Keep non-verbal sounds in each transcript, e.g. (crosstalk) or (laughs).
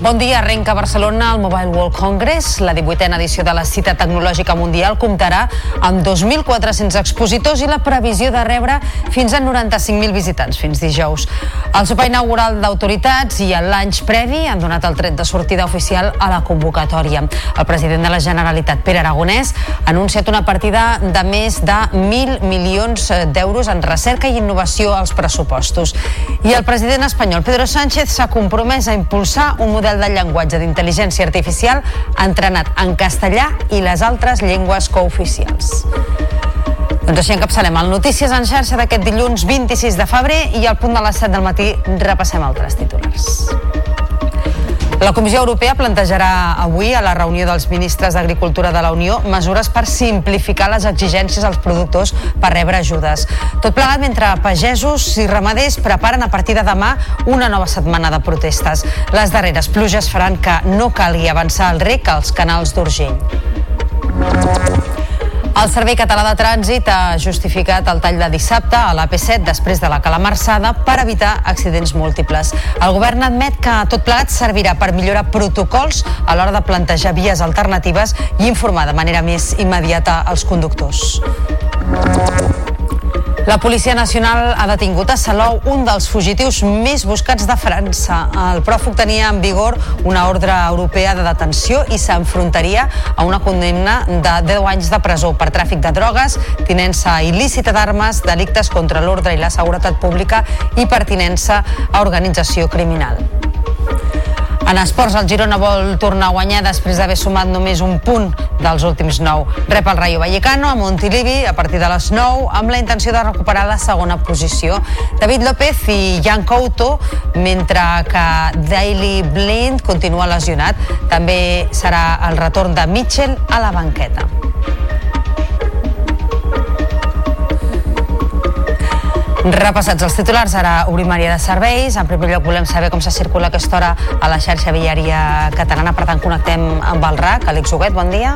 Bon dia, arrenca Barcelona el Mobile World Congress. La 18a edició de la cita tecnològica mundial comptarà amb 2.400 expositors i la previsió de rebre fins a 95.000 visitants fins dijous. El sopar inaugural d'autoritats i lunch previ han donat el tret de sortida oficial a la convocatòria. El president de la Generalitat, Pere Aragonès, ha anunciat una partida de més de 1.000 milions d'euros en recerca i innovació als pressupostos. I el president espanyol, Pedro Sánchez, s'ha compromès a impulsar un model model de llenguatge d'intel·ligència artificial entrenat en castellà i les altres llengües cooficials. Doncs així encapçalem el Notícies en xarxa d'aquest dilluns 26 de febrer i al punt de les 7 del matí repassem altres titulars. La Comissió Europea plantejarà avui a la reunió dels ministres d'Agricultura de la Unió mesures per simplificar les exigències als productors per rebre ajudes. Tot plegat mentre pagesos i ramaders preparen a partir de demà una nova setmana de protestes. Les darreres pluges faran que no calgui avançar el rec als canals d'Urgell. El Servei Català de Trànsit ha justificat el tall de dissabte a l'AP7 després de la calamarsada per evitar accidents múltiples. El govern admet que tot plegat servirà per millorar protocols a l'hora de plantejar vies alternatives i informar de manera més immediata als conductors. La Policia Nacional ha detingut a Salou un dels fugitius més buscats de França. El pròfug tenia en vigor una ordre europea de detenció i s'enfrontaria a una condemna de 10 anys de presó per tràfic de drogues, tinença il·lícita d'armes, delictes contra l'ordre i la seguretat pública i pertinença a organització criminal. En esports, el Girona vol tornar a guanyar després d'haver sumat només un punt dels últims nou. Rep el Rayo Vallecano a Montilivi a partir de les 9 amb la intenció de recuperar la segona posició. David López i Jan Couto, mentre que Daily Blind continua lesionat. També serà el retorn de Mitchell a la banqueta. Repassats els titulars, ara obrim àrea de serveis. En primer lloc volem saber com se circula aquesta hora a la xarxa viària catalana. Per tant, connectem amb el RAC. Àlex Huguet, bon dia.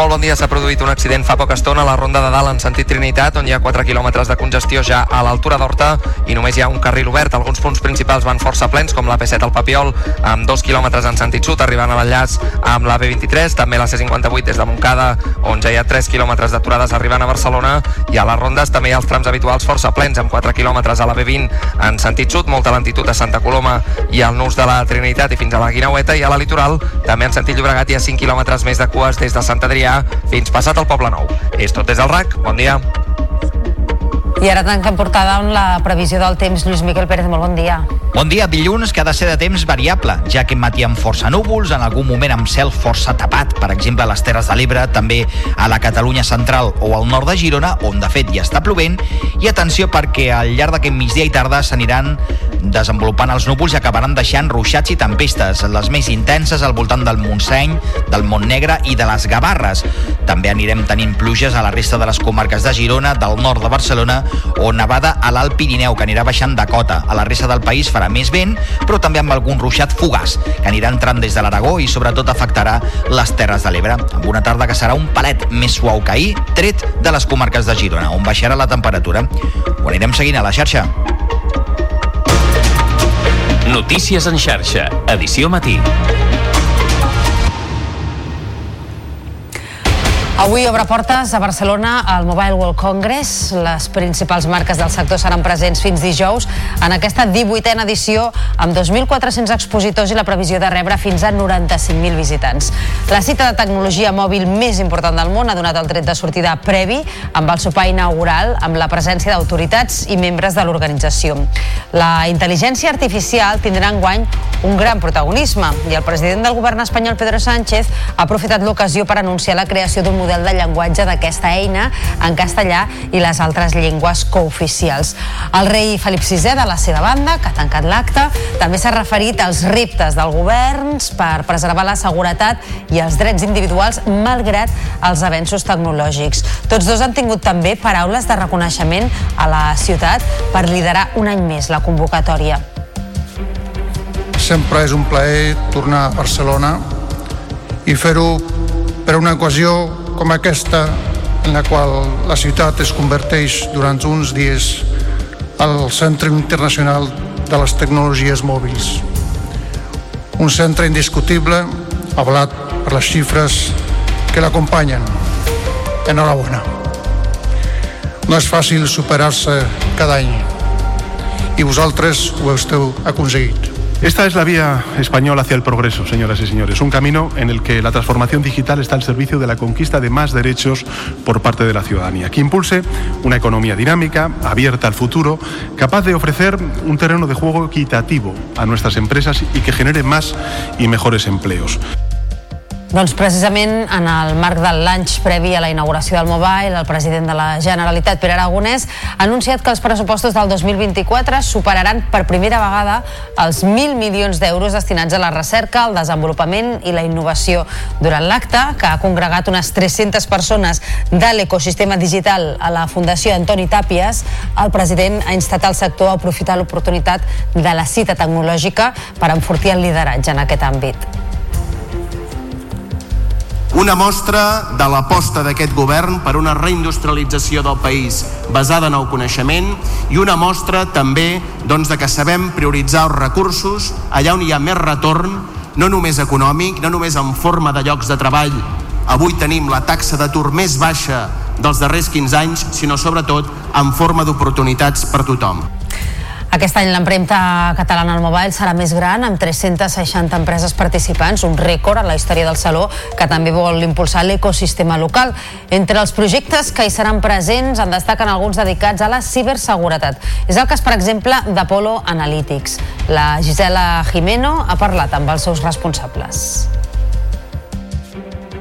Molt bon dia. S'ha produït un accident fa poca estona a la Ronda de Dalt en sentit Trinitat, on hi ha 4 quilòmetres de congestió ja a l'altura d'Horta i només hi ha un carril obert. Alguns punts principals van força plens, com la P7 al Papiol, amb 2 quilòmetres en sentit sud, arribant a l'enllaç amb la B23, també la C58 des de Montcada, on ja hi ha 3 quilòmetres d'aturades arribant a Barcelona, i a les rondes també hi ha els trams habituals força plens, amb 4 quilòmetres a la B20 en sentit sud, molta lentitud a Santa Coloma i al nus de la Trinitat i fins a la Guinaueta, i a la litoral també en sentit Llobregat hi ha 5 quilòmetres més de cues des de Sant Adrià fins passat el Poble Nou. És tot des del RAC. Bon dia. I ara tanquem portada amb la previsió del temps. Lluís Miquel Pérez, molt bon dia. Bon dia. Dilluns que ha de ser de temps variable, ja que matí amb força núvols, en algun moment amb cel força tapat, per exemple a les Terres de l'Ebre, també a la Catalunya central o al nord de Girona, on de fet ja està plovent, i atenció perquè al llarg d'aquest migdia i tarda s'aniran desenvolupant els núvols i acabaran deixant ruixats i tempestes, les més intenses al voltant del Montseny, del Montnegre i de les Gavarres. També anirem tenint pluges a la resta de les comarques de Girona, del nord de Barcelona o nevada a l'Alt Pirineu, que anirà baixant de cota. A la resta del país farà més vent, però també amb algun ruixat fugaç, que anirà entrant des de l'Aragó i sobretot afectarà les Terres de l'Ebre, amb una tarda que serà un palet més suau que ahir, tret de les comarques de Girona, on baixarà la temperatura. Ho anirem seguint a la xarxa. Notícies en xarxa, edició matí. Avui obre portes a Barcelona al Mobile World Congress. Les principals marques del sector seran presents fins dijous en aquesta 18a edició amb 2.400 expositors i la previsió de rebre fins a 95.000 visitants. La cita de tecnologia mòbil més important del món ha donat el tret de sortida previ amb el sopar inaugural amb la presència d'autoritats i membres de l'organització. La intel·ligència artificial tindrà enguany un gran protagonisme i el president del govern espanyol, Pedro Sánchez, ha aprofitat l'ocasió per anunciar la creació d'un model model de llenguatge d'aquesta eina en castellà i les altres llengües cooficials. El rei Felip VI, de la seva banda, que ha tancat l'acte, també s'ha referit als reptes del govern per preservar la seguretat i els drets individuals malgrat els avenços tecnològics. Tots dos han tingut també paraules de reconeixement a la ciutat per liderar un any més la convocatòria. Sempre és un plaer tornar a Barcelona i fer-ho per una ocasió com aquesta en la qual la ciutat es converteix durant uns dies al Centre Internacional de les Tecnologies Mòbils. Un centre indiscutible, avalat per les xifres que l'acompanyen. Enhorabona. No és fàcil superar-se cada any i vosaltres ho esteu aconseguit. Esta es la vía española hacia el progreso, señoras y señores. Un camino en el que la transformación digital está al servicio de la conquista de más derechos por parte de la ciudadanía, que impulse una economía dinámica, abierta al futuro, capaz de ofrecer un terreno de juego equitativo a nuestras empresas y que genere más y mejores empleos. Doncs precisament en el marc del lunch previ a la inauguració del Mobile, el president de la Generalitat, Pere Aragonès, ha anunciat que els pressupostos del 2024 superaran per primera vegada els 1.000 milions d'euros destinats a la recerca, al desenvolupament i la innovació. Durant l'acte, que ha congregat unes 300 persones de l'ecosistema digital a la Fundació Antoni Tàpies, el president ha instat al sector a aprofitar l'oportunitat de la cita tecnològica per enfortir el lideratge en aquest àmbit. Una mostra de l'aposta d'aquest govern per una reindustrialització del país basada en el coneixement i una mostra també doncs, de que sabem prioritzar els recursos allà on hi ha més retorn, no només econòmic, no només en forma de llocs de treball. Avui tenim la taxa d'atur més baixa dels darrers 15 anys, sinó sobretot en forma d'oportunitats per tothom. Aquest any l'empremta catalana al Mobile serà més gran, amb 360 empreses participants, un rècord en la història del Saló, que també vol impulsar l'ecosistema local. Entre els projectes que hi seran presents en destaquen alguns dedicats a la ciberseguretat. És el cas, per exemple, d'Apollo Analytics. La Gisela Jimeno ha parlat amb els seus responsables.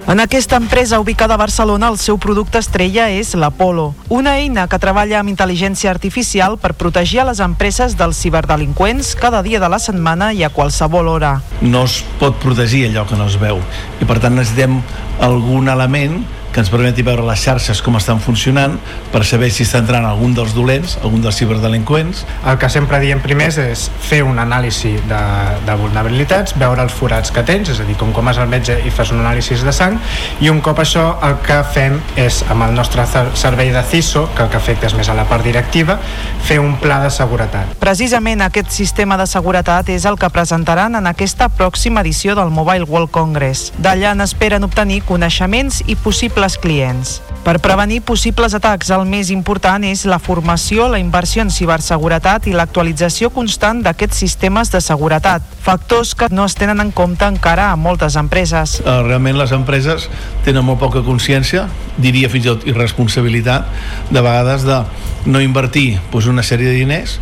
En aquesta empresa ubicada a Barcelona, el seu producte estrella és l'Apolo, una eina que treballa amb intel·ligència artificial per protegir a les empreses dels ciberdelinqüents cada dia de la setmana i a qualsevol hora. No es pot protegir allò que no es veu i per tant necessitem algun element que ens permeti veure les xarxes com estan funcionant per saber si està entrant algun dels dolents, algun dels ciberdelinqüents. El que sempre diem primers és fer un anàlisi de, de vulnerabilitats, veure els forats que tens, és a dir, com com és el metge i fas un anàlisi de sang, i un cop això el que fem és, amb el nostre servei de CISO, que el que afecta és més a la part directiva, fer un pla de seguretat. Precisament aquest sistema de seguretat és el que presentaran en aquesta pròxima edició del Mobile World Congress. D'allà n'esperen obtenir coneixements i possibles clients. Per prevenir possibles atacs, el més important és la formació, la inversió en ciberseguretat i l'actualització constant d'aquests sistemes de seguretat, factors que no es tenen en compte encara a moltes empreses. Uh, realment les empreses tenen molt poca consciència, diria fins i tot irresponsabilitat, de vegades de no invertir doncs, una sèrie de diners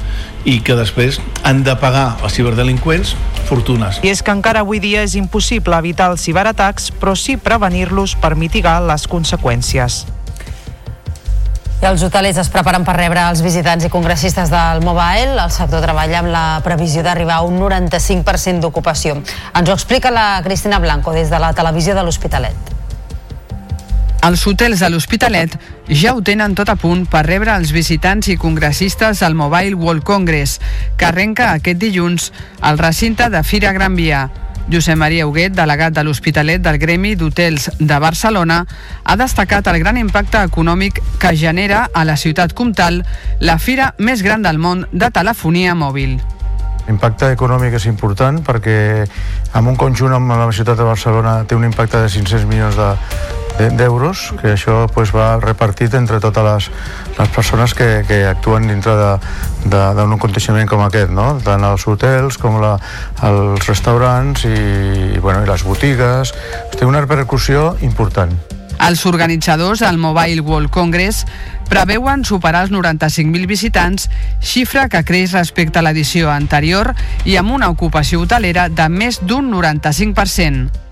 i que després han de pagar els ciberdelinqüents fortunes. I és que encara avui dia és impossible evitar els ciberatacs, però sí prevenir-los per mitigar les conseqüències. I els hotelers es preparen per rebre els visitants i congressistes del Mobile. El sector treballa amb la previsió d'arribar a un 95% d'ocupació. Ens ho explica la Cristina Blanco des de la televisió de l'Hospitalet. Els hotels de l'Hospitalet ja ho tenen tot a punt per rebre els visitants i congressistes al Mobile World Congress, que arrenca aquest dilluns al recinte de Fira Gran Via. Josep Maria Huguet, delegat de l'Hospitalet del Gremi d'Hotels de Barcelona, ha destacat el gran impacte econòmic que genera a la ciutat comtal la fira més gran del món de telefonia mòbil. L'impacte econòmic és important perquè en un conjunt amb la ciutat de Barcelona té un impacte de 500 milions de, d'euros, que això pues, va repartit entre totes les, les persones que, que actuen dintre d'un aconteixement com aquest, no? tant els hotels com la, els restaurants i, bueno, i les botigues. Té una repercussió important. Els organitzadors del Mobile World Congress preveuen superar els 95.000 visitants, xifra que creix respecte a l'edició anterior i amb una ocupació hotelera de més d'un 95%.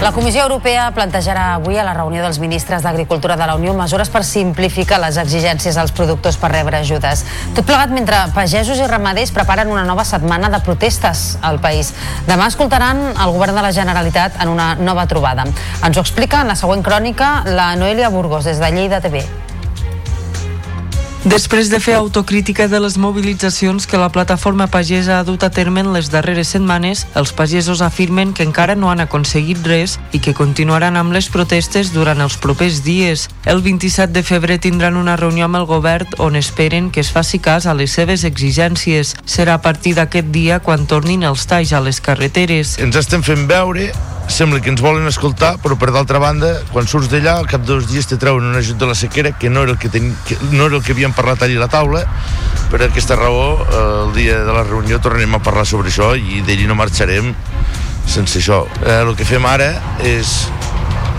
La Comissió Europea plantejarà avui a la reunió dels ministres d'Agricultura de la Unió mesures per simplificar les exigències als productors per rebre ajudes. Tot plegat mentre pagesos i ramaders preparen una nova setmana de protestes al país. Demà escoltaran el govern de la Generalitat en una nova trobada. Ens ho explica en la següent crònica la Noelia Burgos des de Lleida TV. Després de fer autocrítica de les mobilitzacions que la plataforma pagesa ha dut a terme en les darreres setmanes, els pagesos afirmen que encara no han aconseguit res i que continuaran amb les protestes durant els propers dies. El 27 de febrer tindran una reunió amb el govern on esperen que es faci cas a les seves exigències. Serà a partir d'aquest dia quan tornin els talls a les carreteres. Ens estem fent veure sembla que ens volen escoltar, però per d'altra banda, quan surts d'allà, al cap de dos dies te treuen un ajut de la sequera que no era el que, ten... que no era el que havíem parlat allà a la taula. Per aquesta raó, eh, el dia de la reunió tornarem a parlar sobre això i d'allí no marxarem sense això. Eh, el que fem ara és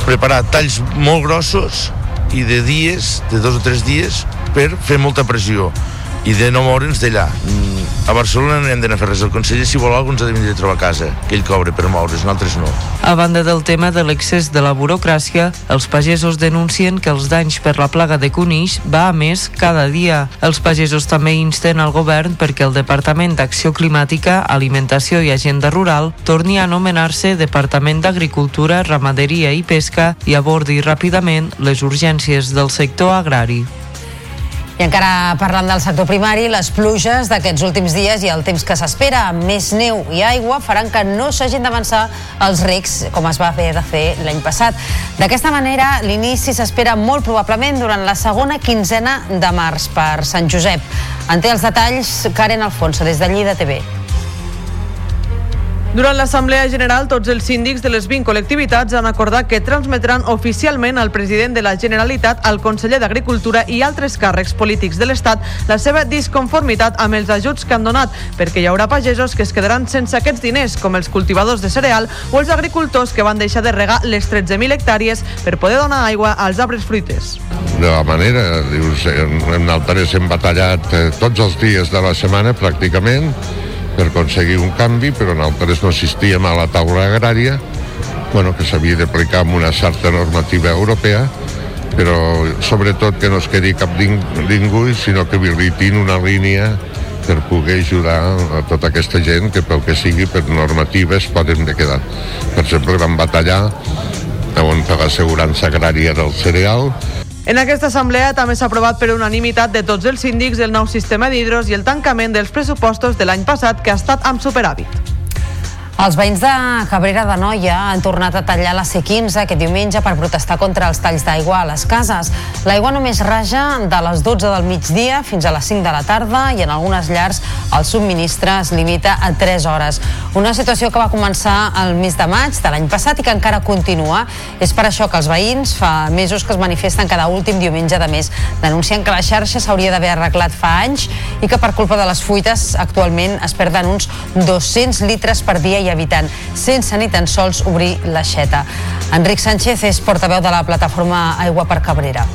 preparar talls molt grossos i de dies, de dos o tres dies, per fer molta pressió i de no moure'ns d'allà. Mm, A Barcelona no hem d'anar a fer res. El conseller, si vol alguna cosa, ha de venir a trobar a casa, que ell cobra per moure's, nosaltres no. A banda del tema de l'excés de la burocràcia, els pagesos denuncien que els danys per la plaga de conills va a més cada dia. Els pagesos també insten al govern perquè el Departament d'Acció Climàtica, Alimentació i Agenda Rural torni a anomenar-se Departament d'Agricultura, Ramaderia i Pesca i abordi ràpidament les urgències del sector agrari. I encara parlant del sector primari, les pluges d'aquests últims dies i el temps que s'espera amb més neu i aigua faran que no s'hagin d'avançar els recs com es va haver de fer l'any passat. D'aquesta manera, l'inici s'espera molt probablement durant la segona quinzena de març per Sant Josep. En té els detalls Karen Alfonso, des de Lleida TV. Durant l'Assemblea General, tots els síndics de les 20 col·lectivitats han acordat que transmetran oficialment al president de la Generalitat, al conseller d'Agricultura i altres càrrecs polítics de l'Estat la seva disconformitat amb els ajuts que han donat, perquè hi haurà pagesos que es quedaran sense aquests diners, com els cultivadors de cereal o els agricultors que van deixar de regar les 13.000 hectàrees per poder donar aigua als arbres fruiters. de la manera, dius, en Altares hem batallat eh, tots els dies de la setmana pràcticament per aconseguir un canvi, però nosaltres no assistíem a la taula agrària, bueno, que s'havia d'aplicar amb una certa normativa europea, però sobretot que no es quedi cap ningú, sinó que habilitin una línia per poder ajudar a tota aquesta gent que pel que sigui per normatives poden de quedar. Per exemple, vam batallar on per l'assegurança agrària del cereal, En aquesta assemblea també s'ha aprovat per unanimitat de tots els síndics el nou sistema d'hidros i el tancament dels pressupostos de l'any passat que ha estat amb superàvit. Els veïns de Cabrera de Noia han tornat a tallar la C15 aquest diumenge per protestar contra els talls d'aigua a les cases. L'aigua només raja de les 12 del migdia fins a les 5 de la tarda i en algunes llars el subministre es limita a 3 hores. Una situació que va començar el mes de maig de l'any passat i que encara continua. És per això que els veïns fa mesos que es manifesten cada últim diumenge de mes. Denuncien que la xarxa s'hauria d'haver arreglat fa anys i que per culpa de les fuites actualment es perden uns 200 litres per dia i evitant sense ni tan sols obrir l'aixeta. Enric Sánchez és portaveu de la plataforma Aigua per Cabrera.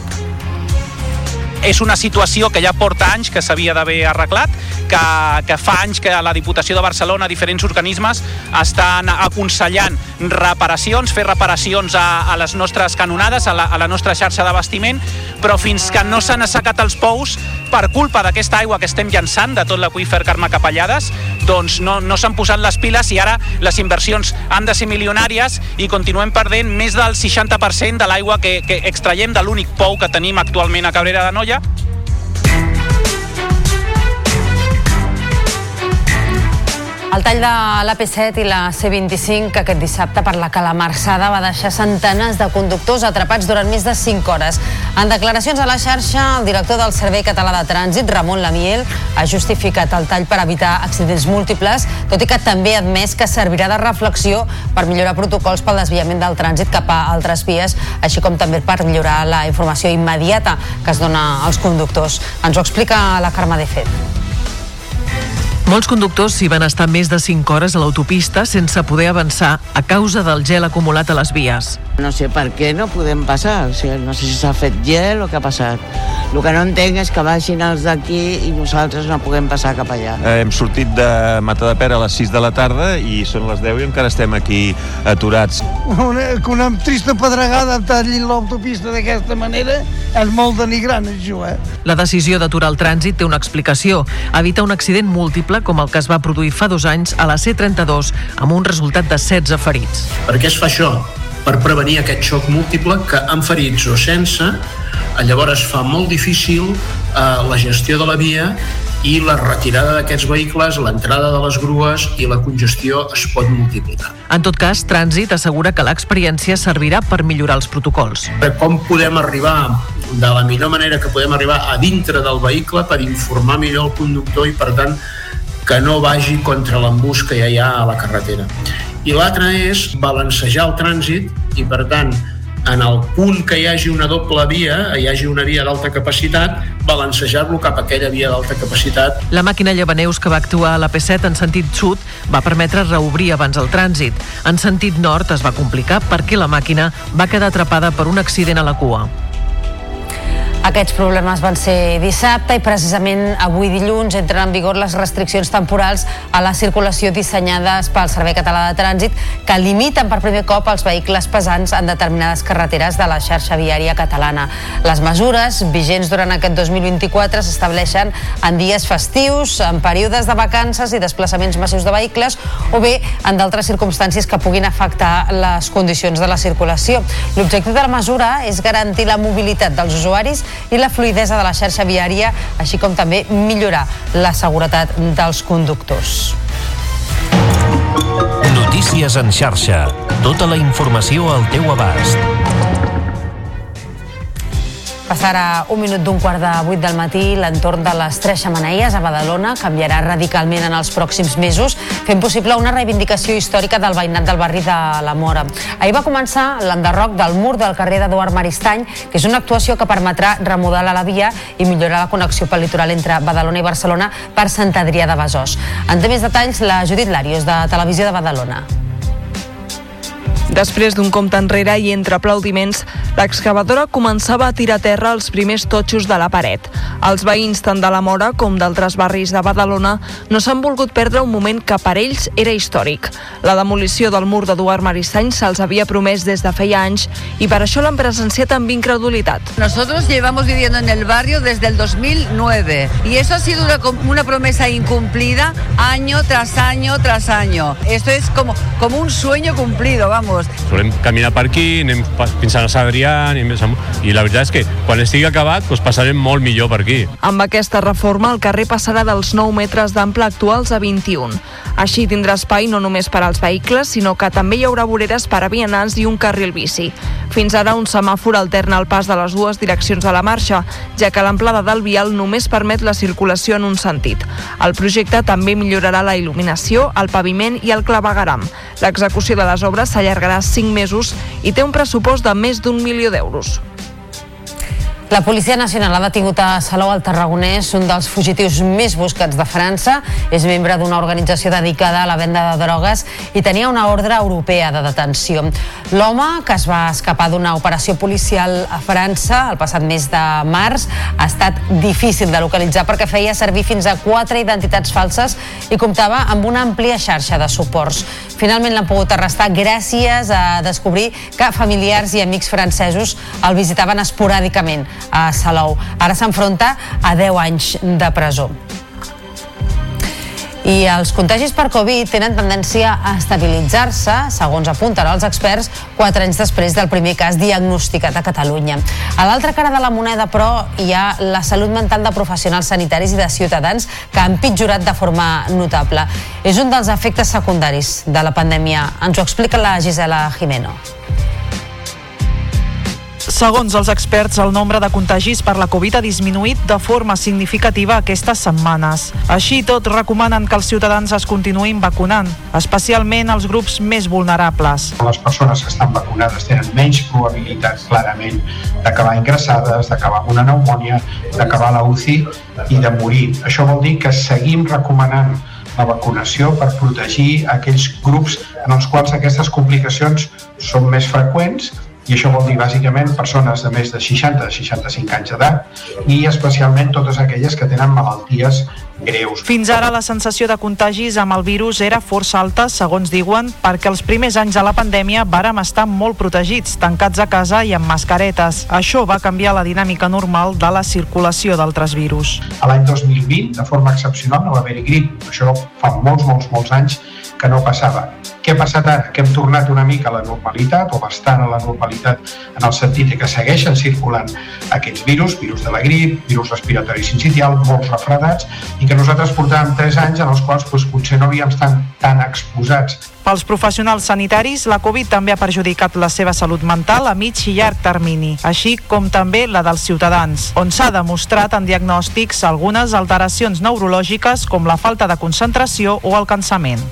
és una situació que ja porta anys que s'havia d'haver arreglat, que, que fa anys que la Diputació de Barcelona, diferents organismes, estan aconsellant reparacions, fer reparacions a, a les nostres canonades, a la, a la nostra xarxa d'abastiment, però fins que no s'han assecat els pous, per culpa d'aquesta aigua que estem llançant de tot l'aqüífer Carme Capellades, doncs no, no s'han posat les piles i ara les inversions han de ser milionàries i continuem perdent més del 60% de l'aigua que, que extraiem de l'únic pou que tenim actualment a Cabrera de Noia. El tall de l'AP7 i la C25 aquest dissabte per la calamarsada va deixar centenars de conductors atrapats durant més de 5 hores. En declaracions a la xarxa, el director del Servei Català de Trànsit, Ramon Lamiel, ha justificat el tall per evitar accidents múltiples, tot i que també ha admès que servirà de reflexió per millorar protocols pel desviament del trànsit cap a altres vies, així com també per millorar la informació immediata que es dona als conductors. Ens ho explica la Carme de Fet. Molts conductors s'hi van estar més de 5 hores a l'autopista sense poder avançar a causa del gel acumulat a les vies. No sé per què no podem passar, o sigui, no sé si s'ha fet gel o què ha passat. El que no entenc és que baixin els d'aquí i nosaltres no puguem passar cap allà. Eh, Hem sortit de Matadepera a les 6 de la tarda i són les 10 i encara estem aquí aturats. Una, una trista pedregada tallin l'autopista d'aquesta manera és molt denigrant, això, eh? La decisió d'aturar el trànsit té una explicació. Evita un accident múltiple com el que es va produir fa dos anys a la C32 amb un resultat de 16 ferits. Per què es fa això? Per prevenir aquest xoc múltiple que amb ferits o sense, llavors fa molt difícil eh, la gestió de la via i la retirada d'aquests vehicles, l'entrada de les grues i la congestió es pot multiplicar. En tot cas, Trànsit assegura que l'experiència servirà per millorar els protocols. Com podem arribar de la millor manera que podem arribar a dintre del vehicle per informar millor el conductor i, per tant, que no vagi contra l'embús que ja hi ha a la carretera. I l'altre és balancejar el trànsit i, per tant, en el punt que hi hagi una doble via, hi hagi una via d'alta capacitat, balancejar-lo cap a aquella via d'alta capacitat. La màquina llevaneus que va actuar a la P7 en sentit sud va permetre reobrir abans el trànsit. En sentit nord es va complicar perquè la màquina va quedar atrapada per un accident a la cua. Aquests problemes van ser dissabte i precisament avui dilluns entren en vigor les restriccions temporals a la circulació dissenyades pel Servei Català de Trànsit que limiten per primer cop els vehicles pesants en determinades carreteres de la xarxa viària catalana. Les mesures vigents durant aquest 2024 s'estableixen en dies festius, en períodes de vacances i desplaçaments massius de vehicles o bé en d'altres circumstàncies que puguin afectar les condicions de la circulació. L'objectiu de la mesura és garantir la mobilitat dels usuaris i la fluidesa de la xarxa viària, així com també millorar la seguretat dels conductors. Notícies en xarxa. Tota la informació al teu abast. Passarà un minut d'un quart de vuit del matí, l'entorn de les Tres Xamaneies a Badalona canviarà radicalment en els pròxims mesos, fent possible una reivindicació històrica del veïnat del barri de la Mora. Ahir va començar l'enderroc del mur del carrer d'Eduard Maristany, que és una actuació que permetrà remodelar la via i millorar la connexió pel litoral entre Badalona i Barcelona per Sant Adrià de Besòs. En té més detalls la Judit Larios, de Televisió de Badalona. Després d'un compte enrere i entre aplaudiments, l'excavadora començava a tirar a terra els primers totxos de la paret. Els veïns tant de la Mora com d'altres barris de Badalona no s'han volgut perdre un moment que per ells era històric. La demolició del mur d'Eduard Maristany se'ls havia promès des de feia anys i per això l'han presenciat amb incredulitat. Nosotros llevamos viviendo en el barrio desde el 2009 y eso ha sido una, una promesa incumplida año tras año tras año. Esto es como, como un sueño cumplido, vamos. Solem caminar per aquí, anem fins a Adrià, anem i la veritat és que quan estigui acabat doncs passarem molt millor per aquí. Amb aquesta reforma, el carrer passarà dels 9 metres d'ample actuals a 21. Així tindrà espai no només per als vehicles, sinó que també hi haurà voreres per a vianants i un carril bici. Fins ara, un semàfor alterna el pas de les dues direccions a la marxa, ja que l'amplada del vial només permet la circulació en un sentit. El projecte també millorarà la il·luminació, el paviment i el clavegaram. L'execució de les obres s'allargarà 5 mesos i té un pressupost de més d'un milió d'euros. La Policia Nacional ha detingut a Salou al Tarragonès, un dels fugitius més buscats de França. És membre d'una organització dedicada a la venda de drogues i tenia una ordre europea de detenció. L'home, que es va escapar d'una operació policial a França el passat mes de març, ha estat difícil de localitzar perquè feia servir fins a quatre identitats falses i comptava amb una àmplia xarxa de suports. Finalment l'han pogut arrestar gràcies a descobrir que familiars i amics francesos el visitaven esporàdicament a Salou. Ara s'enfronta a 10 anys de presó. I els contagis per Covid tenen tendència a estabilitzar-se, segons apunten els experts, quatre anys després del primer cas diagnosticat a Catalunya. A l'altra cara de la moneda, però, hi ha la salut mental de professionals sanitaris i de ciutadans que han pitjorat de forma notable. És un dels efectes secundaris de la pandèmia. Ens ho explica la Gisela Jimeno. Segons els experts, el nombre de contagis per la Covid ha disminuït de forma significativa aquestes setmanes. Així tot, recomanen que els ciutadans es continuïn vacunant, especialment els grups més vulnerables. Les persones que estan vacunades tenen menys probabilitat clarament d'acabar ingressades, d'acabar amb una pneumònia, d'acabar la UCI i de morir. Això vol dir que seguim recomanant la vacunació per protegir aquells grups en els quals aquestes complicacions són més freqüents i això vol dir bàsicament persones de més de 60 65 anys d'edat i especialment totes aquelles que tenen malalties greus. Fins ara la sensació de contagis amb el virus era força alta, segons diuen, perquè els primers anys de la pandèmia vàrem estar molt protegits, tancats a casa i amb mascaretes. Això va canviar la dinàmica normal de la circulació d'altres virus. A l'any 2020, de forma excepcional, no va haver-hi grip. Això fa molts, molts, molts anys que no passava. Què ha passat ara? Que hem tornat una mica a la normalitat, o bastant a la normalitat, en el sentit que segueixen circulant aquests virus, virus de la grip, virus respiratori sincitial, molts refredats, i que nosaltres portàvem 3 anys en els quals doncs, potser no havíem estat tan exposats pels professionals sanitaris, la Covid també ha perjudicat la seva salut mental a mig i llarg termini, així com també la dels ciutadans, on s'ha demostrat en diagnòstics algunes alteracions neurològiques com la falta de concentració o el cansament.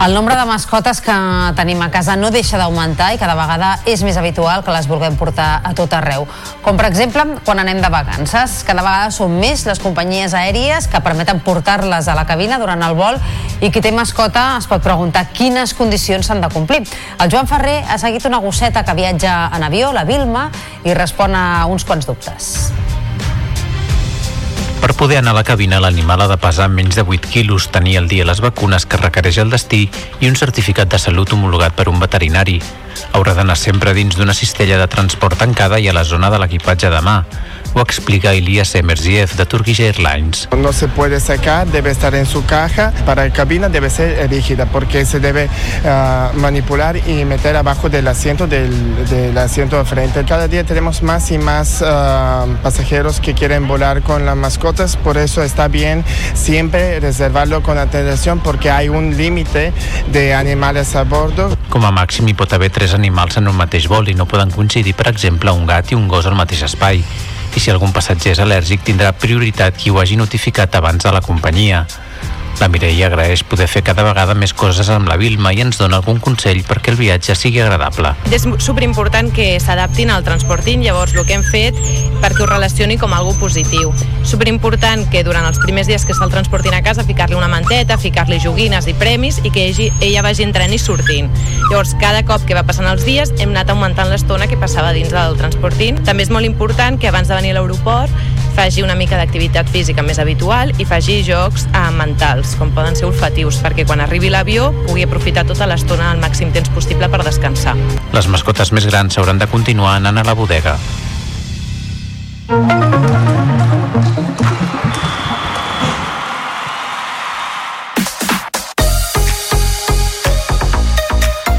El nombre de mascotes que tenim a casa no deixa d'augmentar i cada vegada és més habitual que les vulguem portar a tot arreu. Com per exemple quan anem de vacances. Cada vegada són més les companyies aèries que permeten portar-les a la cabina durant el vol i qui té mascota es pot preguntar quines condicions s'han de complir. El Joan Ferrer ha seguit una gosseta que viatja en avió, la Vilma, i respon a uns quants dubtes. Per poder anar a la cabina, l'animal ha de pesar menys de 8 quilos, tenir al dia les vacunes que requereix el destí i un certificat de salut homologat per un veterinari. Haurà d'anar sempre dins d'una cistella de transport tancada i a la zona de l'equipatge de mà. Ho explica Elias Emerziev de Turkish Airlines. No se puede sacar, debe estar en su caja. Para la cabina debe ser rígida porque se debe uh, manipular y meter abajo del asiento del, del, asiento de frente. Cada día tenemos más y más uh, pasajeros que quieren volar con las mascotas, por eso está bien siempre reservarlo con atención porque hay un límite de animales a bordo. Com a màxim hi pot haver tres animals en un mateix vol i no poden coincidir, per exemple, un gat i un gos al mateix espai i si algun passatger és al·lèrgic tindrà prioritat qui ho hagi notificat abans de la companyia. La Mireia agraeix poder fer cada vegada més coses amb la Vilma i ens dona algun consell perquè el viatge sigui agradable. És superimportant que s'adaptin al transportin, llavors el que hem fet perquè ho relacioni com algo positiu. Superimportant que durant els primers dies que està el transportin a casa ficar-li una manteta, ficar-li joguines i premis i que ella, ella vagi entrant i sortint. Llavors, cada cop que va passant els dies hem anat augmentant l'estona que passava dins del transportin. També és molt important que abans de venir a l'aeroport faci una mica d'activitat física més habitual i faci jocs eh, mentals, com poden ser olfatius, perquè quan arribi l'avió pugui aprofitar tota l'estona al màxim temps possible per descansar. Les mascotes més grans s'hauran de continuar anant a la bodega.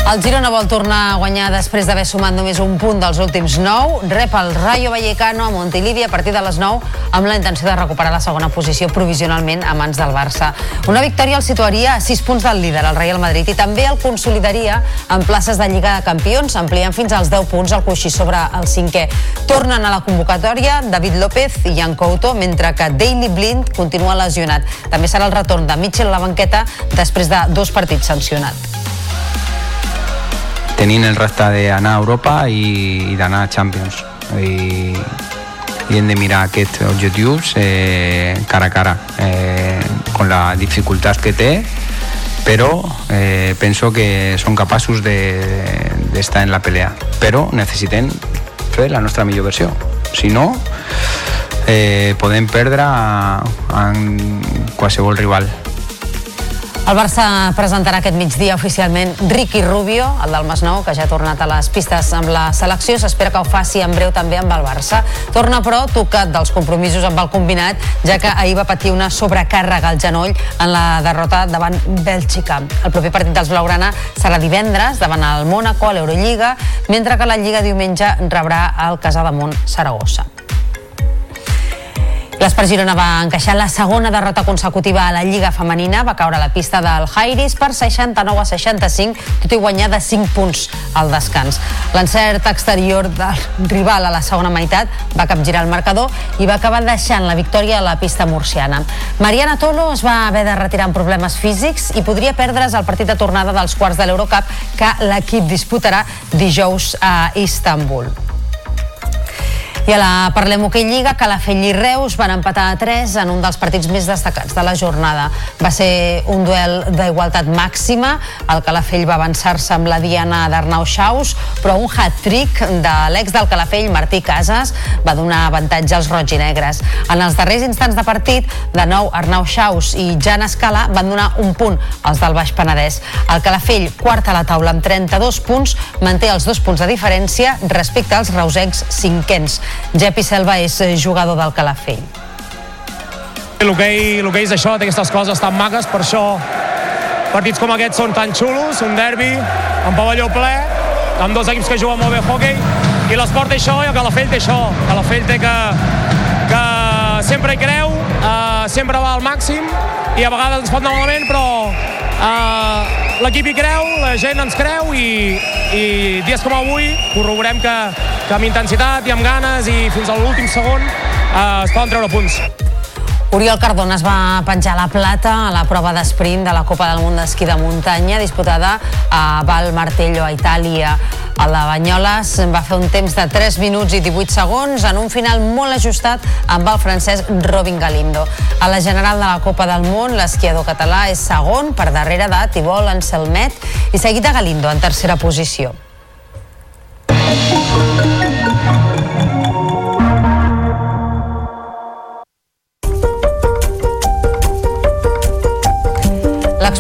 El Girona vol tornar a guanyar després d'haver sumat només un punt dels últims 9. Rep el Rayo Vallecano a Montilivi a partir de les 9 amb la intenció de recuperar la segona posició provisionalment a mans del Barça. Una victòria el situaria a 6 punts del líder, el Real Madrid, i també el consolidaria en places de Lliga de Campions, ampliant fins als 10 punts el coixí sobre el cinquè. Tornen a la convocatòria David López i Jan Couto, mentre que Daily Blind continua lesionat. També serà el retorn de Mitchell a la banqueta després de dos partits sancionat. Tenint el repte d'anar a Europa i, i d'anar a Champions. I, i hem de mirar aquests objectius eh, cara a cara eh, con la dificultat que té però eh, penso que són capaços d'estar de, en la pelea. Però necessitem fer la nostra millor versió. Si no eh, podem perdre en qualsevol rival el Barça presentarà aquest migdia oficialment Ricky Rubio, el del Masnou, que ja ha tornat a les pistes amb la selecció. S'espera que ho faci en breu també amb el Barça. Torna, però, tocat dels compromisos amb el combinat, ja que ahir va patir una sobrecàrrega al genoll en la derrota davant Bèlgica. El proper partit dels Blaugrana serà divendres davant el Mónaco a l'Eurolliga, mentre que la Lliga diumenge rebrà el Casademont Saragossa. L'Espart Girona va encaixar la segona derrota consecutiva a la Lliga Femenina, va caure a la pista del Jairis per 69 a 65, tot i guanyar de 5 punts al descans. L'encert exterior del rival a la segona meitat va capgirar el marcador i va acabar deixant la victòria a la pista murciana. Mariana Tolo es va haver de retirar amb problemes físics i podria perdre's el partit de tornada dels quarts de l'Eurocup que l'equip disputarà dijous a Istanbul. I a la Parlem Hockey Lliga, Calafell i Reus van empatar a 3 en un dels partits més destacats de la jornada. Va ser un duel d'igualtat màxima. El Calafell va avançar-se amb la Diana d'Arnau Xaus, però un hat-trick de l'ex del Calafell, Martí Casas, va donar avantatge als roig i negres. En els darrers instants de partit, de nou Arnau Xaus i Jan Escala van donar un punt als del Baix Penedès. El Calafell, quart a la taula amb 32 punts, manté els dos punts de diferència respecte als reusencs cinquens. Jepi Selva és eh, jugador del Calafell. L'hoquei és això, té aquestes coses tan magues, per això partits com aquests són tan xulos, un derbi, amb pavelló ple, amb dos equips que juguen molt bé hockey, i l'esport té això i el Calafell té això. El Calafell té que, que sempre hi creu, uh, sempre va al màxim, i a vegades ens pot anar malament, però uh, l'equip hi creu, la gent ens creu i, i dies com avui corroborem que, que amb intensitat i amb ganes i fins a l'últim segon eh, es poden treure punts. Oriol Cardona es va penjar la plata a la prova d'esprint de la Copa del Món d'Esquí de Muntanya disputada a Val Martello, a Itàlia. El de Banyoles va fer un temps de 3 minuts i 18 segons en un final molt ajustat amb el francès Robin Galindo. A la general de la Copa del Món, l'esquiador català és segon per darrere de Tibol Anselmet i seguit de Galindo en tercera posició.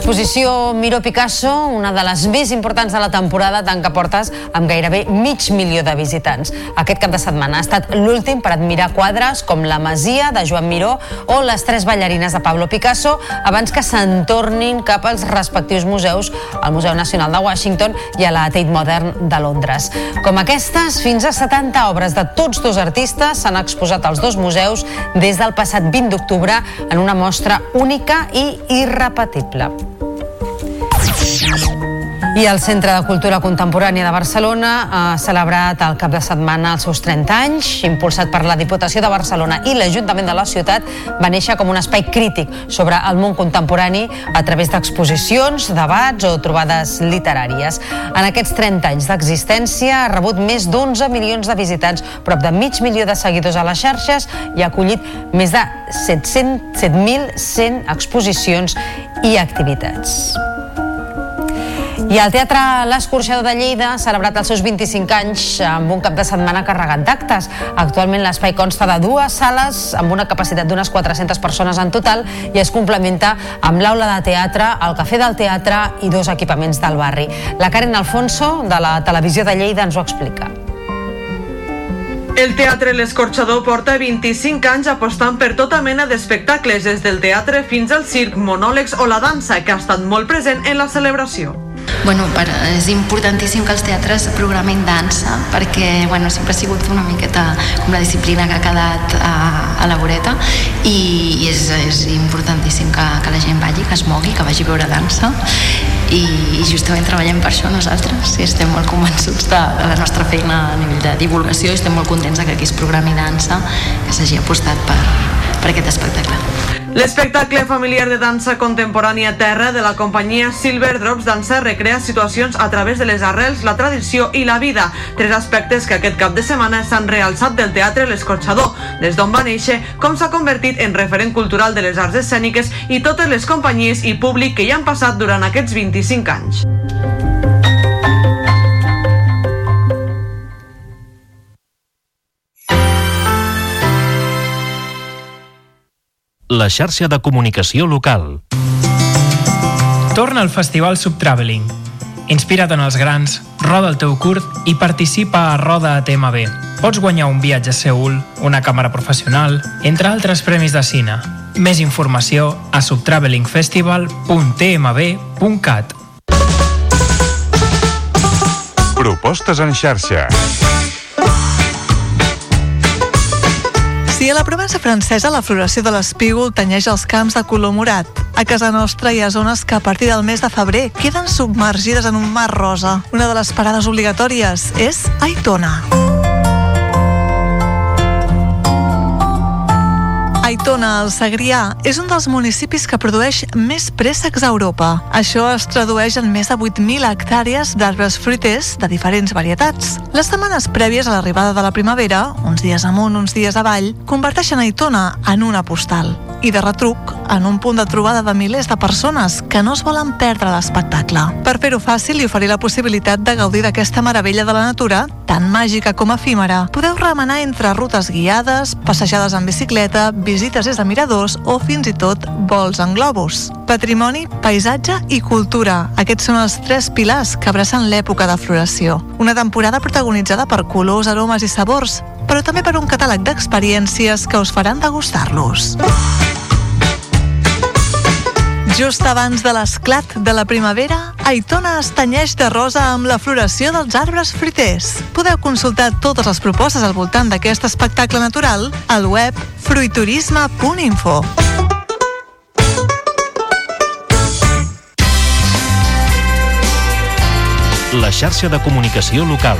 L'exposició Miro Picasso, una de les més importants de la temporada, tanca portes amb gairebé mig milió de visitants. Aquest cap de setmana ha estat l'últim per admirar quadres com La Masia, de Joan Miró, o Les tres ballarines de Pablo Picasso, abans que se'n tornin cap als respectius museus, al Museu Nacional de Washington i a la Tate Modern de Londres. Com aquestes, fins a 70 obres de tots dos artistes s'han exposat als dos museus des del passat 20 d'octubre en una mostra única i irrepetible. I el Centre de Cultura Contemporània de Barcelona ha celebrat el cap de setmana els seus 30 anys, impulsat per la Diputació de Barcelona i l'Ajuntament de la ciutat, va néixer com un espai crític sobre el món contemporani a través d'exposicions, debats o trobades literàries. En aquests 30 anys d'existència ha rebut més d'11 milions de visitants, prop de mig milió de seguidors a les xarxes i ha acollit més de 7.100 exposicions i activitats. I el Teatre L'Escorxador de Lleida ha celebrat els seus 25 anys amb un cap de setmana carregat d'actes. Actualment l'espai consta de dues sales amb una capacitat d'unes 400 persones en total i es complementa amb l'aula de teatre, el cafè del teatre i dos equipaments del barri. La Karen Alfonso, de la Televisió de Lleida, ens ho explica. El Teatre L'Escorxador porta 25 anys apostant per tota mena d'espectacles, des del teatre fins al circ, monòlegs o la dansa, que ha estat molt present en la celebració. Bueno, per, és importantíssim que els teatres programin dansa perquè bueno, sempre ha sigut una miqueta com la disciplina que ha quedat a, a la voreta i, i és, és importantíssim que, que la gent vagi, que es mogui, que vagi a veure dansa i, i justament treballem per això nosaltres i estem molt convençuts de, de la nostra feina a nivell de divulgació i estem molt contents que aquí es programi dansa que s'hagi apostat per, per aquest espectacle. L'espectacle familiar de dansa contemporània Terra de la companyia Silver Drops Dansa recrea situacions a través de les arrels, la tradició i la vida, tres aspectes que aquest cap de setmana s'han realçat del teatre L'Escorxador, des d'on va néixer, com s'ha convertit en referent cultural de les arts escèniques i totes les companyies i públic que hi han passat durant aquests 25 anys. La xarxa de comunicació local. Torna al Festival Subtraveling. Inspira't en els grans, roda el teu curt i participa a Roda a TMB. Pots guanyar un viatge a Seul, una càmera professional, entre altres premis de cine. Més informació a subtravelingfestival.tmb.cat Propostes en xarxa. Si a la Provença francesa la floració de l'espígol tenyeix els camps de color morat, a casa nostra hi ha zones que a partir del mes de febrer queden submergides en un mar rosa. Una de les parades obligatòries és Aitona. Aitona, al Segrià, és un dels municipis que produeix més préssecs a Europa. Això es tradueix en més de 8.000 hectàrees d'arbres fruiters de diferents varietats. Les setmanes prèvies a l'arribada de la primavera, uns dies amunt, uns dies avall, converteixen Aitona en una postal i de retruc en un punt de trobada de milers de persones que no es volen perdre l'espectacle. Per fer-ho fàcil i oferir la possibilitat de gaudir d'aquesta meravella de la natura, tan màgica com efímera, podeu remenar entre rutes guiades, passejades en bicicleta, visites des de miradors o fins i tot vols en globus. Patrimoni, paisatge i cultura. Aquests són els tres pilars que abracen l'època de floració. Una temporada protagonitzada per colors, aromes i sabors, però també per un catàleg d'experiències que us faran degustar-los. Just abans de l'esclat de la primavera, Aitona es tenyeix de rosa amb la floració dels arbres fruiters. Podeu consultar totes les propostes al voltant d'aquest espectacle natural al web fruiturisme.info. La xarxa de comunicació local.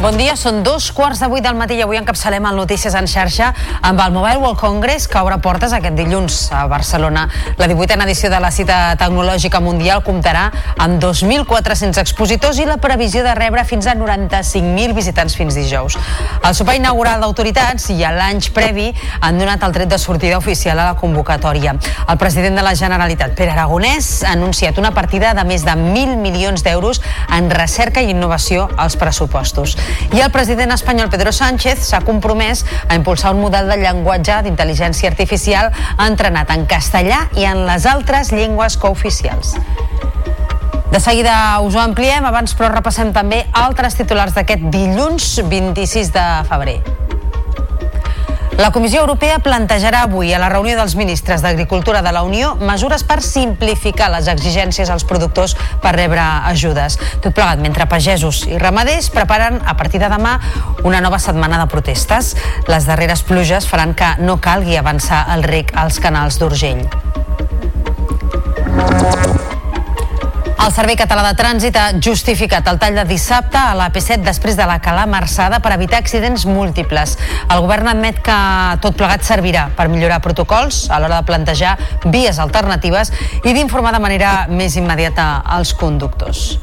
Bon dia, són dos quarts de vuit del matí i avui encapçalem el Notícies en xarxa amb el Mobile World Congress que obre portes aquest dilluns a Barcelona. La 18a edició de la cita tecnològica mundial comptarà amb 2.400 expositors i la previsió de rebre fins a 95.000 visitants fins dijous. El sopar inaugural d'autoritats i a l'any previ han donat el tret de sortida oficial a la convocatòria. El president de la Generalitat, Pere Aragonès, ha anunciat una partida de més de 1.000 milions d'euros en recerca i innovació als pressupostos. I el president espanyol Pedro Sánchez s'ha compromès a impulsar un model de llenguatge d'intel·ligència artificial entrenat en castellà i en les altres llengües cooficials. De seguida us ho ampliem, abans però repassem també altres titulars d'aquest dilluns 26 de febrer. La Comissió Europea plantejarà avui a la reunió dels ministres d'Agricultura de la Unió mesures per simplificar les exigències als productors per rebre ajudes. Tot plegat mentre pagesos i ramaders preparen a partir de demà una nova setmana de protestes. Les darreres pluges faran que no calgui avançar el rec als canals d'Urgell. El Servei Català de Trànsit ha justificat el tall de dissabte a la P7 després de la calamarsada per evitar accidents múltiples. El govern admet que tot plegat servirà per millorar protocols a l'hora de plantejar vies alternatives i d'informar de manera més immediata als conductors.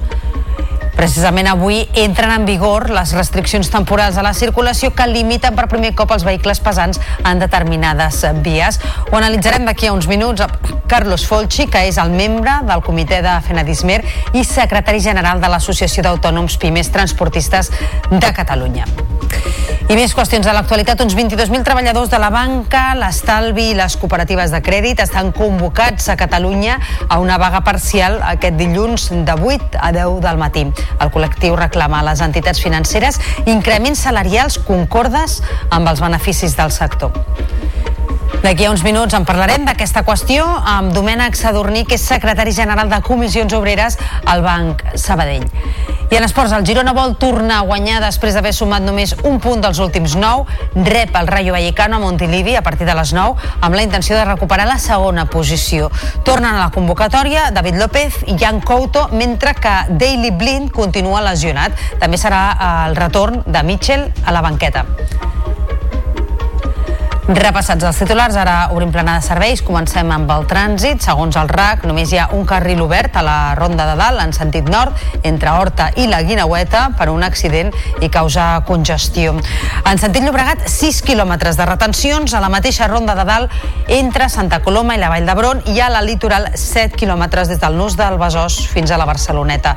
Precisament avui entren en vigor les restriccions temporals a la circulació que limiten per primer cop els vehicles pesants en determinades vies. Ho analitzarem d'aquí a uns minuts amb Carlos Folchi, que és el membre del comitè de Fenadismer i secretari general de l'Associació d'Autònoms Pimes Transportistes de Catalunya. I més qüestions de l'actualitat. Uns 22.000 treballadors de la banca, l'estalvi i les cooperatives de crèdit estan convocats a Catalunya a una vaga parcial aquest dilluns de 8 a 10 del matí. El col·lectiu reclama a les entitats financeres increments salarials concordes amb els beneficis del sector. D'aquí a uns minuts en parlarem d'aquesta qüestió amb Domènec Sadurní, que és secretari general de Comissions Obreres al Banc Sabadell. I en esports, el Girona vol tornar a guanyar després d'haver sumat només un punt dels últims nou. Rep el Rayo Vallecano a Montilivi a partir de les 9 amb la intenció de recuperar la segona posició. Tornen a la convocatòria David López i Jan Couto, mentre que Daily Blind continua lesionat. També serà el retorn de Mitchell a la banqueta. Repassats els titulars, ara obrim plana de serveis. Comencem amb el trànsit. Segons el RAC, només hi ha un carril obert a la Ronda de Dalt, en sentit nord, entre Horta i la Guinaueta, per un accident i causa congestió. En sentit Llobregat, 6 quilòmetres de retencions a la mateixa Ronda de Dalt entre Santa Coloma i la Vall d'Hebron i a la litoral 7 quilòmetres des del nus del Besòs fins a la Barceloneta.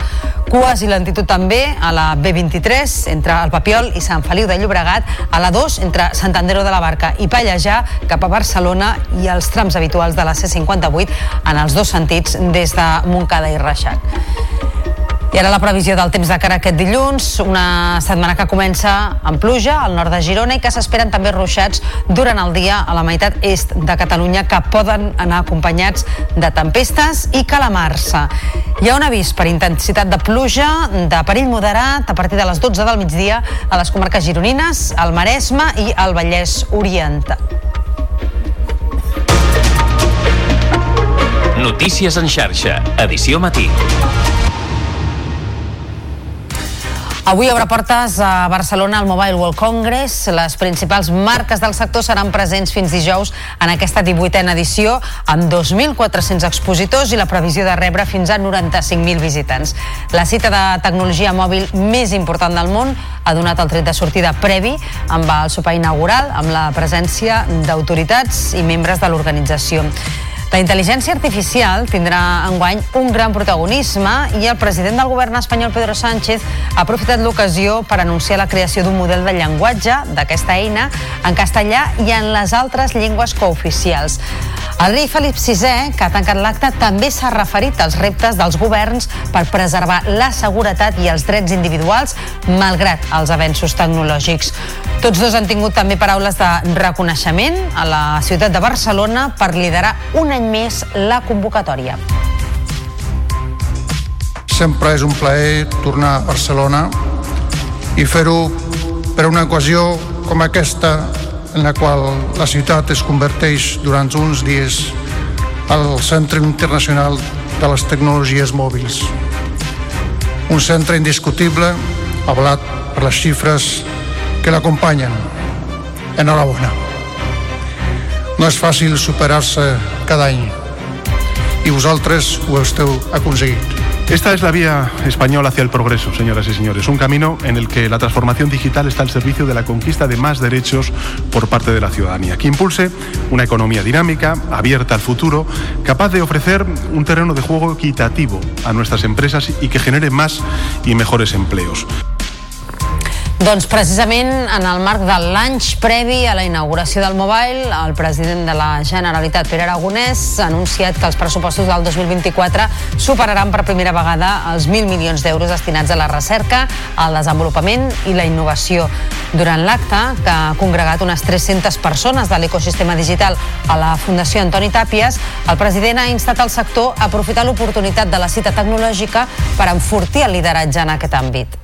Cues i lentitud també a la B23 entre el Papiol i Sant Feliu de Llobregat, a la 2 entre Sant Andreu de la Barca i Pallejà cap a Barcelona i els trams habituals de la C58 en els dos sentits des de Montcada i Reixac. I ara la previsió del temps de cara a aquest dilluns, una setmana que comença amb pluja al nord de Girona i que s'esperen també ruixats durant el dia a la meitat est de Catalunya que poden anar acompanyats de tempestes i calamarsa. Hi ha un avís per intensitat de pluja de perill moderat a partir de les 12 del migdia a les comarques gironines, el Maresme i el Vallès Oriental. Notícies en xarxa, edició matí. Avui obre portes a Barcelona al Mobile World Congress. Les principals marques del sector seran presents fins dijous en aquesta 18a edició amb 2.400 expositors i la previsió de rebre fins a 95.000 visitants. La cita de tecnologia mòbil més important del món ha donat el tret de sortida previ amb el sopar inaugural amb la presència d'autoritats i membres de l'organització. La intel·ligència artificial tindrà enguany un gran protagonisme i el president del govern espanyol, Pedro Sánchez, ha aprofitat l'ocasió per anunciar la creació d'un model de llenguatge d'aquesta eina en castellà i en les altres llengües cooficials. El rei Felip VI, que ha tancat l'acte, també s'ha referit als reptes dels governs per preservar la seguretat i els drets individuals malgrat els avenços tecnològics. Tots dos han tingut també paraules de reconeixement a la ciutat de Barcelona per liderar un any més la convocatòria. Sempre és un plaer tornar a Barcelona i fer-ho per una ocasió com aquesta en la qual la ciutat es converteix durant uns dies al Centre Internacional de les Tecnologies Mòbils. Un centre indiscutible, avalat per les xifres que l'acompanyen. Enhorabona. No és fàcil superar-se cada any i vosaltres ho esteu aconseguit. Esta es la vía española hacia el progreso, señoras y señores. Un camino en el que la transformación digital está al servicio de la conquista de más derechos por parte de la ciudadanía, que impulse una economía dinámica, abierta al futuro, capaz de ofrecer un terreno de juego equitativo a nuestras empresas y que genere más y mejores empleos. Doncs precisament en el marc de l'any previ a la inauguració del Mobile, el president de la Generalitat, Pere Aragonès, ha anunciat que els pressupostos del 2024 superaran per primera vegada els 1.000 milions d'euros destinats a la recerca, al desenvolupament i la innovació. Durant l'acte, que ha congregat unes 300 persones de l'ecosistema digital a la Fundació Antoni Tàpies, el president ha instat al sector a aprofitar l'oportunitat de la cita tecnològica per enfortir el lideratge en aquest àmbit.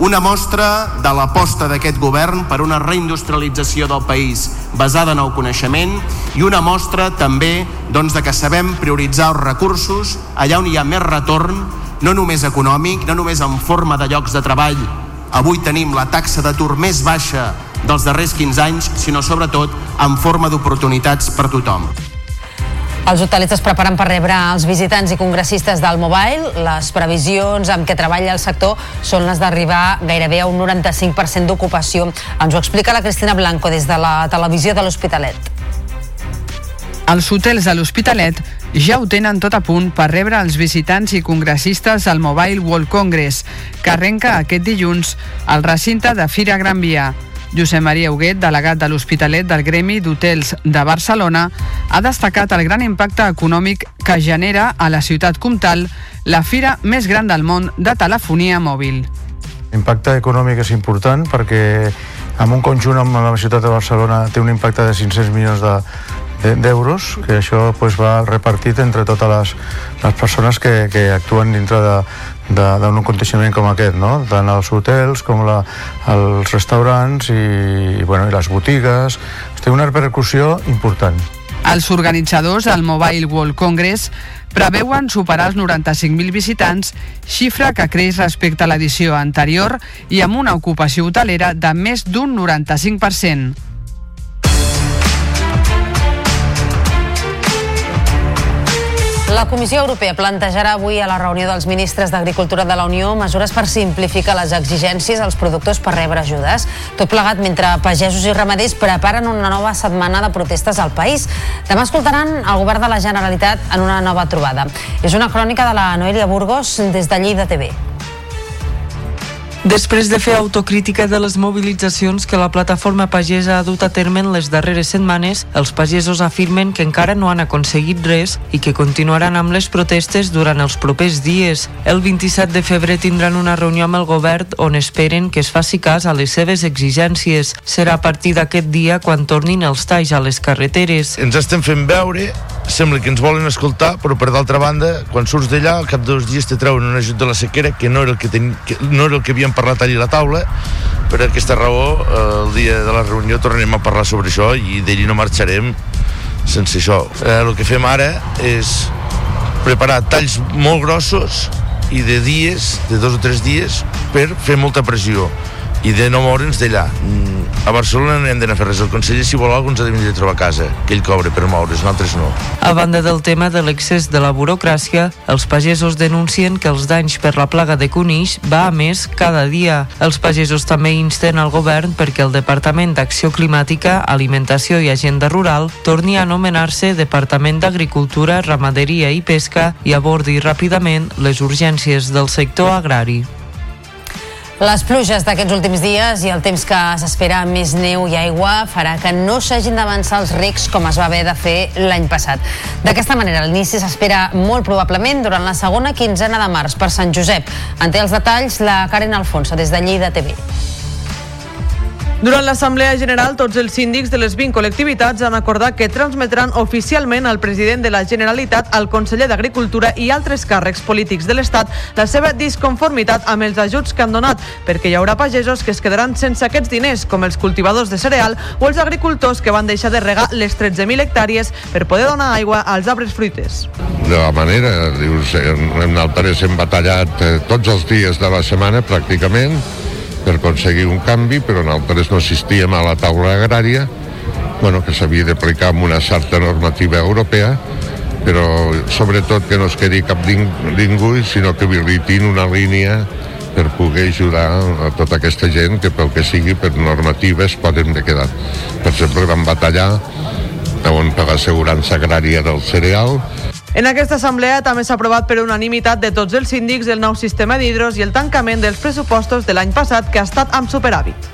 Una mostra de l'aposta d'aquest govern per una reindustrialització del país basada en el coneixement i una mostra també doncs, de que sabem prioritzar els recursos allà on hi ha més retorn, no només econòmic, no només en forma de llocs de treball. Avui tenim la taxa d'atur més baixa dels darrers 15 anys, sinó sobretot en forma d'oportunitats per tothom. Els hotelers es preparen per rebre els visitants i congressistes del Mobile. Les previsions amb què treballa el sector són les d'arribar gairebé a un 95% d'ocupació. Ens ho explica la Cristina Blanco des de la televisió de l'Hospitalet. Els hotels de l'Hospitalet ja ho tenen tot a punt per rebre els visitants i congressistes al Mobile World Congress, que arrenca aquest dilluns al recinte de Fira Gran Via. Josep Maria Huguet, delegat de l'Hospitalet del Gremi d'Hotels de Barcelona, ha destacat el gran impacte econòmic que genera a la ciutat comtal la fira més gran del món de telefonia mòbil. L'impacte econòmic és important perquè en un conjunt amb la ciutat de Barcelona té un impacte de 500 milions de, d'euros, que això pues, va repartit entre totes les, les persones que, que actuen dintre de, d'un aconteixement com aquest, no? tant els hotels com la, els restaurants i, i, bueno, i les botigues. Té una repercussió important. Els organitzadors del Mobile World Congress preveuen superar els 95.000 visitants, xifra que creix respecte a l'edició anterior i amb una ocupació hotelera de més d'un 95%. La Comissió Europea plantejarà avui a la reunió dels ministres d'Agricultura de la Unió mesures per simplificar les exigències als productors per rebre ajudes. Tot plegat mentre pagesos i ramaders preparen una nova setmana de protestes al país. Demà escoltaran el govern de la Generalitat en una nova trobada. És una crònica de la Noelia Burgos des de Lleida TV. Després de fer autocrítica de les mobilitzacions que la plataforma pagesa ha dut a terme en les darreres setmanes, els pagesos afirmen que encara no han aconseguit res i que continuaran amb les protestes durant els propers dies. El 27 de febrer tindran una reunió amb el govern on esperen que es faci cas a les seves exigències. Serà a partir d'aquest dia quan tornin els talls a les carreteres. Ens estem fent veure sembla que ens volen escoltar, però per d'altra banda, quan surts d'allà, al cap de dos dies te treuen un ajut de la sequera que no era el que, ten... que, no era el que havíem parlat allà a la taula, per aquesta raó, eh, el dia de la reunió tornarem a parlar sobre això i d'ell no marxarem sense això. Eh, el que fem ara és preparar talls molt grossos i de dies, de dos o tres dies, per fer molta pressió i de no moure'ns d'allà. Mm, A Barcelona no hem d'anar a fer res. El conseller, si vol ens ha de venir a trobar a casa, que ell cobra per moure's, nosaltres no. A banda del tema de l'excés de la burocràcia, els pagesos denuncien que els danys per la plaga de conills va a més cada dia. Els pagesos també insten al govern perquè el Departament d'Acció Climàtica, Alimentació i Agenda Rural torni a anomenar-se Departament d'Agricultura, Ramaderia i Pesca i abordi ràpidament les urgències del sector agrari. Les pluges d'aquests últims dies i el temps que s'espera més neu i aigua farà que no s'hagin d'avançar els recs com es va haver de fer l'any passat. D'aquesta manera, l'inici s'espera molt probablement durant la segona quinzena de març per Sant Josep. En té els detalls la Karen Alfonso des de Lleida TV. Durant l'Assemblea General, tots els síndics de les 20 col·lectivitats han acordat que transmetran oficialment al president de la Generalitat, al conseller d'Agricultura i altres càrrecs polítics de l'Estat la seva disconformitat amb els ajuts que han donat, perquè hi haurà pagesos que es quedaran sense aquests diners, com els cultivadors de cereal o els agricultors que van deixar de regar les 13.000 hectàrees per poder donar aigua als arbres fruiters. de la manera, dius, en, en Altares hem batallat eh, tots els dies de la setmana pràcticament per aconseguir un canvi, però nosaltres no assistíem a la taula agrària, bueno, que s'havia d'aplicar amb una certa normativa europea, però sobretot que no es quedi cap ningú, sinó que habilitin una línia per poder ajudar a tota aquesta gent que pel que sigui per normatives poden de quedar. Per exemple, vam batallar on per l'assegurança agrària del cereal, En aquesta assemblea també s'ha aprovat per unanimitat de tots els síndics el nou sistema d'hidros i el tancament dels pressupostos de l'any passat que ha estat amb superàvit.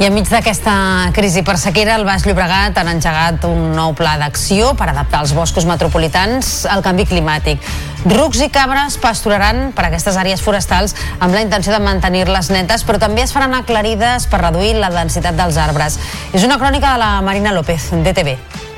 I enmig d'aquesta crisi per sequera, el Baix Llobregat han engegat un nou pla d'acció per adaptar els boscos metropolitans al canvi climàtic. Rucs i cabres pasturaran per aquestes àrees forestals amb la intenció de mantenir-les netes, però també es faran aclarides per reduir la densitat dels arbres. És una crònica de la Marina López, DTV.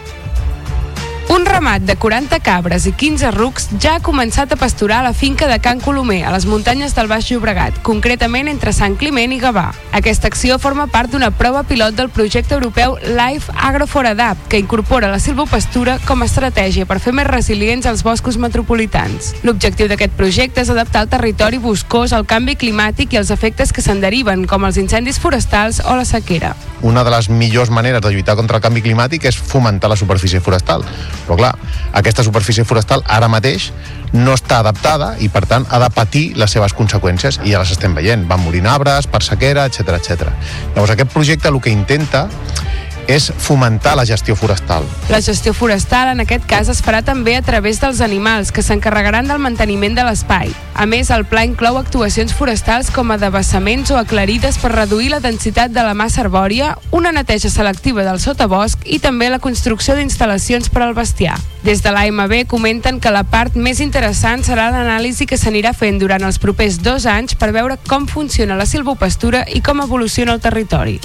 Un ramat de 40 cabres i 15 rucs ja ha començat a pasturar a la finca de Can Colomer, a les muntanyes del Baix Llobregat, concretament entre Sant Climent i Gavà. Aquesta acció forma part d'una prova pilot del projecte europeu Life Agro for Adapt, que incorpora la silvopastura com a estratègia per fer més resilients els boscos metropolitans. L'objectiu d'aquest projecte és adaptar el territori boscós al canvi climàtic i els efectes que se'n deriven, com els incendis forestals o la sequera. una de les millors maneres de lluitar contra el canvi climàtic és fomentar la superfície forestal. Però clar, aquesta superfície forestal ara mateix no està adaptada i per tant ha de patir les seves conseqüències i ja les estem veient. Van morint arbres per sequera, etc etc. Llavors aquest projecte el que intenta és fomentar la gestió forestal. La gestió forestal, en aquest cas, es farà també a través dels animals, que s'encarregaran del manteniment de l'espai. A més, el pla inclou actuacions forestals com a devassaments o aclarides per reduir la densitat de la massa arbòria, una neteja selectiva del sotabosc i també la construcció d'instal·lacions per al bestiar. Des de l'AMB comenten que la part més interessant serà l'anàlisi que s'anirà fent durant els propers dos anys per veure com funciona la silvopastura i com evoluciona el territori.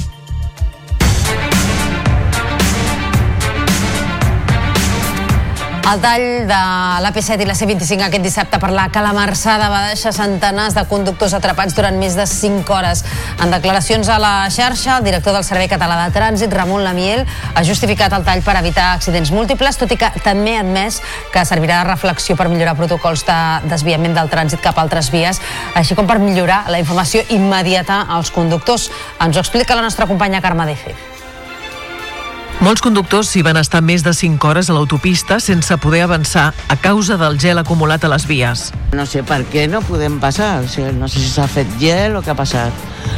El tall de l'AP7 i la C25 aquest dissabte per la calamarsada va deixar centenars de conductors atrapats durant més de 5 hores. En declaracions a la xarxa, el director del Servei Català de Trànsit, Ramon Lamiel, ha justificat el tall per evitar accidents múltiples, tot i que també ha admès que servirà de reflexió per millorar protocols de desviament del trànsit cap a altres vies, així com per millorar la informació immediata als conductors. Ens ho explica la nostra companya Carme Defe. Molts conductors s'hi van estar més de 5 hores a l'autopista sense poder avançar a causa del gel acumulat a les vies. No sé per què no podem passar, o sigui, no sé si s'ha fet gel o què ha passat.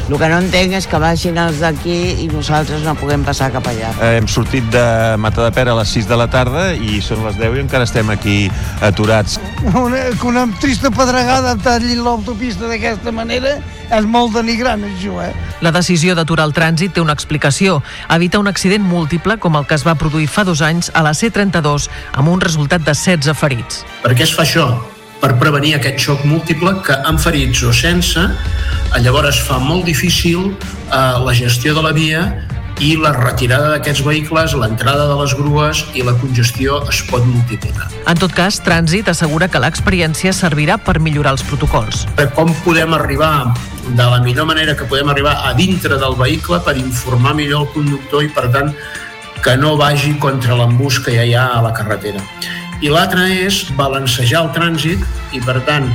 El que no entenc és que vagin els d'aquí i nosaltres no puguem passar cap allà. Eh, Hem sortit de Matadepera a les 6 de la tarda i són les 10 i encara estem aquí aturats. Una, una trista pedregada talli l'autopista d'aquesta manera és molt denigrant, això, eh? La decisió d'aturar el trànsit té una explicació. Evita un accident múltiple com el que es va produir fa dos anys a la C32 amb un resultat de 16 ferits. Per què es fa això? Per prevenir aquest xoc múltiple que amb ferits o sense, llavors fa molt difícil eh, la gestió de la via i la retirada d'aquests vehicles, l'entrada de les grues i la congestió es pot multiplicar. En tot cas, Trànsit assegura que l'experiència servirà per millorar els protocols. Com podem arribar de la millor manera que podem arribar a dintre del vehicle per informar millor el conductor i, per tant, que no vagi contra l'embús que ja hi ha a la carretera. I l'altre és balancejar el trànsit i, per tant,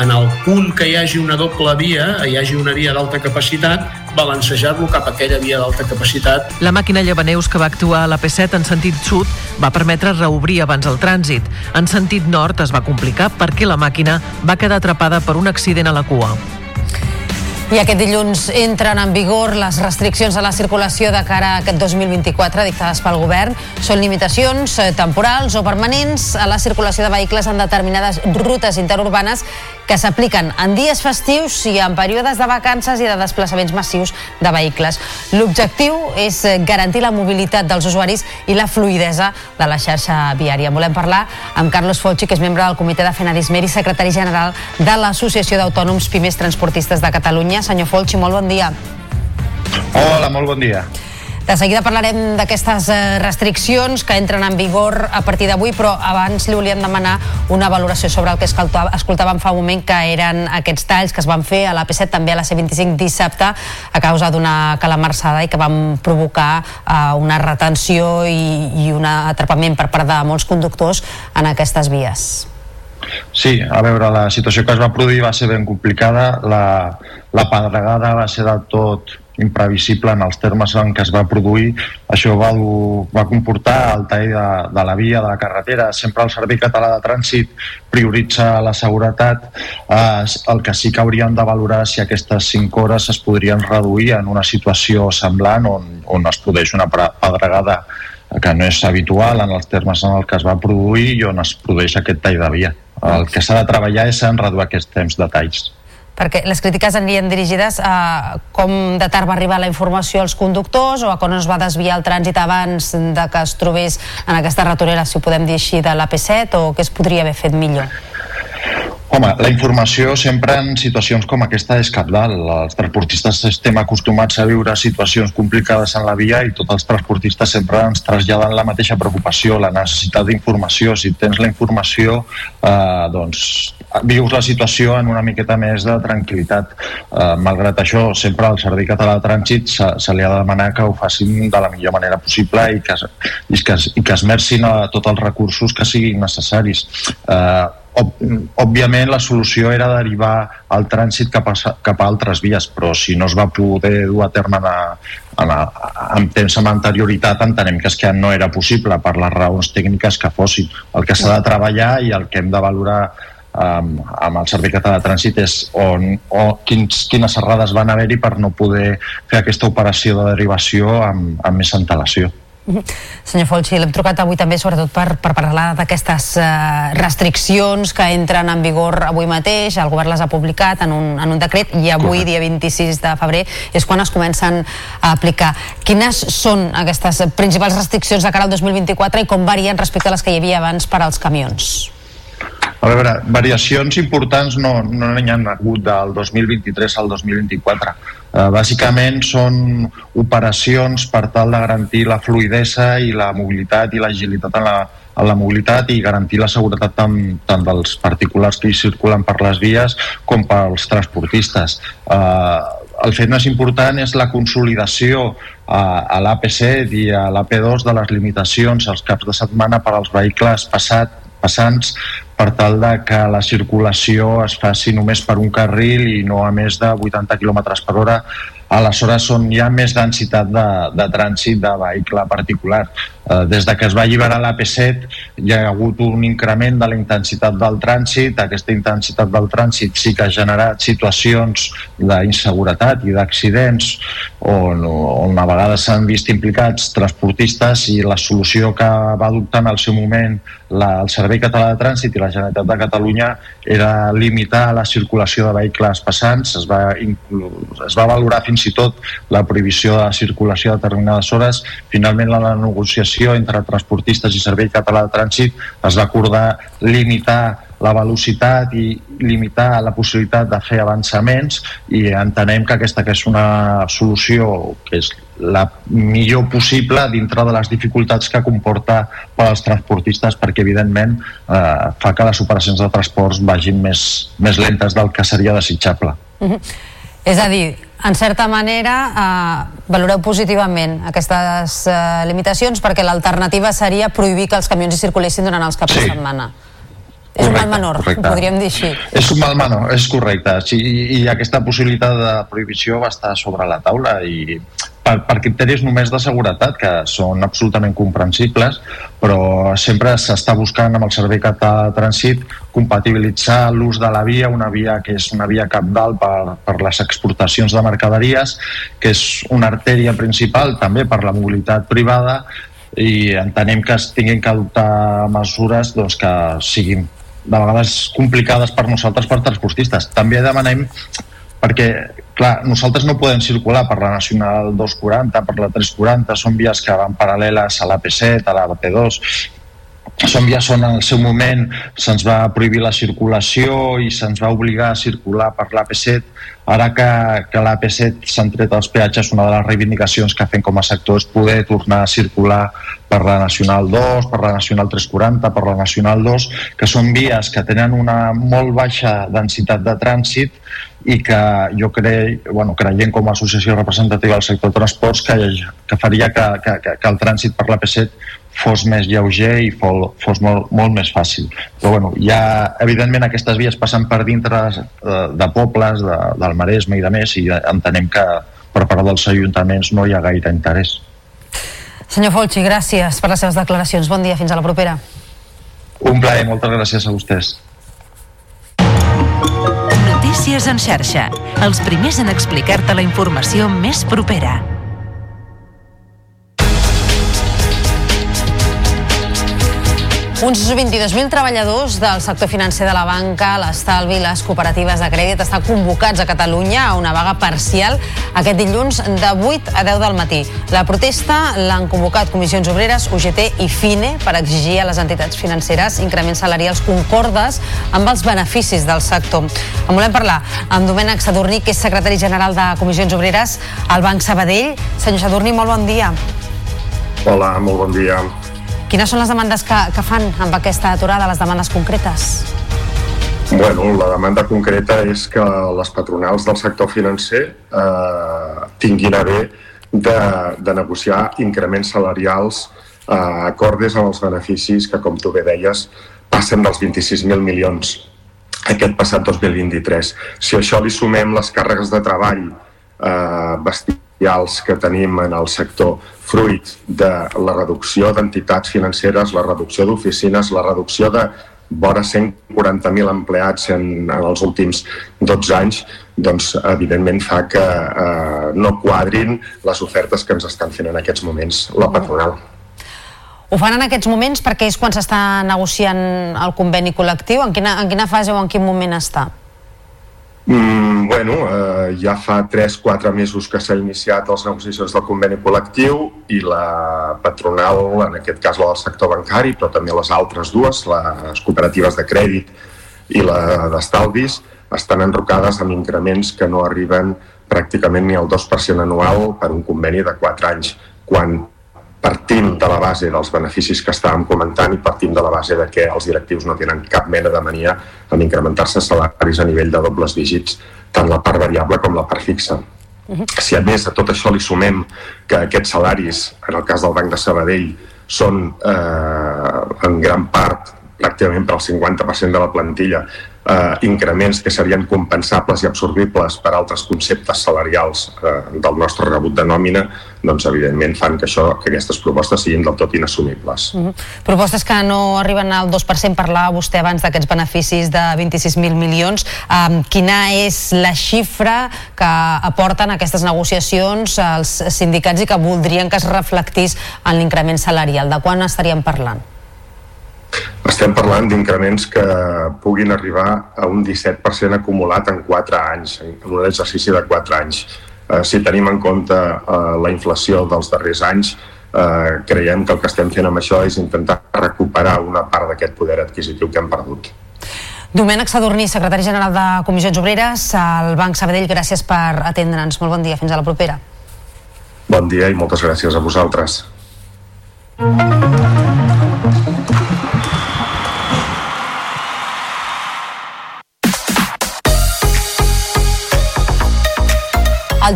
en el punt que hi hagi una doble via, hi hagi una via d'alta capacitat, balancejar-lo cap a aquella via d'alta capacitat. La màquina llevaneus que va actuar a la P7 en sentit sud va permetre reobrir abans el trànsit. En sentit nord es va complicar perquè la màquina va quedar atrapada per un accident a la cua. I aquest dilluns entren en vigor les restriccions a la circulació de cara a aquest 2024 dictades pel govern. Són limitacions eh, temporals o permanents a la circulació de vehicles en determinades rutes interurbanes que s'apliquen en dies festius i en períodes de vacances i de desplaçaments massius de vehicles. L'objectiu és garantir la mobilitat dels usuaris i la fluidesa de la xarxa viària. Volem parlar amb Carlos Folchi, que és membre del comitè de Fenadismer i secretari general de l'Associació d'Autònoms Pimes Transportistes de Catalunya. Senyor Folchi, molt bon dia. Hola, molt bon dia. De seguida parlarem d'aquestes eh, restriccions que entren en vigor a partir d'avui, però abans li volíem demanar una valoració sobre el que escoltàvem fa un moment, que eren aquests talls que es van fer a la P7, també a la C25 dissabte, a causa d'una calamarsada i que van provocar uh, una retenció i, i un atrapament per part de molts conductors en aquestes vies. Sí, a veure, la situació que es va produir va ser ben complicada, la, la pedregada va ser del tot imprevisible en els termes en què es va produir. Això va, va comportar el tall de, de la via, de la carretera. Sempre el Servei Català de Trànsit prioritza la seguretat. Eh, el que sí que hauríem de valorar si aquestes 5 hores es podrien reduir en una situació semblant on, on es produeix una pedregada que no és habitual en els termes en el que es va produir i on es produeix aquest tall de via. El que s'ha de treballar és en reduir aquests temps de talls perquè les crítiques anirien dirigides a com de tard va arribar la informació als conductors o a quan es va desviar el trànsit abans de que es trobés en aquesta ratonera, si ho podem dir així, de l'AP7 o què es podria haver fet millor? Home, la informació sempre en situacions com aquesta és capdalt. Els transportistes estem acostumats a viure situacions complicades en la via i tots els transportistes sempre ens traslladen la mateixa preocupació, la necessitat d'informació. Si tens la informació, eh, doncs vius la situació en una miqueta més de tranquil·litat. Eh, malgrat això, sempre al Servei Català de Trànsit se, se li ha de demanar que ho facin de la millor manera possible i que, i que, i que esmercin a tots els recursos que siguin necessaris. Eh, òbviament la solució era derivar el trànsit cap a, cap a altres vies, però si no es va poder dur a terme en, en, en temps amb anterioritat entenem que és que no era possible per les raons tècniques que fossin. El que s'ha de treballar i el que hem de valorar um, amb el Servei Català de Trànsit és on, o quins, quines errades van haver-hi per no poder fer aquesta operació de derivació amb, amb més antelació. Senyor Folchi, l'hem trucat avui també sobretot per, per parlar d'aquestes uh, restriccions que entren en vigor avui mateix, el govern les ha publicat en un, en un decret i avui, Correcte. dia 26 de febrer, és quan es comencen a aplicar. Quines són aquestes principals restriccions de cara al 2024 i com varien respecte a les que hi havia abans per als camions? A veure, variacions importants no no n'hi ha hagut del 2023 al 2024. Uh, bàsicament són operacions per tal de garantir la fluidesa i la mobilitat i l'agilitat en la, en la mobilitat i garantir la seguretat tant, tant dels particulars que hi circulen per les vies com pels transportistes. Uh, el fet més important és la consolidació a, a l'AP7 i a l'AP2 de les limitacions als caps de setmana per als vehicles passat, passants per tal de que la circulació es faci només per un carril i no a més de 80 km per hora aleshores on hi ha més densitat de, de trànsit de vehicle particular. Eh, des de que es va alliberar l'AP7 hi ha hagut un increment de la intensitat del trànsit, aquesta intensitat del trànsit sí que ha generat situacions d'inseguretat i d'accidents on, on a vegades s'han vist implicats transportistes i la solució que va adoptar en el seu moment la, el Servei Català de Trànsit i la Generalitat de Catalunya era limitar la circulació de vehicles passants, es va, es va valorar fins i tot la prohibició de circulació a determinades hores. Finalment, la negociació entre transportistes i Servei Català de Trànsit es va acordar limitar la velocitat i limitar la possibilitat de fer avançaments i entenem que aquesta que és una solució que és la millor possible dintre de les dificultats que comporta per als transportistes perquè evidentment eh, fa que les operacions de transports vagin més, més lentes del que seria desitjable. Uh -huh. És a dir, en certa manera eh, valoreu positivament aquestes eh, limitacions perquè l'alternativa seria prohibir que els camions hi circulessin durant els caps sí. de setmana. És correcte, un mal menor, correcte. podríem dir així. És un mal menor, és correcte. Sí, i, I aquesta possibilitat de prohibició va estar sobre la taula i per, per criteris només de seguretat, que són absolutament comprensibles, però sempre s'està buscant amb el Servei Català de Trànsit compatibilitzar l'ús de la via, una via que és una via capdalt per, per les exportacions de mercaderies, que és una artèria principal també per la mobilitat privada i entenem que es tinguin que adoptar mesures doncs, que siguin de vegades complicades per nosaltres, per transportistes. També demanem perquè, clar, nosaltres no podem circular per la Nacional 240, per la 340, són vies que van paral·leles a la P7, a la P2, són vies on en el seu moment se'ns va prohibir la circulació i se'ns va obligar a circular per l'AP7 ara que, que l'AP7 s'han tret els peatges una de les reivindicacions que fem com a sector és poder tornar a circular per la Nacional 2, per la Nacional 340, per la Nacional 2, que són vies que tenen una molt baixa densitat de trànsit i que jo crec, bueno, creiem com a associació representativa del sector transports que, que faria que, que, que el trànsit per la P7 fos més lleuger i fos, fos molt, molt més fàcil. Però bueno, ja, evidentment aquestes vies passen per dintre de, de pobles, de, del Maresme i de més, i entenem que per part dels ajuntaments no hi ha gaire interès. Senyor Folchi, gràcies per les seves declaracions. Bon dia, fins a la propera. Un plaer, moltes gràcies a vostès. Notícies en xarxa. Els primers en explicar-te la informació més propera. Uns 22.000 treballadors del sector financer de la banca, l'estalvi i les cooperatives de crèdit estan convocats a Catalunya a una vaga parcial aquest dilluns de 8 a 10 del matí. La protesta l'han convocat Comissions Obreres, UGT i FINE per exigir a les entitats financeres increments salarials concordes amb els beneficis del sector. En volem parlar amb Domènec Sadurní, que és secretari general de Comissions Obreres al Banc Sabadell. Senyor Sadurní, molt bon dia. Hola, molt bon dia. Quines són les demandes que, que fan amb aquesta aturada, les demandes concretes? Bueno, la demanda concreta és que les patronals del sector financer eh, tinguin a bé de, de negociar increments salarials eh, acordes amb els beneficis que, com tu bé deies, passen dels 26.000 milions aquest passat 2023. Si això li sumem les càrregues de treball eh, bestials que tenim en el sector fruit de la reducció d'entitats financeres, la reducció d'oficines, la reducció de vora 140.000 empleats en, en els últims 12 anys, doncs evidentment fa que eh, no quadrin les ofertes que ens estan fent en aquests moments la patronal. Ho fan en aquests moments perquè és quan s'està negociant el conveni col·lectiu? En quina, en quina fase o en quin moment està? Mm, bueno, eh, ja fa 3-4 mesos que s'ha iniciat les negociacions del conveni col·lectiu i la patronal, en aquest cas la del sector bancari, però també les altres dues, les cooperatives de crèdit i la d'estalvis, estan enrocades amb increments que no arriben pràcticament ni al 2% anual per un conveni de 4 anys, quan partim de la base dels beneficis que estàvem comentant i partim de la base de que els directius no tenen cap mena de mania en incrementar-se salaris a nivell de dobles dígits, tant la part variable com la part fixa. -huh. Si a més a tot això li sumem que aquests salaris, en el cas del Banc de Sabadell, són eh, en gran part pràcticament per al 50% de la plantilla eh, increments que serien compensables i absorbibles per altres conceptes salarials eh, del nostre rebut de nòmina, doncs evidentment fan que, això, que aquestes propostes siguin del tot inassumibles. Mm -hmm. Propostes que no arriben al 2%, parlava vostè abans d'aquests beneficis de 26.000 milions. Eh, quina és la xifra que aporten aquestes negociacions als sindicats i que voldrien que es reflectís en l'increment salarial? De quan estaríem parlant? Estem parlant d'increments que puguin arribar a un 17% acumulat en 4 anys, en un exercici de 4 anys. Eh, si tenim en compte eh, la inflació dels darrers anys, eh, creiem que el que estem fent amb això és intentar recuperar una part d'aquest poder adquisitiu que hem perdut. Domènec Sadurní, secretari general de Comissions Obreres, al Banc Sabadell, gràcies per atendre'ns. Molt bon dia, fins a la propera. Bon dia i moltes gràcies a vosaltres.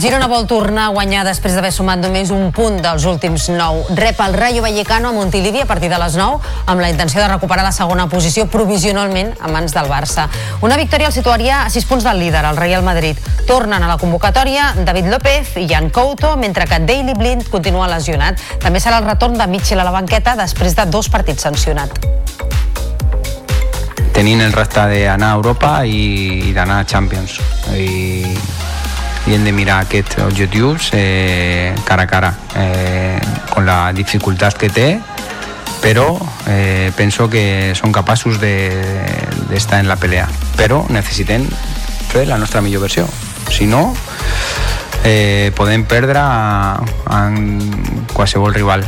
Girona vol tornar a guanyar després d'haver sumat només un punt dels últims 9. Rep el Rayo Vallecano a Montilivi a partir de les 9 amb la intenció de recuperar la segona posició provisionalment a mans del Barça. Una victòria el situaria a 6 punts del líder, el Real Madrid. Tornen a la convocatòria David López i Jan Couto, mentre que Daily Blind continua lesionat. També serà el retorn de Mitchell a la banqueta després de dos partits sancionat tenint el repte d'anar a Europa i, i d'anar a Champions i i hem de mirar aquests objectius eh, cara a cara, eh, con la dificultat que té, però eh, penso que són capaços d'estar de, en la pelea. Però necessitem fer la nostra millor versió. Si no, eh, podem perdre en qualsevol rival.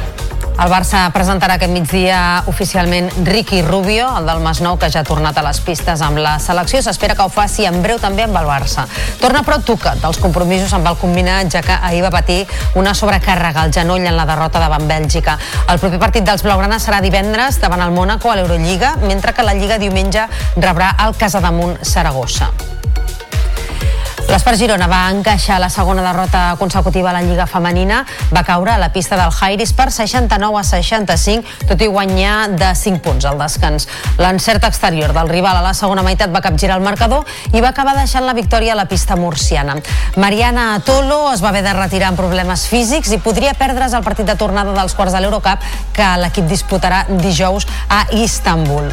El Barça presentarà aquest migdia oficialment Ricky Rubio, el del Masnou, que ja ha tornat a les pistes amb la selecció. S'espera que ho faci en breu també amb el Barça. Torna però Tuca dels compromisos amb el combinat, ja que ahir va patir una sobrecàrrega al genoll en la derrota davant Bèlgica. El proper partit dels Blaugrana serà divendres davant el Mónaco a l'Eurolliga, mentre que la Lliga diumenge rebrà el Casademont Saragossa. L'Espart Girona va encaixar la segona derrota consecutiva a la Lliga Femenina, va caure a la pista del Jairis per 69 a 65, tot i guanyar de 5 punts al descans. L'encert exterior del rival a la segona meitat va capgirar el marcador i va acabar deixant la victòria a la pista murciana. Mariana Tolo es va haver de retirar amb problemes físics i podria perdre's el partit de tornada dels quarts de l'Eurocup que l'equip disputarà dijous a Istanbul.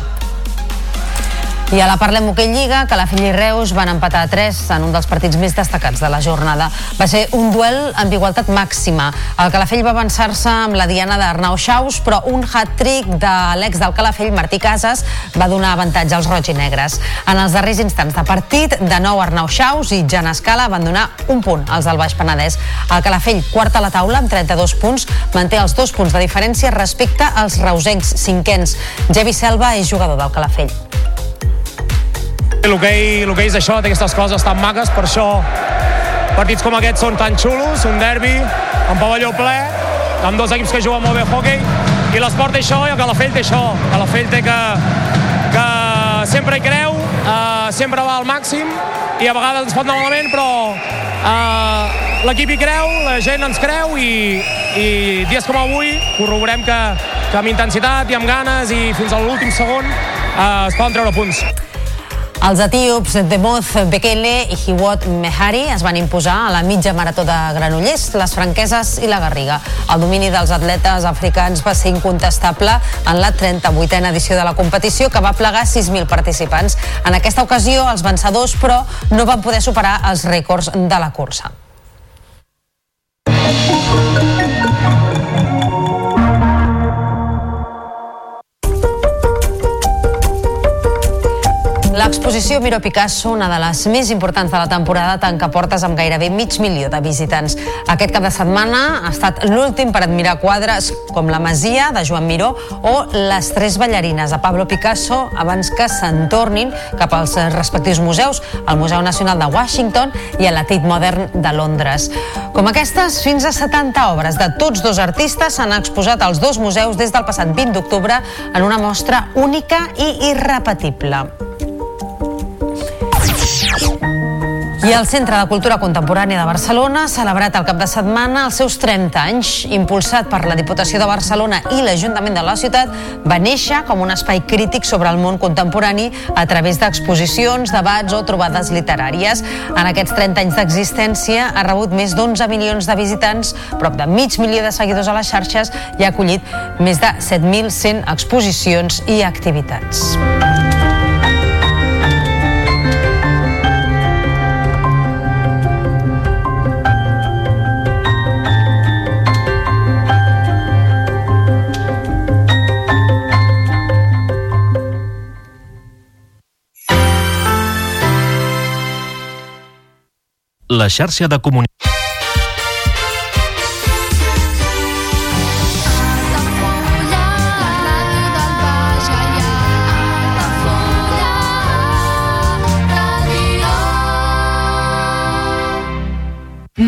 I a la Parlem Hoquei Lliga, que la Filla i Reus van empatar a 3 en un dels partits més destacats de la jornada. Va ser un duel amb igualtat màxima. El Calafell va avançar-se amb la diana d'Arnau Xaus, però un hat-trick de l'ex del Calafell, Martí Casas, va donar avantatge als roig i negres. En els darrers instants de partit, de nou Arnau Xaus i Jan Escala van donar un punt als del Baix Penedès. El Calafell, quart a la taula amb 32 punts, manté els dos punts de diferència respecte als reusencs cinquens. Jevi Selva és jugador del Calafell. L'hoquei és això, té aquestes coses tan maques, per això partits com aquests són tan xulos, un derbi, un pavelló ple, amb dos equips que juguen molt bé hockey, i l'esport té això i el Calafell té això. El Calafell té que, que sempre hi creu, uh, sempre va al màxim, i a vegades ens pot anar malament, però uh, l'equip hi creu, la gent ens creu, i, i dies com avui corroborem que, que amb intensitat i amb ganes i fins a l'últim segon uh, es poden treure punts. Els etíops Demoz Bekele i Hiwot Mehari es van imposar a la mitja marató de Granollers, les Franqueses i la Garriga. El domini dels atletes africans va ser incontestable en la 38a edició de la competició, que va plegar 6.000 participants. En aquesta ocasió, els vencedors, però, no van poder superar els rècords de la cursa. L'exposició Miro Picasso, una de les més importants de la temporada, tanca portes amb gairebé mig milió de visitants. Aquest cap de setmana ha estat l'últim per admirar quadres com La Masia, de Joan Miró, o Les tres ballarines, de Pablo Picasso, abans que se'n tornin cap als respectius museus, al Museu Nacional de Washington i a la Tate Modern de Londres. Com aquestes, fins a 70 obres de tots dos artistes s'han exposat als dos museus des del passat 20 d'octubre en una mostra única i irrepetible. I el Centre de Cultura Contemporània de Barcelona ha celebrat el cap de setmana els seus 30 anys. Impulsat per la Diputació de Barcelona i l'Ajuntament de la ciutat, va néixer com un espai crític sobre el món contemporani a través d'exposicions, debats o trobades literàries. En aquests 30 anys d'existència ha rebut més d'11 milions de visitants, prop de mig milió de seguidors a les xarxes i ha acollit més de 7.100 exposicions i activitats. La xarxa de comunicació.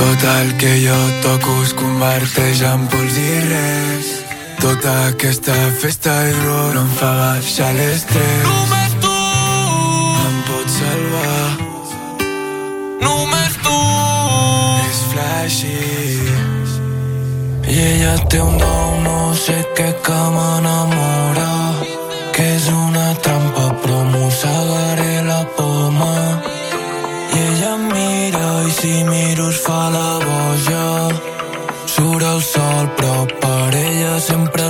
Tot el que jo toco es converteix en pols i res. Tota aquesta festa i dolor em fa baixar l'estrès. Només tu em pots salvar. Només tu és flashy. I ella té un don, no sé què que m'enamora. Que és una trampa, però mossegaré la poma. Si miro es fa la boja. Surt el sol, però per ella sempre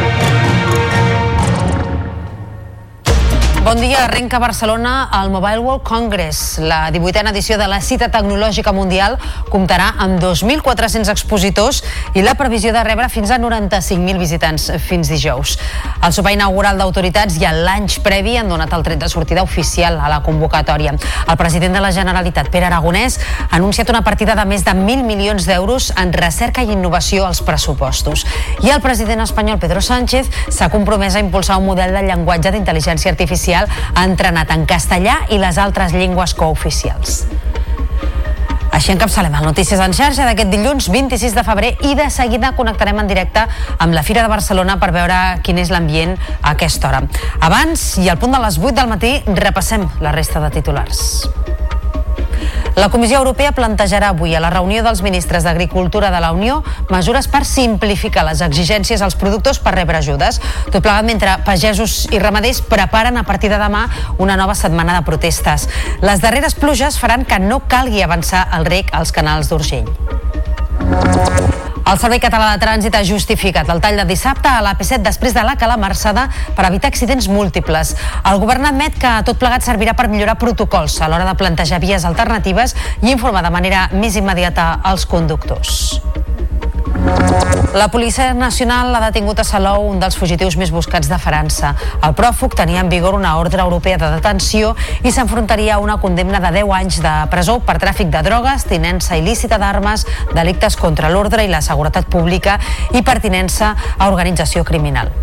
Bon dia, arrenca Barcelona el Mobile World Congress. La 18a edició de la cita tecnològica mundial comptarà amb 2.400 expositors i la previsió de rebre fins a 95.000 visitants fins dijous. El sopar inaugural d'autoritats i el l'any previ han donat el tret de sortida oficial a la convocatòria. El president de la Generalitat, Pere Aragonès, ha anunciat una partida de més de 1.000 milions d'euros en recerca i innovació als pressupostos. I el president espanyol, Pedro Sánchez, s'ha compromès a impulsar un model de llenguatge d'intel·ligència artificial entrenat en castellà i les altres llengües cooficials. Així encapçalem el Notícies en xarxa d'aquest dilluns 26 de febrer i de seguida connectarem en directe amb la Fira de Barcelona per veure quin és l'ambient a aquesta hora. Abans i al punt de les 8 del matí repassem la resta de titulars. La Comissió Europea plantejarà avui a la reunió dels ministres d'Agricultura de la Unió mesures per simplificar les exigències als productors per rebre ajudes. Tot plegat mentre pagesos i ramaders preparen a partir de demà una nova setmana de protestes. Les darreres pluges faran que no calgui avançar el rec als canals d'Urgell. El Servei Català de Trànsit ha justificat el tall de dissabte a l'AP7 després de la calamarsada per evitar accidents múltiples. El govern admet que tot plegat servirà per millorar protocols a l'hora de plantejar vies alternatives i informar de manera més immediata als conductors. La Policia Nacional ha detingut a Salou un dels fugitius més buscats de França. El pròfug tenia en vigor una ordre europea de detenció i s'enfrontaria a una condemna de 10 anys de presó per tràfic de drogues, tinença il·lícita d'armes, delictes contra l'ordre i la seguretat pública i pertinença a organització criminal.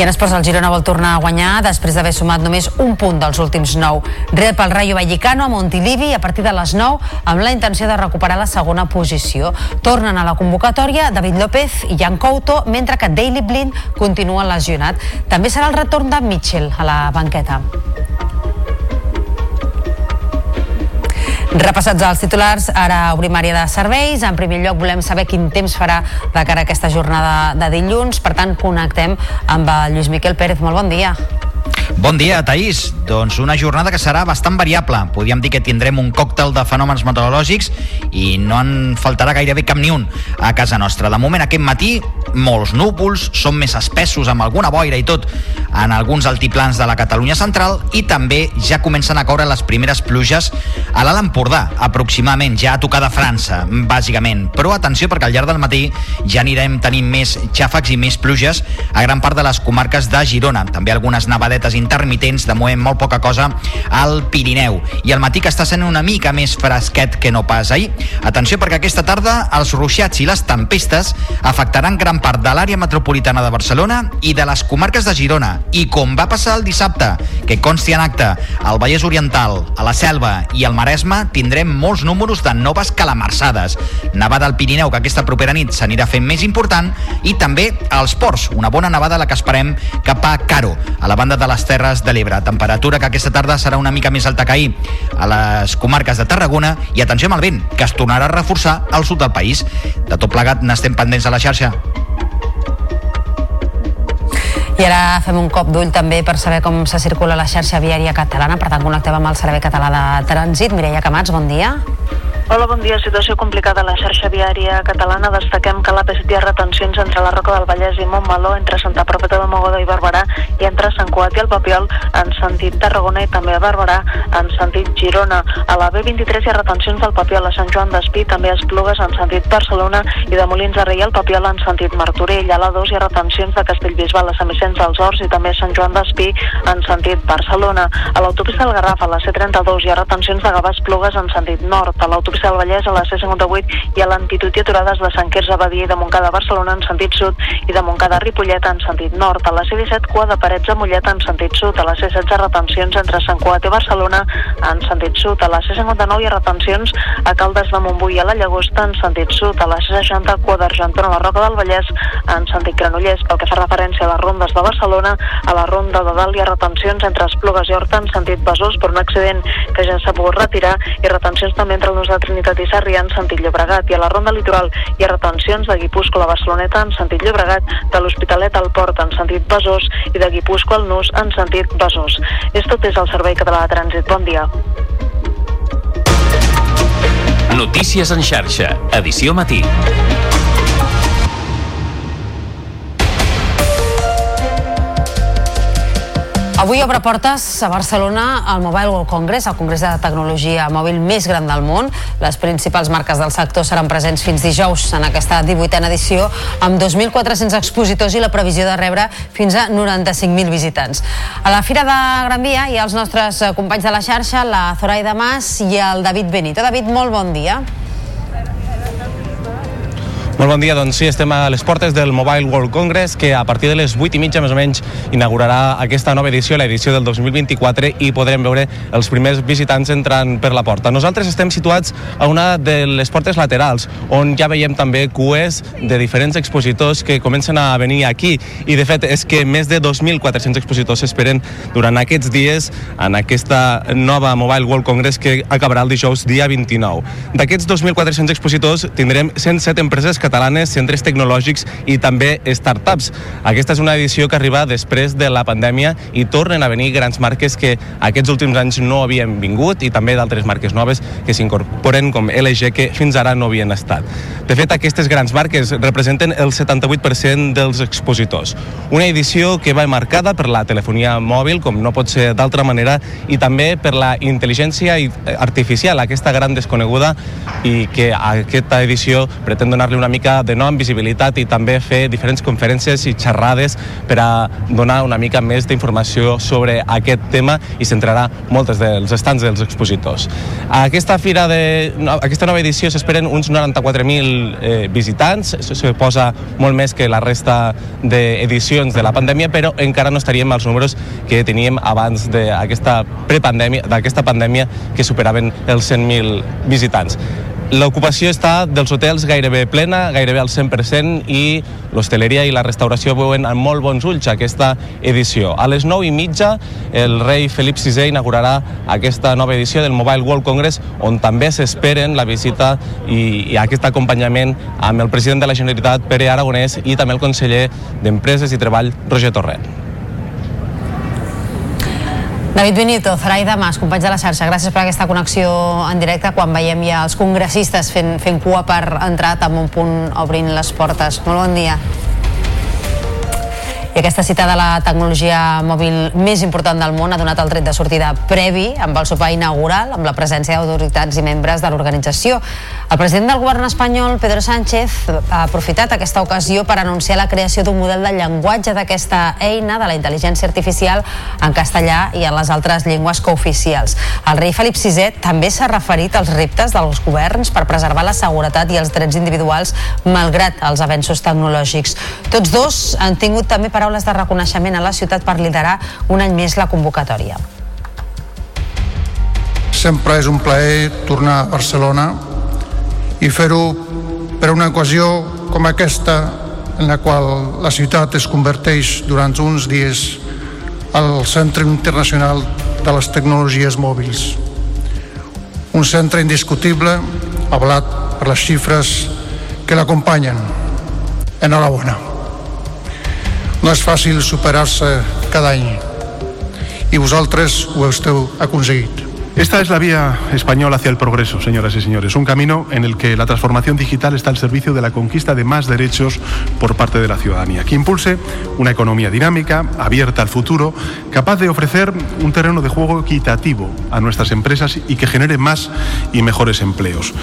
I en esports el Girona vol tornar a guanyar després d'haver sumat només un punt dels últims nou. Rep el Rayo Vallecano a Montilivi a partir de les 9 amb la intenció de recuperar la segona posició. Tornen a la convocatòria David López i Jan Couto, mentre que Daily Blind continua lesionat. També serà el retorn de Mitchell a la banqueta. Repassats els titulars, ara obrim àrea de serveis. En primer lloc volem saber quin temps farà de cara a aquesta jornada de dilluns. Per tant, connectem amb el Lluís Miquel Pérez. Molt bon dia. Bon dia, Taís. Doncs una jornada que serà bastant variable. Podríem dir que tindrem un còctel de fenòmens meteorològics i no en faltarà gairebé cap ni un a casa nostra. De moment, aquest matí, molts núvols, són més espessos amb alguna boira i tot en alguns altiplans de la Catalunya central i també ja comencen a caure les primeres pluges a l'Alt Empordà, aproximadament ja a tocar de França, bàsicament. Però atenció perquè al llarg del matí ja anirem tenint més xàfecs i més pluges a gran part de les comarques de Girona. També algunes nevadetes intermitents, de moment molt poca cosa al Pirineu. I el matí que està sent una mica més fresquet que no pas ahir. Atenció perquè aquesta tarda els ruixats i les tempestes afectaran gran part de l'àrea metropolitana de Barcelona i de les comarques de Girona. I com va passar el dissabte, que consti en acte, al Vallès Oriental, a la Selva i al Maresme tindrem molts números de noves calamarsades. Nevada al Pirineu, que aquesta propera nit s'anirà fent més important, i també als ports, una bona nevada la que esperem cap a Caro, a la banda de les Terres de l'Ebre. Temperatura que aquesta tarda serà una mica més alta que ahir a les comarques de Tarragona i atenció amb el vent, que es tornarà a reforçar al sud del país. De tot plegat n'estem pendents a la xarxa. I ara fem un cop d'ull també per saber com se circula la xarxa viària catalana. Per tant, connectem amb el Servei Català de Trànsit. Mireia Camats, bon dia. Hola, bon dia. Situació complicada a la xarxa viària catalana. Destaquem que la P7 hi ha retencions entre la Roca del Vallès i Montmeló, entre Santa Propeta de Mogoda i Barberà, i entre Sant Cugat i el Papiol en sentit Tarragona i també a Barberà en sentit Girona. A la B23 hi ha retencions del Papiol a Sant Joan d'Espí, també a Esplugues en sentit Barcelona i de Molins de Rei al Papiol en sentit Martorell. A la 2 hi ha retencions de Castellbisbal a Sant Vicenç dels Horts i també a Sant Joan d'Espí en sentit Barcelona. A l'autopista del Garraf, a la C32, hi ha retencions de Gavà Esplugues en sentit nord. A l'autopista del Vallès, a la C58, i a l'antitud i aturades de Sant Quirze Badia i de Montcada a Barcelona en sentit sud i de Montcada a Ripollet en sentit nord. A la C17, cua de Parets a Mollet en sentit sud. A la C16, retencions entre Sant Cugat i Barcelona en sentit sud. A la C59 hi ha retencions a Caldes de Montbui i a la Llagosta en sentit sud. A la C60, cua d'Argentona a la Roca del Vallès en sentit Granollers. Pel que fa referència a les rondes de Barcelona, a la ronda de dalt hi ha retencions entre Esplugues i Horta en sentit Besòs per un accident que ja s'ha pogut retirar i retencions també entre el nus de Trinitat i Sarrià en sentit Llobregat i a la ronda litoral hi ha retencions de Guipúscoa a Barceloneta en sentit Llobregat, de l'Hospitalet al Port en sentit Besòs i de Guipúscoa al Nus en sentit Besòs. És tot des del Servei Català de Trànsit. Bon dia. Notícies en xarxa, edició matí. Avui obre portes a Barcelona el Mobile World Congress, el congrés de tecnologia mòbil més gran del món. Les principals marques del sector seran presents fins dijous en aquesta 18a edició amb 2.400 expositors i la previsió de rebre fins a 95.000 visitants. A la Fira de Gran Via hi ha els nostres eh, companys de la xarxa, la Zoraida Mas i el David Benito. David, molt bon dia. Molt bon dia, doncs sí, estem a les portes del Mobile World Congress que a partir de les 8 i mitja més o menys inaugurarà aquesta nova edició, l'edició del 2024 i podrem veure els primers visitants entrant per la porta. Nosaltres estem situats a una de les portes laterals on ja veiem també cues de diferents expositors que comencen a venir aquí i de fet és que més de 2.400 expositors s'esperen durant aquests dies en aquesta nova Mobile World Congress que acabarà el dijous dia 29. D'aquests 2.400 expositors tindrem 107 empreses catalanes, centres tecnològics i també startups. Aquesta és una edició que arriba després de la pandèmia i tornen a venir grans marques que aquests últims anys no havien vingut i també d'altres marques noves que s'incorporen com LG que fins ara no havien estat. De fet, aquestes grans marques representen el 78% dels expositors. Una edició que va marcada per la telefonia mòbil, com no pot ser d'altra manera, i també per la intel·ligència artificial, aquesta gran desconeguda i que aquesta edició pretén donar-li una mica de nom, visibilitat i també fer diferents conferències i xerrades per a donar una mica més d'informació sobre aquest tema i centrarà moltes dels estants dels expositors. Aquesta fira de, no, aquesta nova edició s'esperen uns 94.000 eh, visitants, se posa molt més que la resta d'edicions de la pandèmia, però encara no estaríem als números que teníem abans d'aquesta prepandèmia, d'aquesta pandèmia que superaven els 100.000 visitants. L'ocupació està dels hotels gairebé plena, gairebé al 100%, i l'hostaleria i la restauració veuen amb molt bons ulls aquesta edició. A les 9 i mitja, el rei Felip VI inaugurarà aquesta nova edició del Mobile World Congress, on també s'esperen la visita i, i aquest acompanyament amb el president de la Generalitat, Pere Aragonès, i també el conseller d'Empreses i Treball, Roger Torrent. David Benito, Zoraida Mas, companys de la xarxa, gràcies per aquesta connexió en directe quan veiem ja els congressistes fent, fent cua per entrar amb un punt obrint les portes. Molt bon dia. I aquesta cita de la tecnologia mòbil més important del món ha donat el tret de sortida previ amb el sopar inaugural amb la presència d'autoritats i membres de l'organització. El president del govern espanyol, Pedro Sánchez, ha aprofitat aquesta ocasió per anunciar la creació d'un model de llenguatge d'aquesta eina de la intel·ligència artificial en castellà i en les altres llengües cooficials. El rei Felip VI també s'ha referit als reptes dels governs per preservar la seguretat i els drets individuals malgrat els avenços tecnològics. Tots dos han tingut també paraules de reconeixement a la ciutat per liderar un any més la convocatòria. Sempre és un plaer tornar a Barcelona i fer-ho per una ocasió com aquesta en la qual la ciutat es converteix durant uns dies al Centre Internacional de les Tecnologies Mòbils. Un centre indiscutible, avalat per les xifres que l'acompanyen. Enhorabona. No és fàcil superar-se cada any i vosaltres ho aconseguit. Esta es la vía española hacia el progreso, señoras y señores. Un camino en el que la transformación digital está al servicio de la conquista de más derechos por parte de la ciudadanía, que impulse una economía dinámica, abierta al futuro, capaz de ofrecer un terreno de juego equitativo a nuestras empresas y que genere más y mejores empleos.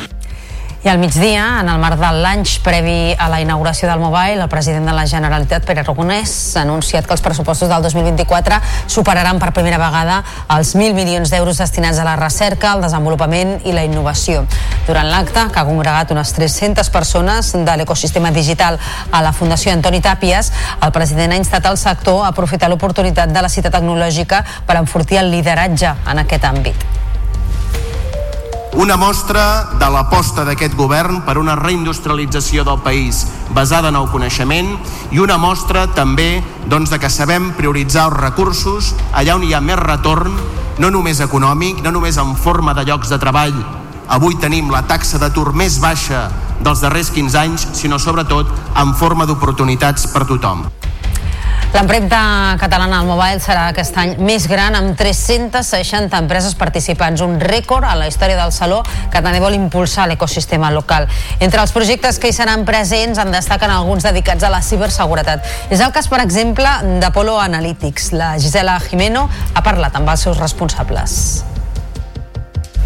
I al migdia, en el marc del lunch previ a la inauguració del Mobile, el president de la Generalitat, Pere Aragonès, ha anunciat que els pressupostos del 2024 superaran per primera vegada els 1.000 milions d'euros destinats a la recerca, al desenvolupament i la innovació. Durant l'acte, que ha congregat unes 300 persones de l'ecosistema digital a la Fundació Antoni Tàpies, el president ha instat al sector a aprofitar l'oportunitat de la cita tecnològica per enfortir el lideratge en aquest àmbit una mostra de l'aposta d'aquest govern per una reindustrialització del país basada en el coneixement i una mostra també doncs, de que sabem prioritzar els recursos allà on hi ha més retorn, no només econòmic, no només en forma de llocs de treball. Avui tenim la taxa d'atur més baixa dels darrers 15 anys, sinó sobretot en forma d'oportunitats per tothom. L'empremta catalana al Mobile serà aquest any més gran amb 360 empreses participants, un rècord a la història del Saló que també vol impulsar l'ecosistema local. Entre els projectes que hi seran presents en destaquen alguns dedicats a la ciberseguretat. És el cas, per exemple, d'Apollo Analytics. La Gisela Jimeno ha parlat amb els seus responsables.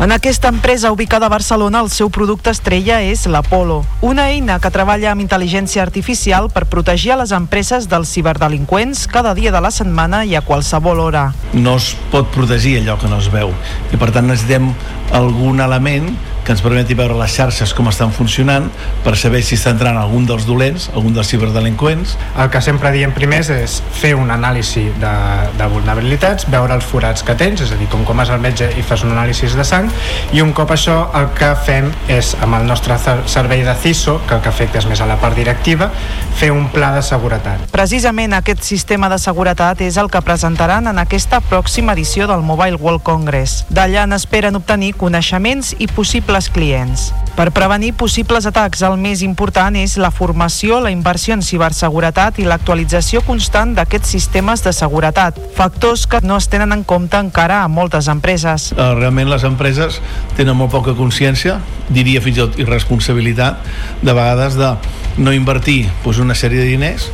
En aquesta empresa ubicada a Barcelona, el seu producte estrella és l'Apolo, una eina que treballa amb intel·ligència artificial per protegir a les empreses dels ciberdelinqüents cada dia de la setmana i a qualsevol hora. No es pot protegir allò que no es veu i per tant necessitem algun element que ens permeti veure les xarxes com estan funcionant per saber si està entrant algun dels dolents, algun dels ciberdelinqüents. El que sempre diem primers és fer un anàlisi de, de vulnerabilitats, veure els forats que tens, és a dir, com com vas al metge i fas un anàlisi de sang, i un cop això el que fem és, amb el nostre servei de CISO, que el que afecta és més a la part directiva, fer un pla de seguretat. Precisament aquest sistema de seguretat és el que presentaran en aquesta pròxima edició del Mobile World Congress. D'allà n'esperen obtenir coneixements i possibles possibles clients. Per prevenir possibles atacs, el més important és la formació, la inversió en ciberseguretat i l'actualització constant d'aquests sistemes de seguretat, factors que no es tenen en compte encara a moltes empreses. Uh, realment les empreses tenen molt poca consciència, diria fins i tot irresponsabilitat, de vegades de no invertir doncs, una sèrie de diners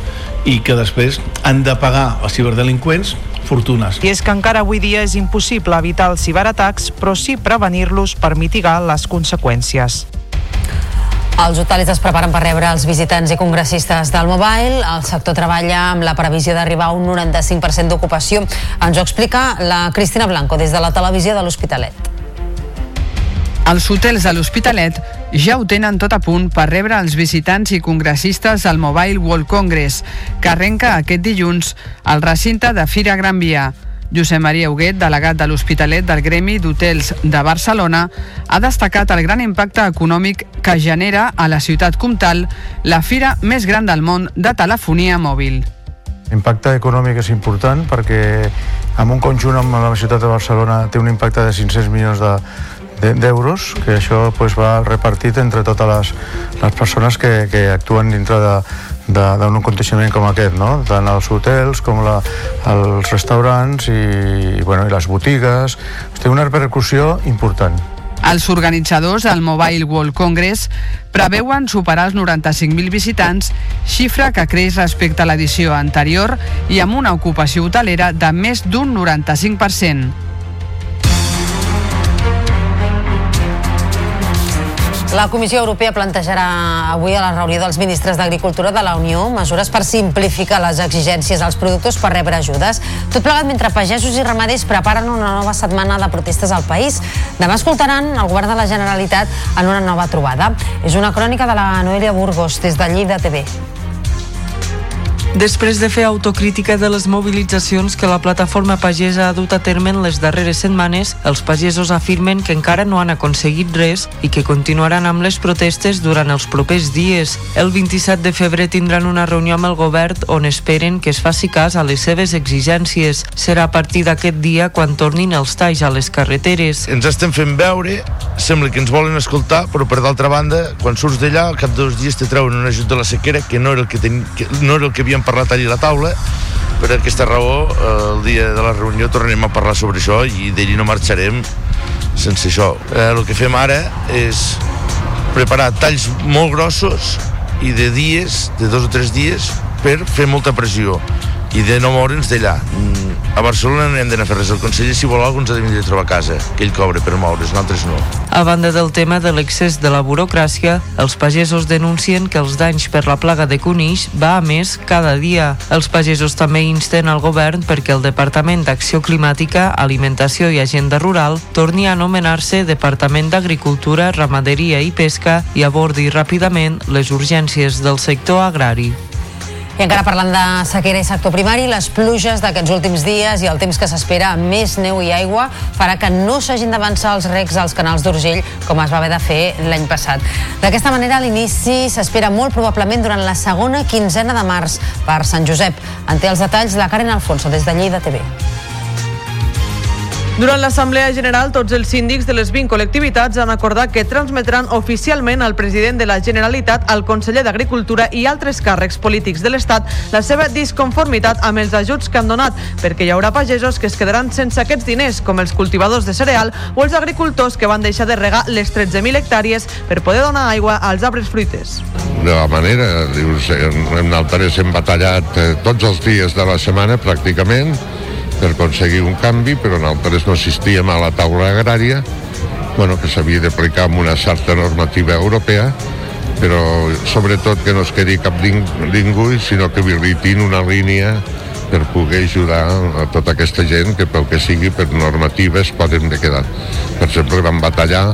i que després han de pagar els ciberdelinqüents fortunes. I és que encara avui dia és impossible evitar els ciberatacs, però sí prevenir-los per mitigar les conseqüències. Els hotelis es preparen per rebre els visitants i congressistes del Mobile. El sector treballa amb la previsió d'arribar a un 95% d'ocupació. Ens ho explica la Cristina Blanco des de la televisió de l'Hospitalet. Els hotels de l'Hospitalet ja ho tenen tot a punt per rebre els visitants i congressistes al Mobile World Congress, que arrenca aquest dilluns al recinte de Fira Gran Via. Josep Maria Huguet, delegat de l'Hospitalet del Gremi d'Hotels de Barcelona, ha destacat el gran impacte econòmic que genera a la ciutat comtal la fira més gran del món de telefonia mòbil. L'impacte econòmic és important perquè en un conjunt amb la ciutat de Barcelona té un impacte de 500 milions de, d'euros, que això pues, va repartit entre totes les, les persones que, que actuen dintre de, d'un aconteixement com aquest, no? tant els hotels com la, els restaurants i, bueno, i les botigues. Té una repercussió important. Els organitzadors del Mobile World Congress preveuen superar els 95.000 visitants, xifra que creix respecte a l'edició anterior i amb una ocupació hotelera de més d'un 95%. La Comissió Europea plantejarà avui a la reunió dels ministres d'Agricultura de la Unió mesures per simplificar les exigències als productors per rebre ajudes. Tot plegat mentre pagesos i ramaders preparen una nova setmana de protestes al país. Demà escoltaran el govern de la Generalitat en una nova trobada. És una crònica de la Noelia Burgos des de Lleida TV. Després de fer autocrítica de les mobilitzacions que la plataforma pagesa ha dut a terme en les darreres setmanes, els pagesos afirmen que encara no han aconseguit res i que continuaran amb les protestes durant els propers dies. El 27 de febrer tindran una reunió amb el govern on esperen que es faci cas a les seves exigències. Serà a partir d'aquest dia quan tornin els talls a les carreteres. Ens estem fent veure, sembla que ens volen escoltar, però per d'altra banda, quan surts d'allà, al cap de dos dies te treuen un ajut de la sequera que no era el que, ten... que no era el que havíem parlat allà a la taula per aquesta raó el dia de la reunió tornarem a parlar sobre això i d'ell no marxarem sense això. Eh, el que fem ara és preparar talls molt grossos i de dies, de dos o tres dies per fer molta pressió i de no moure'ns d'allà. A Barcelona no hem d'anar a fer res. El conseller, si vol alguna cosa, ha de venir a trobar a casa, que ell cobra per moure's, nosaltres no. A banda del tema de l'excés de la burocràcia, els pagesos denuncien que els danys per la plaga de conills va a més cada dia. Els pagesos també insten al govern perquè el Departament d'Acció Climàtica, Alimentació i Agenda Rural torni a anomenar-se Departament d'Agricultura, Ramaderia i Pesca i abordi ràpidament les urgències del sector agrari. I encara parlant de sequera i sector primari, les pluges d'aquests últims dies i el temps que s'espera amb més neu i aigua farà que no s'hagin d'avançar els recs als canals d'Urgell com es va haver de fer l'any passat. D'aquesta manera, l'inici s'espera molt probablement durant la segona quinzena de març per Sant Josep. En té els detalls la Karen Alfonso des de Lleida TV. Durant l'Assemblea General, tots els síndics de les 20 col·lectivitats han acordat que transmetran oficialment al president de la Generalitat, al conseller d'Agricultura i altres càrrecs polítics de l'Estat la seva disconformitat amb els ajuts que han donat, perquè hi haurà pagesos que es quedaran sense aquests diners, com els cultivadors de cereal o els agricultors que van deixar de regar les 13.000 hectàrees per poder donar aigua als arbres fruiters. De la manera, dius, en Altares hem batallat eh, tots els dies de la setmana pràcticament, per aconseguir un canvi, però nosaltres no assistíem a la taula agrària, bueno, que s'havia d'aplicar amb una certa normativa europea, però sobretot que no es quedi cap ningú, sinó que habilitin una línia per poder ajudar a tota aquesta gent que pel que sigui per normatives poden de quedar. Per exemple, vam batallar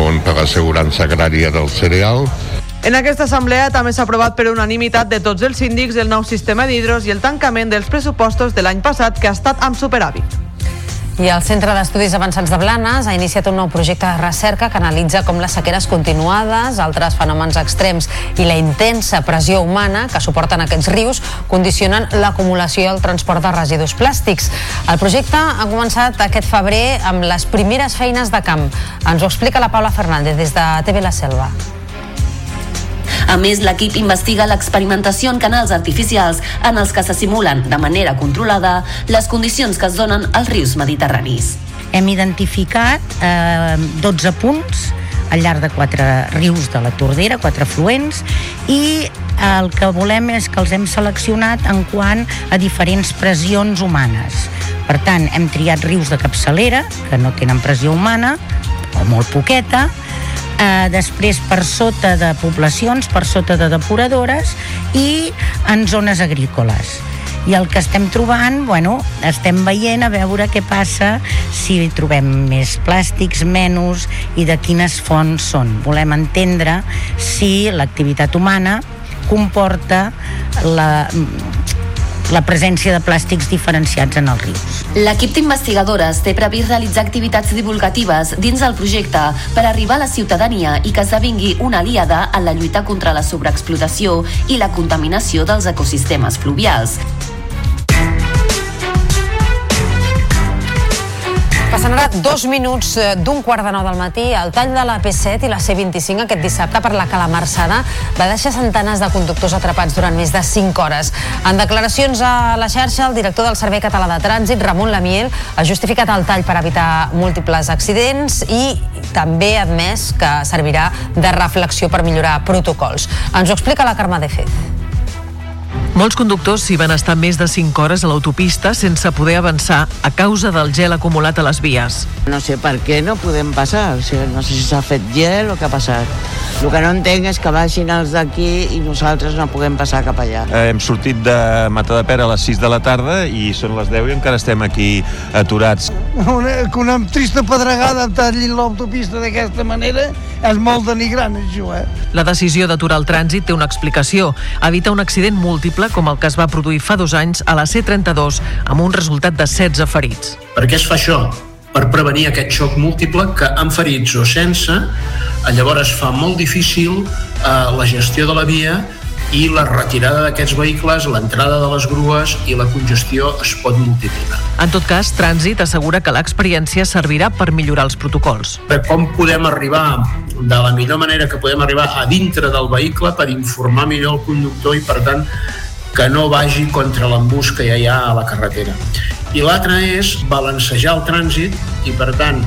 on per l'assegurança agrària del cereal en aquesta assemblea també s'ha aprovat per unanimitat de tots els síndics el nou sistema d'hidros i el tancament dels pressupostos de l'any passat que ha estat amb superàvit. I el Centre d'Estudis Avançats de Blanes ha iniciat un nou projecte de recerca que analitza com les sequeres continuades, altres fenòmens extrems i la intensa pressió humana que suporten aquests rius condicionen l'acumulació i el transport de residus plàstics. El projecte ha començat aquest febrer amb les primeres feines de camp. Ens ho explica la Paula Fernández des de TV La Selva. A més, l'equip investiga l'experimentació en canals artificials en els que se simulen de manera controlada les condicions que es donen als rius mediterranis. Hem identificat eh, 12 punts al llarg de quatre rius de la Tordera, quatre fluents, i el que volem és que els hem seleccionat en quant a diferents pressions humanes. Per tant, hem triat rius de capçalera, que no tenen pressió humana, o molt poqueta, eh, després per sota de poblacions, per sota de depuradores i en zones agrícoles i el que estem trobant, bueno, estem veient a veure què passa si trobem més plàstics, menys i de quines fonts són. Volem entendre si l'activitat humana comporta la, la presència de plàstics diferenciats en els rius. L'equip d'investigadores té previst realitzar activitats divulgatives dins del projecte per arribar a la ciutadania i que esdevingui una aliada en la lluita contra la sobreexplotació i la contaminació dels ecosistemes fluvials. Passen ara dos minuts eh, d'un quart de nou del matí. El tall de la P7 i la C25 aquest dissabte per la Calamarsada va deixar centenars de conductors atrapats durant més de 5 hores. En declaracions a la xarxa, el director del Servei Català de Trànsit, Ramon Lamiel, ha justificat el tall per evitar múltiples accidents i també ha admès que servirà de reflexió per millorar protocols. Ens ho explica la Carme de Fez. Molts conductors s'hi van estar més de 5 hores a l'autopista sense poder avançar a causa del gel acumulat a les vies. No sé per què no podem passar, o sigui, no sé si s'ha fet gel o què ha passat. El que no entenc és que vagin els d'aquí i nosaltres no puguem passar cap allà. Eh, hem sortit de Matadepera a les 6 de la tarda i són les 10 i encara estem aquí aturats. Una, que una trista pedregada tallin l'autopista d'aquesta manera és molt denigrant, això, eh? La decisió d'aturar el trànsit té una explicació. Evita un accident múltiple com el que es va produir fa dos anys a la C32 amb un resultat de 16 ferits. Per què es fa això? Per prevenir aquest xoc múltiple que amb ferits o sense, eh, llavors fa molt difícil eh, la gestió de la via i la retirada d'aquests vehicles, l'entrada de les grues i la congestió es pot multiplicar. En tot cas, Trànsit assegura que l'experiència servirà per millorar els protocols. De com podem arribar de la millor manera que podem arribar a dintre del vehicle per informar millor el conductor i, per tant, que no vagi contra l'embús que ja hi ha a la carretera. I l'altre és balancejar el trànsit i, per tant,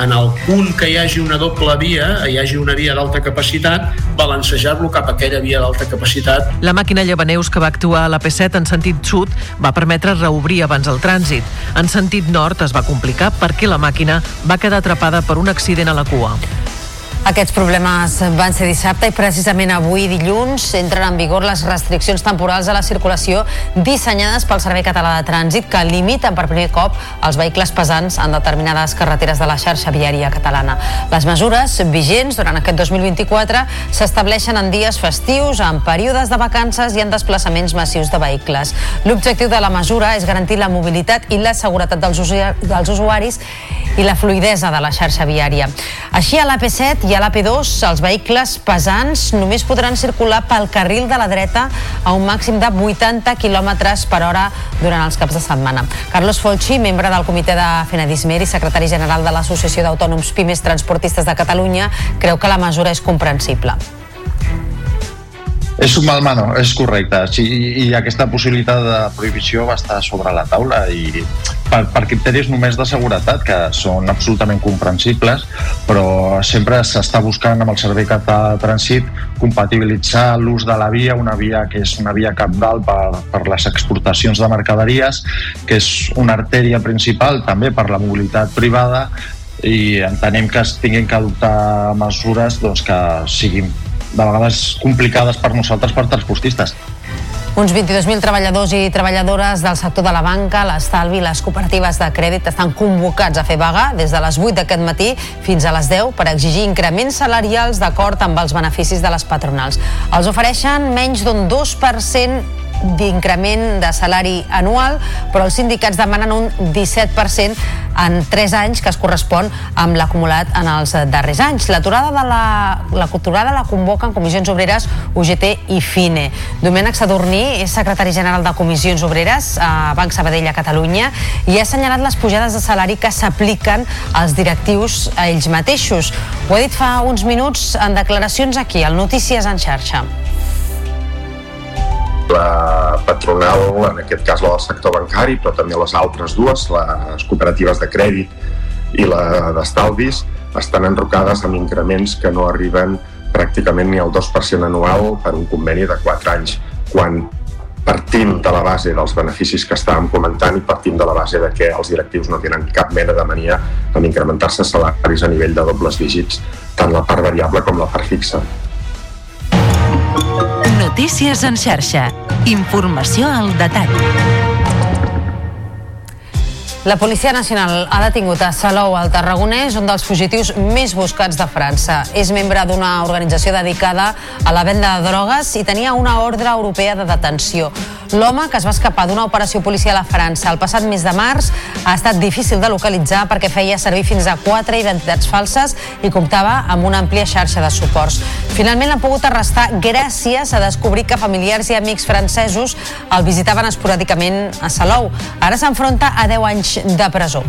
en el punt que hi hagi una doble via, hi hagi una via d'alta capacitat, balancejar-lo cap a aquella via d'alta capacitat. La màquina llevaneus que va actuar a la P7 en sentit sud va permetre reobrir abans el trànsit. En sentit nord es va complicar perquè la màquina va quedar atrapada per un accident a la cua. Aquests problemes van ser dissabte i precisament avui dilluns entren en vigor les restriccions temporals a la circulació dissenyades pel Servei Català de Trànsit que limiten per primer cop els vehicles pesants en determinades carreteres de la xarxa viària catalana. Les mesures vigents durant aquest 2024 s'estableixen en dies festius, en períodes de vacances i en desplaçaments massius de vehicles. L'objectiu de la mesura és garantir la mobilitat i la seguretat dels, usuaris i la fluidesa de la xarxa viària. Així a l'AP7 i a l'AP2 els vehicles pesants només podran circular pel carril de la dreta a un màxim de 80 km per hora durant els caps de setmana. Carlos Folchi, membre del comitè de Fenedismer i secretari general de l'Associació d'Autònoms Pimes Transportistes de Catalunya, creu que la mesura és comprensible. És un mal mano, és correcte. Sí, I aquesta possibilitat de prohibició va estar sobre la taula i per, per criteris només de seguretat, que són absolutament comprensibles, però sempre s'està buscant amb el Servei Català de Trànsit compatibilitzar l'ús de la via, una via que és una via capdalt per, per les exportacions de mercaderies, que és una artèria principal també per la mobilitat privada i entenem que es tinguin que adoptar mesures doncs, que siguin de vegades complicades per nosaltres, per transportistes. Uns 22.000 treballadors i treballadores del sector de la banca, l'estalvi i les cooperatives de crèdit estan convocats a fer vaga des de les 8 d'aquest matí fins a les 10 per exigir increments salarials d'acord amb els beneficis de les patronals. Els ofereixen menys d'un 2% d'increment de salari anual, però els sindicats demanen un 17% en 3 anys, que es correspon amb l'acumulat en els darrers anys. L'aturada de la, la culturada la convoquen Comissions Obreres, UGT i FINE. Domènec Sadurní és secretari general de Comissions Obreres a Banc Sabadell a Catalunya i ha assenyalat les pujades de salari que s'apliquen als directius a ells mateixos. Ho ha dit fa uns minuts en declaracions aquí, al Notícies en xarxa la patronal, en aquest cas la del sector bancari, però també les altres dues, les cooperatives de crèdit i la d'estalvis, estan enrocades amb increments que no arriben pràcticament ni al 2% anual per un conveni de 4 anys, quan partim de la base dels beneficis que estàvem comentant i partim de la base de que els directius no tenen cap mena de mania en incrementar-se salaris a nivell de dobles dígits, tant la part variable com la part fixa. Notícies en xarxa. Informació al detall. La Policia Nacional ha detingut a Salou, al Tarragonès, un dels fugitius més buscats de França. És membre d'una organització dedicada a la venda de drogues i tenia una ordre europea de detenció. L'home, que es va escapar d'una operació policial a França el passat mes de març, ha estat difícil de localitzar perquè feia servir fins a quatre identitats falses i comptava amb una àmplia xarxa de suports. Finalment l'han pogut arrestar gràcies a descobrir que familiars i amics francesos el visitaven esporàdicament a Salou. Ara s'enfronta a 10 anys de presó.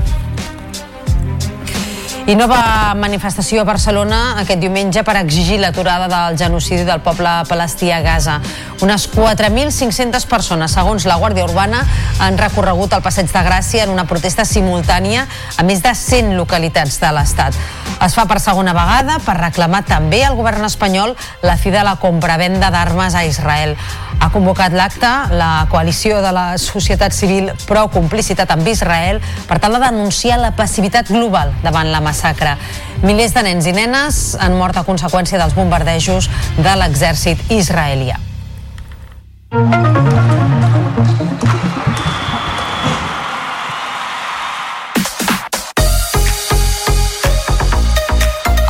I nova manifestació a Barcelona aquest diumenge per exigir l'aturada del genocidi del poble palestí a Gaza. Unes 4.500 persones, segons la Guàrdia Urbana, han recorregut el Passeig de Gràcia en una protesta simultània a més de 100 localitats de l'Estat. Es fa per segona vegada per reclamar també al govern espanyol la fi de la compravenda d'armes a Israel. Ha convocat l'acte la coalició de la societat civil Pro Complicitat amb Israel per tal de denunciar la passivitat global davant la massacre. Milers de nens i nenes han mort a conseqüència dels bombardejos de l'exèrcit israelià.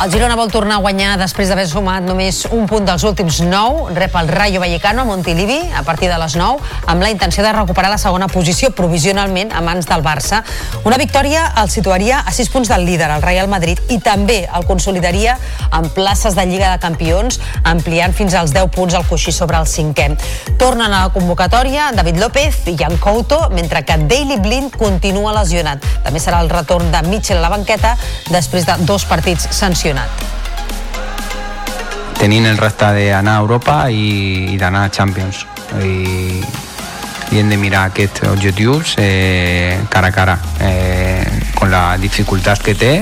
El Girona vol tornar a guanyar després d'haver sumat només un punt dels últims 9. Rep el Rayo Vallecano a Montilivi a partir de les 9 amb la intenció de recuperar la segona posició provisionalment a mans del Barça. Una victòria el situaria a 6 punts del líder, el Real Madrid, i també el consolidaria en places de Lliga de Campions, ampliant fins als 10 punts el coixí sobre el cinquè. Tornen a la convocatòria David López i Jan Couto, mentre que Daily Blind continua lesionat. També serà el retorn de Mitchell a la banqueta després de dos partits sancionats. Tenint el repte d'anar a Europa i, i d'anar a Champions. I, i hem de mirar aquests objectius eh, cara a cara eh, con la dificultat que té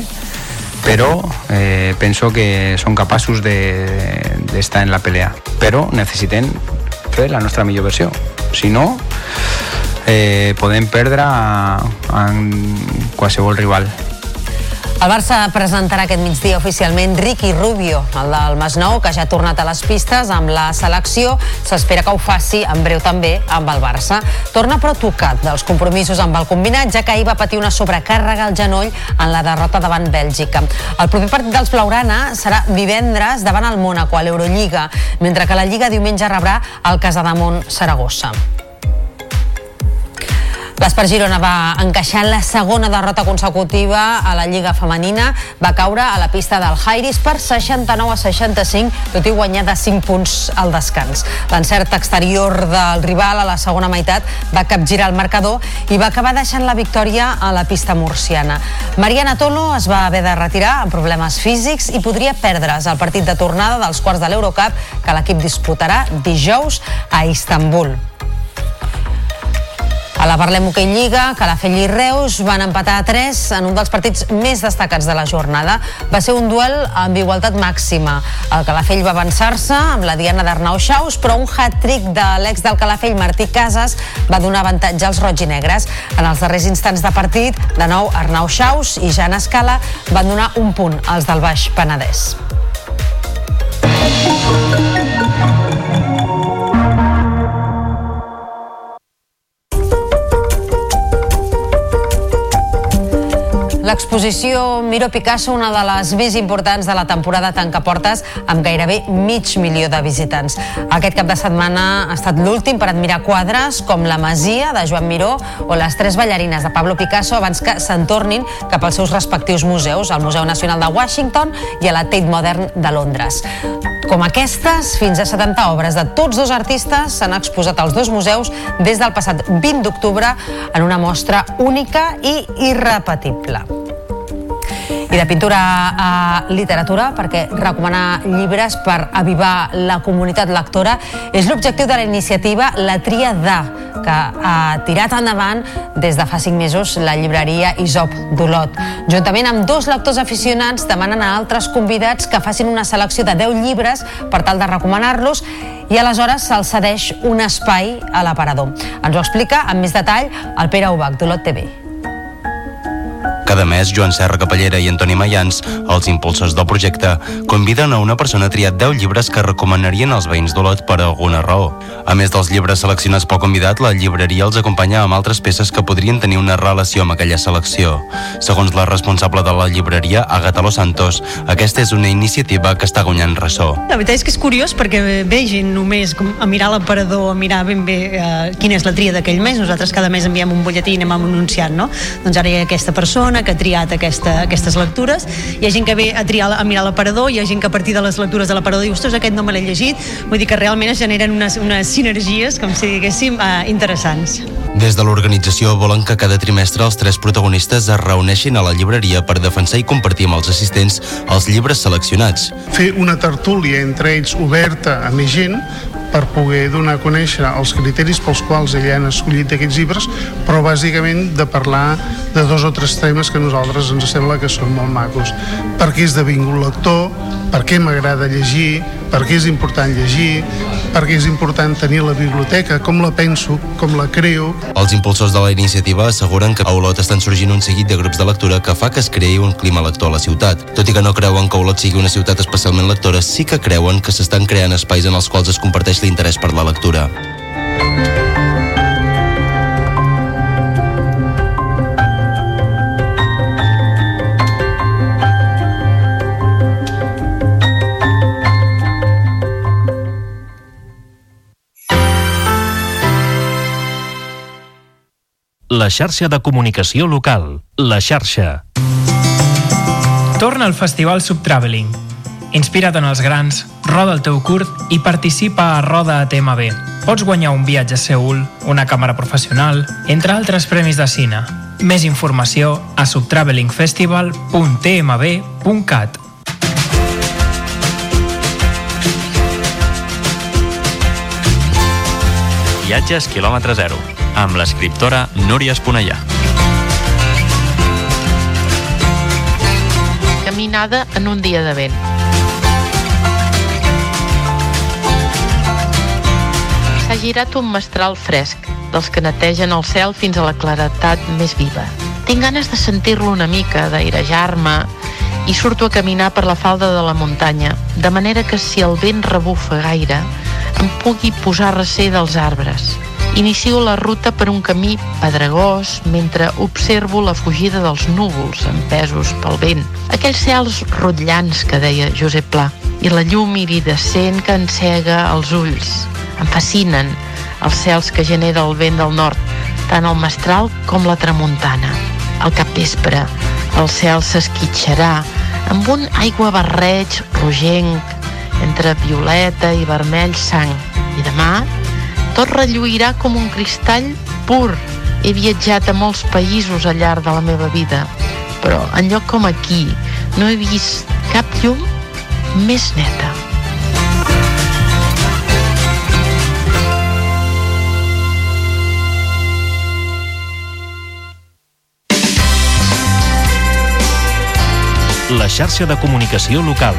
però eh, penso que són capaços d'estar de, en la pelea. Però necessitem fer la nostra millor versió. Si no eh, podem perdre en qualsevol rival El Barça presentarà aquest migdia oficialment Ricky Rubio, el del Masnou, que ja ha tornat a les pistes amb la selecció. S'espera que ho faci en breu també amb el Barça. Torna però tocat dels compromisos amb el combinat, ja que ahir va patir una sobrecàrrega al genoll en la derrota davant Bèlgica. El proper partit dels Blaugrana serà divendres davant el Mónaco a l'Eurolliga, mentre que la Lliga diumenge rebrà el Casademont Saragossa. L'Espar Girona va encaixar la segona derrota consecutiva a la Lliga Femenina. Va caure a la pista del Jairis per 69 a 65, tot i guanyar de 5 punts al descans. L'encert exterior del rival a la segona meitat va capgirar el marcador i va acabar deixant la victòria a la pista murciana. Mariana Tolo es va haver de retirar amb problemes físics i podria perdre's el partit de tornada dels quarts de l'Eurocup que l'equip disputarà dijous a Istanbul. A la Parlem Hockey Lliga, Calafell i Reus van empatar a 3 en un dels partits més destacats de la jornada. Va ser un duel amb igualtat màxima. El Calafell va avançar-se amb la Diana d'Arnau Xaus, però un hat-trick de l'ex del Calafell, Martí Casas, va donar avantatge als roig i negres. En els darrers instants de partit, de nou Arnau Xaus i Jan Escala van donar un punt als del Baix Penedès. L'exposició Miro Picasso, una de les més importants de la temporada tanca portes, amb gairebé mig milió de visitants. Aquest cap de setmana ha estat l'últim per admirar quadres com La Masia, de Joan Miró, o les tres ballarines de Pablo Picasso, abans que se'n tornin cap als seus respectius museus, al Museu Nacional de Washington i a la Tate Modern de Londres. Com aquestes, fins a 70 obres de tots dos artistes s'han exposat als dos museus des del passat 20 d'octubre en una mostra única i irrepetible. I de pintura a literatura, perquè recomanar llibres per avivar la comunitat lectora és l'objectiu de la iniciativa La Tria de, que ha tirat endavant des de fa 5 mesos la llibreria Isop d'Olot. Juntament amb dos lectors aficionats demanen a altres convidats que facin una selecció de 10 llibres per tal de recomanar-los i aleshores se'ls cedeix un espai a l'aparador. Ens ho explica amb més detall el Pere Ubach d'Olot TV. Cada mes, Joan Serra Capellera i Antoni Mayans, els impulsors del projecte, conviden a una persona a triar 10 llibres que recomanarien als veïns d'Olot per alguna raó. A més dels llibres seleccionats pel convidat, la llibreria els acompanya amb altres peces que podrien tenir una relació amb aquella selecció. Segons la responsable de la llibreria, Agatha Los Santos, aquesta és una iniciativa que està guanyant ressò. La veritat és que és curiós perquè ve gent només a mirar l'aparador, a mirar ben bé eh, quina és la tria d'aquell mes. Nosaltres cada mes enviem un butlletí i anem anunciant, no? Doncs ara hi ha aquesta persona, Barcelona que ha triat aquesta, aquestes lectures. Hi ha gent que ve a triar a mirar l'aparador, hi ha gent que a partir de les lectures de l'aparador diu, ostres, aquest no me l'he llegit. Vull dir que realment es generen unes, unes sinergies, com si diguéssim, eh, interessants. Des de l'organització volen que cada trimestre els tres protagonistes es reuneixin a la llibreria per defensar i compartir amb els assistents els llibres seleccionats. Fer una tertúlia entre ells oberta a més gent per poder donar a conèixer els criteris pels quals ella han escollit aquests llibres, però bàsicament de parlar de dos o tres temes que a nosaltres ens sembla que són molt macos. Per què és devingut lector, per què m'agrada llegir, per què és important llegir, per què és important tenir la biblioteca, com la penso, com la creo. Els impulsors de la iniciativa asseguren que a Olot estan sorgint un seguit de grups de lectura que fa que es creï un clima lector a la ciutat. Tot i que no creuen que Olot sigui una ciutat especialment lectora, sí que creuen que s'estan creant espais en els quals es comparteix l'interès per la lectura. La xarxa de comunicació local. La xarxa. Torna al Festival Subtraveling. Inspira't en els grans, roda el teu curt i participa a Roda a TMB. Pots guanyar un viatge a Seul, una càmera professional, entre altres premis de cine. Més informació a subtravelingfestival.tmb.cat. Viatges quilòmetre zero, amb l'escriptora Núria Esponellà. Caminada en un dia de vent. S'ha girat un mestral fresc, dels que netegen el cel fins a la claretat més viva. Tinc ganes de sentir-lo una mica, d'airejar-me, i surto a caminar per la falda de la muntanya, de manera que si el vent rebufa gaire, em pugui posar recer dels arbres. Inicio la ruta per un camí pedregós mentre observo la fugida dels núvols empesos pel vent. Aquells cels rotllants que deia Josep Pla i la llum iridescent que encega els ulls. Em fascinen els cels que genera el vent del nord, tant el mestral com la tramuntana. Al capvespre, el cel s'esquitxarà amb un aigua barreig rogenc entre violeta i vermell sang. I demà tot relluirà com un cristall pur. He viatjat a molts països al llarg de la meva vida, però en lloc com aquí no he vist cap llum més neta. La xarxa de comunicació local.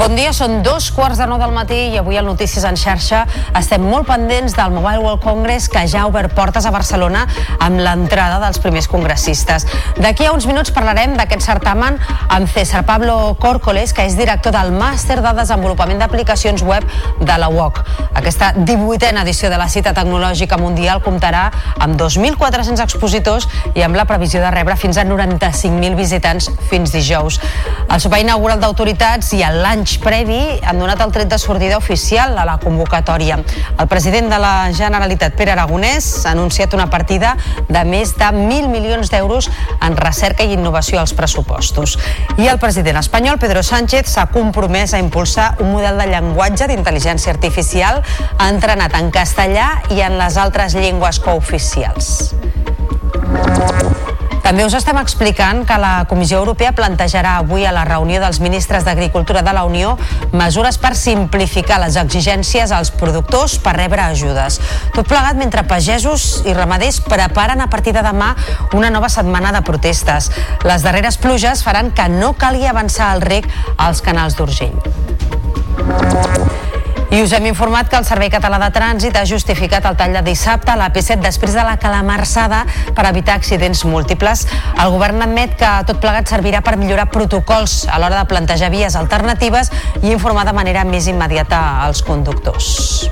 Bon dia, són dos quarts de nou del matí i avui al Notícies en xarxa estem molt pendents del Mobile World Congress que ja ha obert portes a Barcelona amb l'entrada dels primers congressistes. D'aquí a uns minuts parlarem d'aquest certamen amb César Pablo Córcoles, que és director del Màster de Desenvolupament d'Aplicacions Web de la UOC. Aquesta 18a edició de la cita tecnològica mundial comptarà amb 2.400 expositors i amb la previsió de rebre fins a 95.000 visitants fins dijous. El sopar inaugural d'autoritats i el lunch previ han donat el tret de sortida oficial a la convocatòria. El president de la Generalitat, Pere Aragonès, ha anunciat una partida de més de 1.000 milions d'euros en recerca i innovació als pressupostos. I el president espanyol, Pedro Sánchez, s'ha compromès a impulsar un model de llenguatge d'intel·ligència artificial entrenat en castellà i en les altres llengües cooficials. També us estem explicant que la Comissió Europea plantejarà avui a la reunió dels ministres d'Agricultura de la Unió mesures per simplificar les exigències als productors per rebre ajudes. Tot plegat mentre pagesos i ramaders preparen a partir de demà una nova setmana de protestes. Les darreres pluges faran que no calgui avançar el rec als canals d'Urgell. I us hem informat que el Servei Català de Trànsit ha justificat el tall de dissabte a la P7 després de la calamarsada per evitar accidents múltiples. El govern admet que tot plegat servirà per millorar protocols a l'hora de plantejar vies alternatives i informar de manera més immediata als conductors.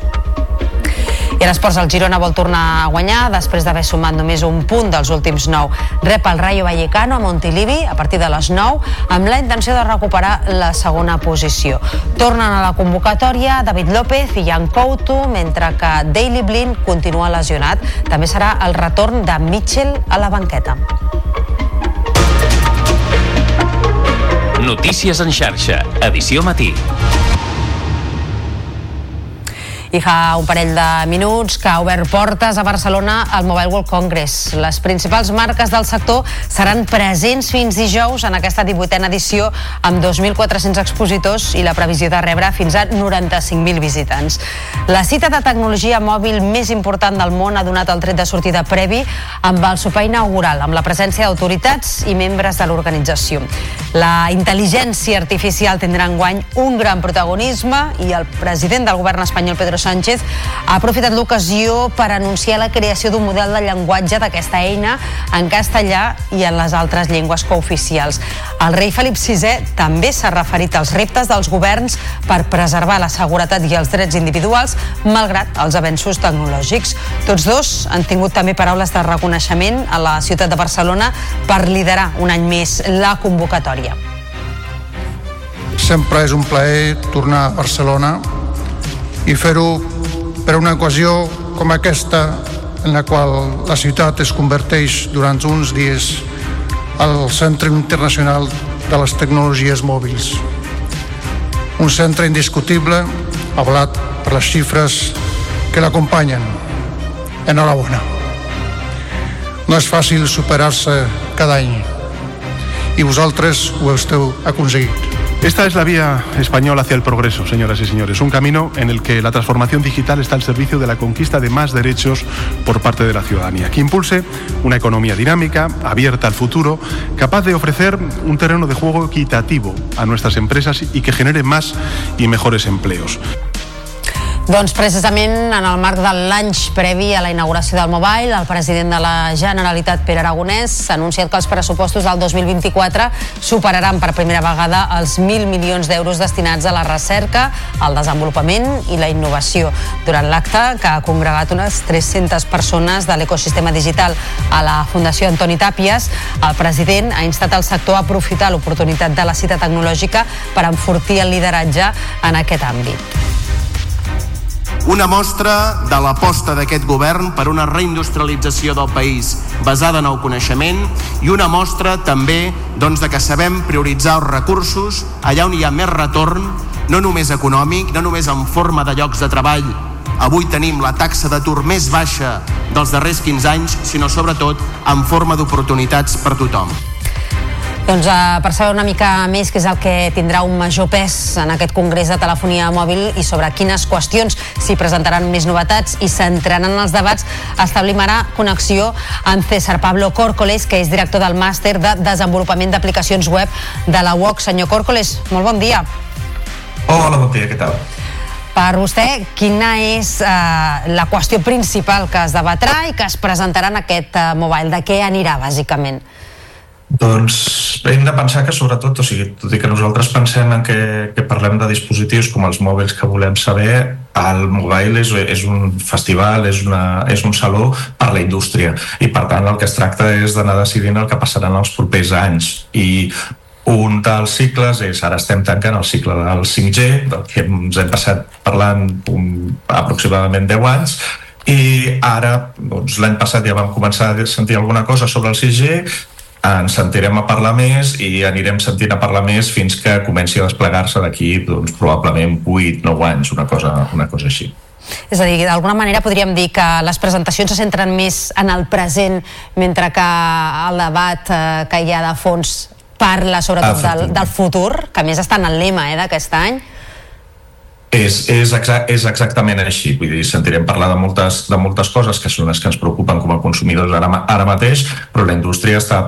I en esports, el Girona vol tornar a guanyar després d'haver sumat només un punt dels últims 9. Rep el Rayo Vallecano a Montilivi a partir de les 9 amb la intenció de recuperar la segona posició. Tornen a la convocatòria David López i Jan Couto, mentre que Daily Blind continua lesionat. També serà el retorn de Mitchell a la banqueta. Notícies en xarxa, edició matí. I fa un parell de minuts que ha obert portes a Barcelona al Mobile World Congress. Les principals marques del sector seran presents fins dijous en aquesta 18a edició amb 2.400 expositors i la previsió de rebre fins a 95.000 visitants. La cita de tecnologia mòbil més important del món ha donat el tret de sortida previ amb el sopar inaugural, amb la presència d'autoritats i membres de l'organització. La intel·ligència artificial tindrà enguany un gran protagonisme i el president del govern espanyol, Pedro Sánchez ha aprofitat l'ocasió per anunciar la creació d'un model de llenguatge d'aquesta eina en castellà i en les altres llengües cooficials. El rei Felip VI també s'ha referit als reptes dels governs per preservar la seguretat i els drets individuals malgrat els avenços tecnològics. Tots dos han tingut també paraules de reconeixement a la ciutat de Barcelona per liderar un any més la convocatòria. Sempre és un plaer tornar a Barcelona i fer-ho per una ocasió com aquesta en la qual la ciutat es converteix durant uns dies al Centre Internacional de les Tecnologies Mòbils. Un centre indiscutible, avalat per les xifres que l'acompanyen. Enhorabona. No és fàcil superar-se cada any i vosaltres ho esteu aconseguit. Esta es la vía española hacia el progreso, señoras y señores. Un camino en el que la transformación digital está al servicio de la conquista de más derechos por parte de la ciudadanía, que impulse una economía dinámica, abierta al futuro, capaz de ofrecer un terreno de juego equitativo a nuestras empresas y que genere más y mejores empleos. Doncs precisament en el marc de l'any previ a la inauguració del Mobile, el president de la Generalitat, Pere Aragonès, ha anunciat que els pressupostos del 2024 superaran per primera vegada els 1.000 milions d'euros destinats a la recerca, al desenvolupament i la innovació. Durant l'acte, que ha congregat unes 300 persones de l'ecosistema digital a la Fundació Antoni Tàpies, el president ha instat el sector a aprofitar l'oportunitat de la cita tecnològica per enfortir el lideratge en aquest àmbit. Una mostra de l'aposta d'aquest govern per una reindustrialització del país basada en el coneixement i una mostra també doncs, de que sabem prioritzar els recursos allà on hi ha més retorn, no només econòmic, no només en forma de llocs de treball Avui tenim la taxa d'atur més baixa dels darrers 15 anys, sinó sobretot en forma d'oportunitats per tothom. Doncs uh, per saber una mica més què és el que tindrà un major pes en aquest congrés de telefonia mòbil i sobre quines qüestions s'hi presentaran més novetats i s'entraran els debats, establim ara connexió amb César Pablo Córcoles, que és director del màster de desenvolupament d'aplicacions web de la UOC. Senyor Córcoles, molt bon dia. Hola, bon dia, què tal? Per vostè, quina és eh, la qüestió principal que es debatrà i que es presentarà en aquest eh, mobile? De què anirà, bàsicament? Doncs hem de pensar que sobretot, o sigui, tot i que nosaltres pensem en que, que parlem de dispositius com els mòbils que volem saber, el mobile és, és un festival, és, una, és un saló per la indústria. I per tant el que es tracta és d'anar decidint el que passarà en els propers anys. I un dels cicles és, ara estem tancant el cicle del 5G, del que ens hem passat parlant un, aproximadament 10 anys, i ara, doncs, l'any passat ja vam començar a sentir alguna cosa sobre el 6G, ens sentirem a parlar més i anirem sentint a parlar més fins que comenci a desplegar-se d'aquí doncs, probablement 8-9 anys, una cosa, una cosa així. És a dir, d'alguna manera podríem dir que les presentacions se centren més en el present, mentre que el debat eh, que hi ha de fons parla sobretot del, del futur, que més està en el lema eh, d'aquest any. És, és, exa és exactament així, vull dir, sentirem parlar de moltes, de moltes coses que són les que ens preocupen com a consumidors ara, ara mateix, però la indústria està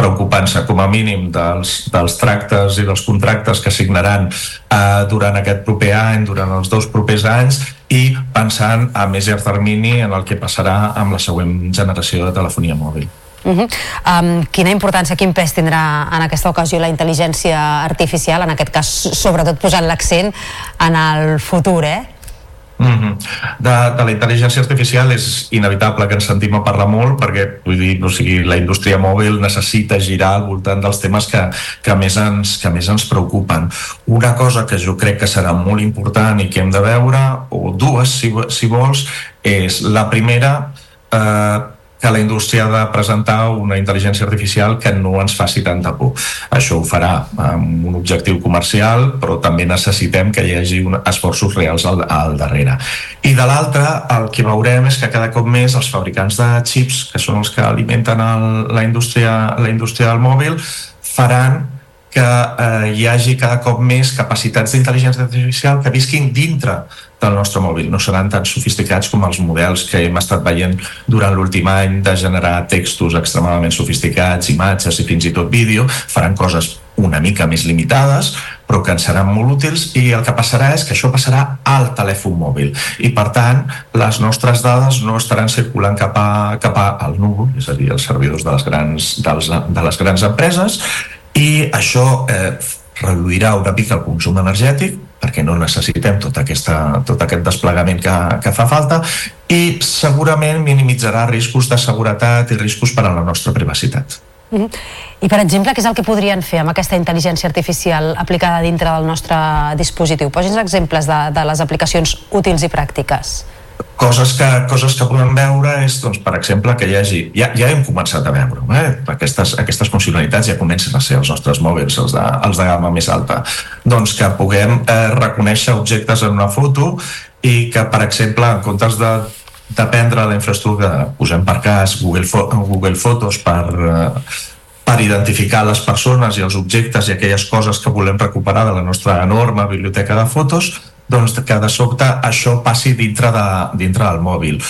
preocupant-se com a mínim dels, dels tractes i dels contractes que signaran eh, durant aquest proper any, durant els dos propers anys i pensant a més llarg termini en el que passarà amb la següent generació de telefonia mòbil. Uh -huh. um, quina importància, quin pes tindrà en aquesta ocasió la intel·ligència artificial, en aquest cas sobretot posant l'accent en el futur, eh? Mm -hmm. de, de la intel·ligència artificial és inevitable que ens sentim a parlar molt perquè vull dir, o sigui, la indústria mòbil necessita girar al voltant dels temes que, que, més ens, que més ens preocupen. Una cosa que jo crec que serà molt important i que hem de veure, o dues si, si vols, és la primera eh, que la indústria ha de presentar una intel·ligència artificial que no ens faci tanta por. Això ho farà amb un objectiu comercial, però també necessitem que hi hagi un, esforços reals al, al darrere. I de l'altra, el que veurem és que cada cop més els fabricants de xips, que són els que alimenten el, la, indústria, la indústria del mòbil, faran que eh, hi hagi cada cop més capacitats d'intel·ligència artificial que visquin dintre del nostre mòbil. No seran tan sofisticats com els models que hem estat veient durant l'últim any de generar textos extremadament sofisticats, imatges i fins i tot vídeo. Faran coses una mica més limitades, però que ens seran molt útils i el que passarà és que això passarà al telèfon mòbil i per tant les nostres dades no estaran circulant cap, a, cap a, al núvol, és a dir, els servidors de les grans, dels, de les grans empreses i això eh, reduirà una mica el consum energètic perquè no necessitem tot, aquesta, tot aquest desplegament que, que fa falta i segurament minimitzarà riscos de seguretat i riscos per a la nostra privacitat. Mm -hmm. I, per exemple, què és el que podrien fer amb aquesta intel·ligència artificial aplicada dintre del nostre dispositiu? Posi'ns exemples de, de les aplicacions útils i pràctiques coses que, coses que podem veure és, doncs, per exemple, que hi hagi, ja, ja hem començat a veure, eh? aquestes, aquestes funcionalitats ja comencen a ser els nostres mòbils, els de, els de gamma més alta, doncs que puguem eh, reconèixer objectes en una foto i que, per exemple, en comptes de dependre de la infraestructura, posem per cas Google, Fo Google Fotos per, eh, per identificar les persones i els objectes i aquelles coses que volem recuperar de la nostra enorme biblioteca de fotos, doncs que de sobte això passi dintre, de, dintre del mòbil.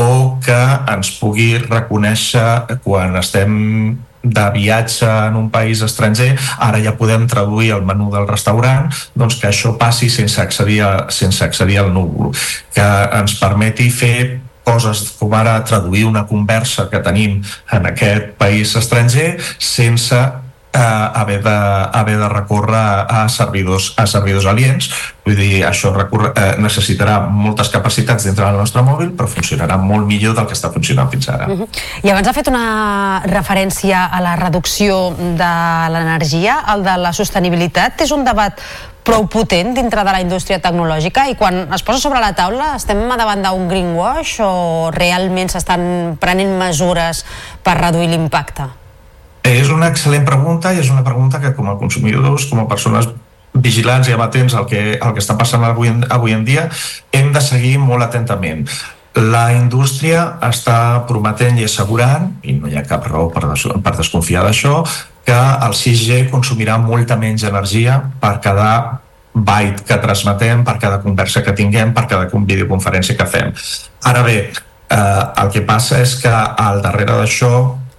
O que ens pugui reconèixer quan estem de viatge en un país estranger, ara ja podem traduir el menú del restaurant, doncs que això passi sense accedir, a, sense accedir al núvol, que ens permeti fer coses com ara traduir una conversa que tenim en aquest país estranger sense eh, haver, de, haver de recórrer a servidors, a servidors aliens. Vull dir, això recurre, eh, necessitarà moltes capacitats dintre del nostre mòbil, però funcionarà molt millor del que està funcionant fins ara. Uh -huh. I abans ha fet una referència a la reducció de l'energia, el de la sostenibilitat. És un debat prou potent dintre de la indústria tecnològica i quan es posa sobre la taula estem davant d'un greenwash o realment s'estan prenent mesures per reduir l'impacte? És una excel·lent pregunta i és una pregunta que com a consumidors, com a persones vigilants i amatents al que, al que està passant avui en, avui en dia, hem de seguir molt atentament. La indústria està prometent i assegurant, i no hi ha cap raó per, des, per desconfiar d'això, que el 6G consumirà molta menys energia per cada byte que transmetem, per cada conversa que tinguem, per cada videoconferència que fem. Ara bé, eh, el que passa és que al darrere d'això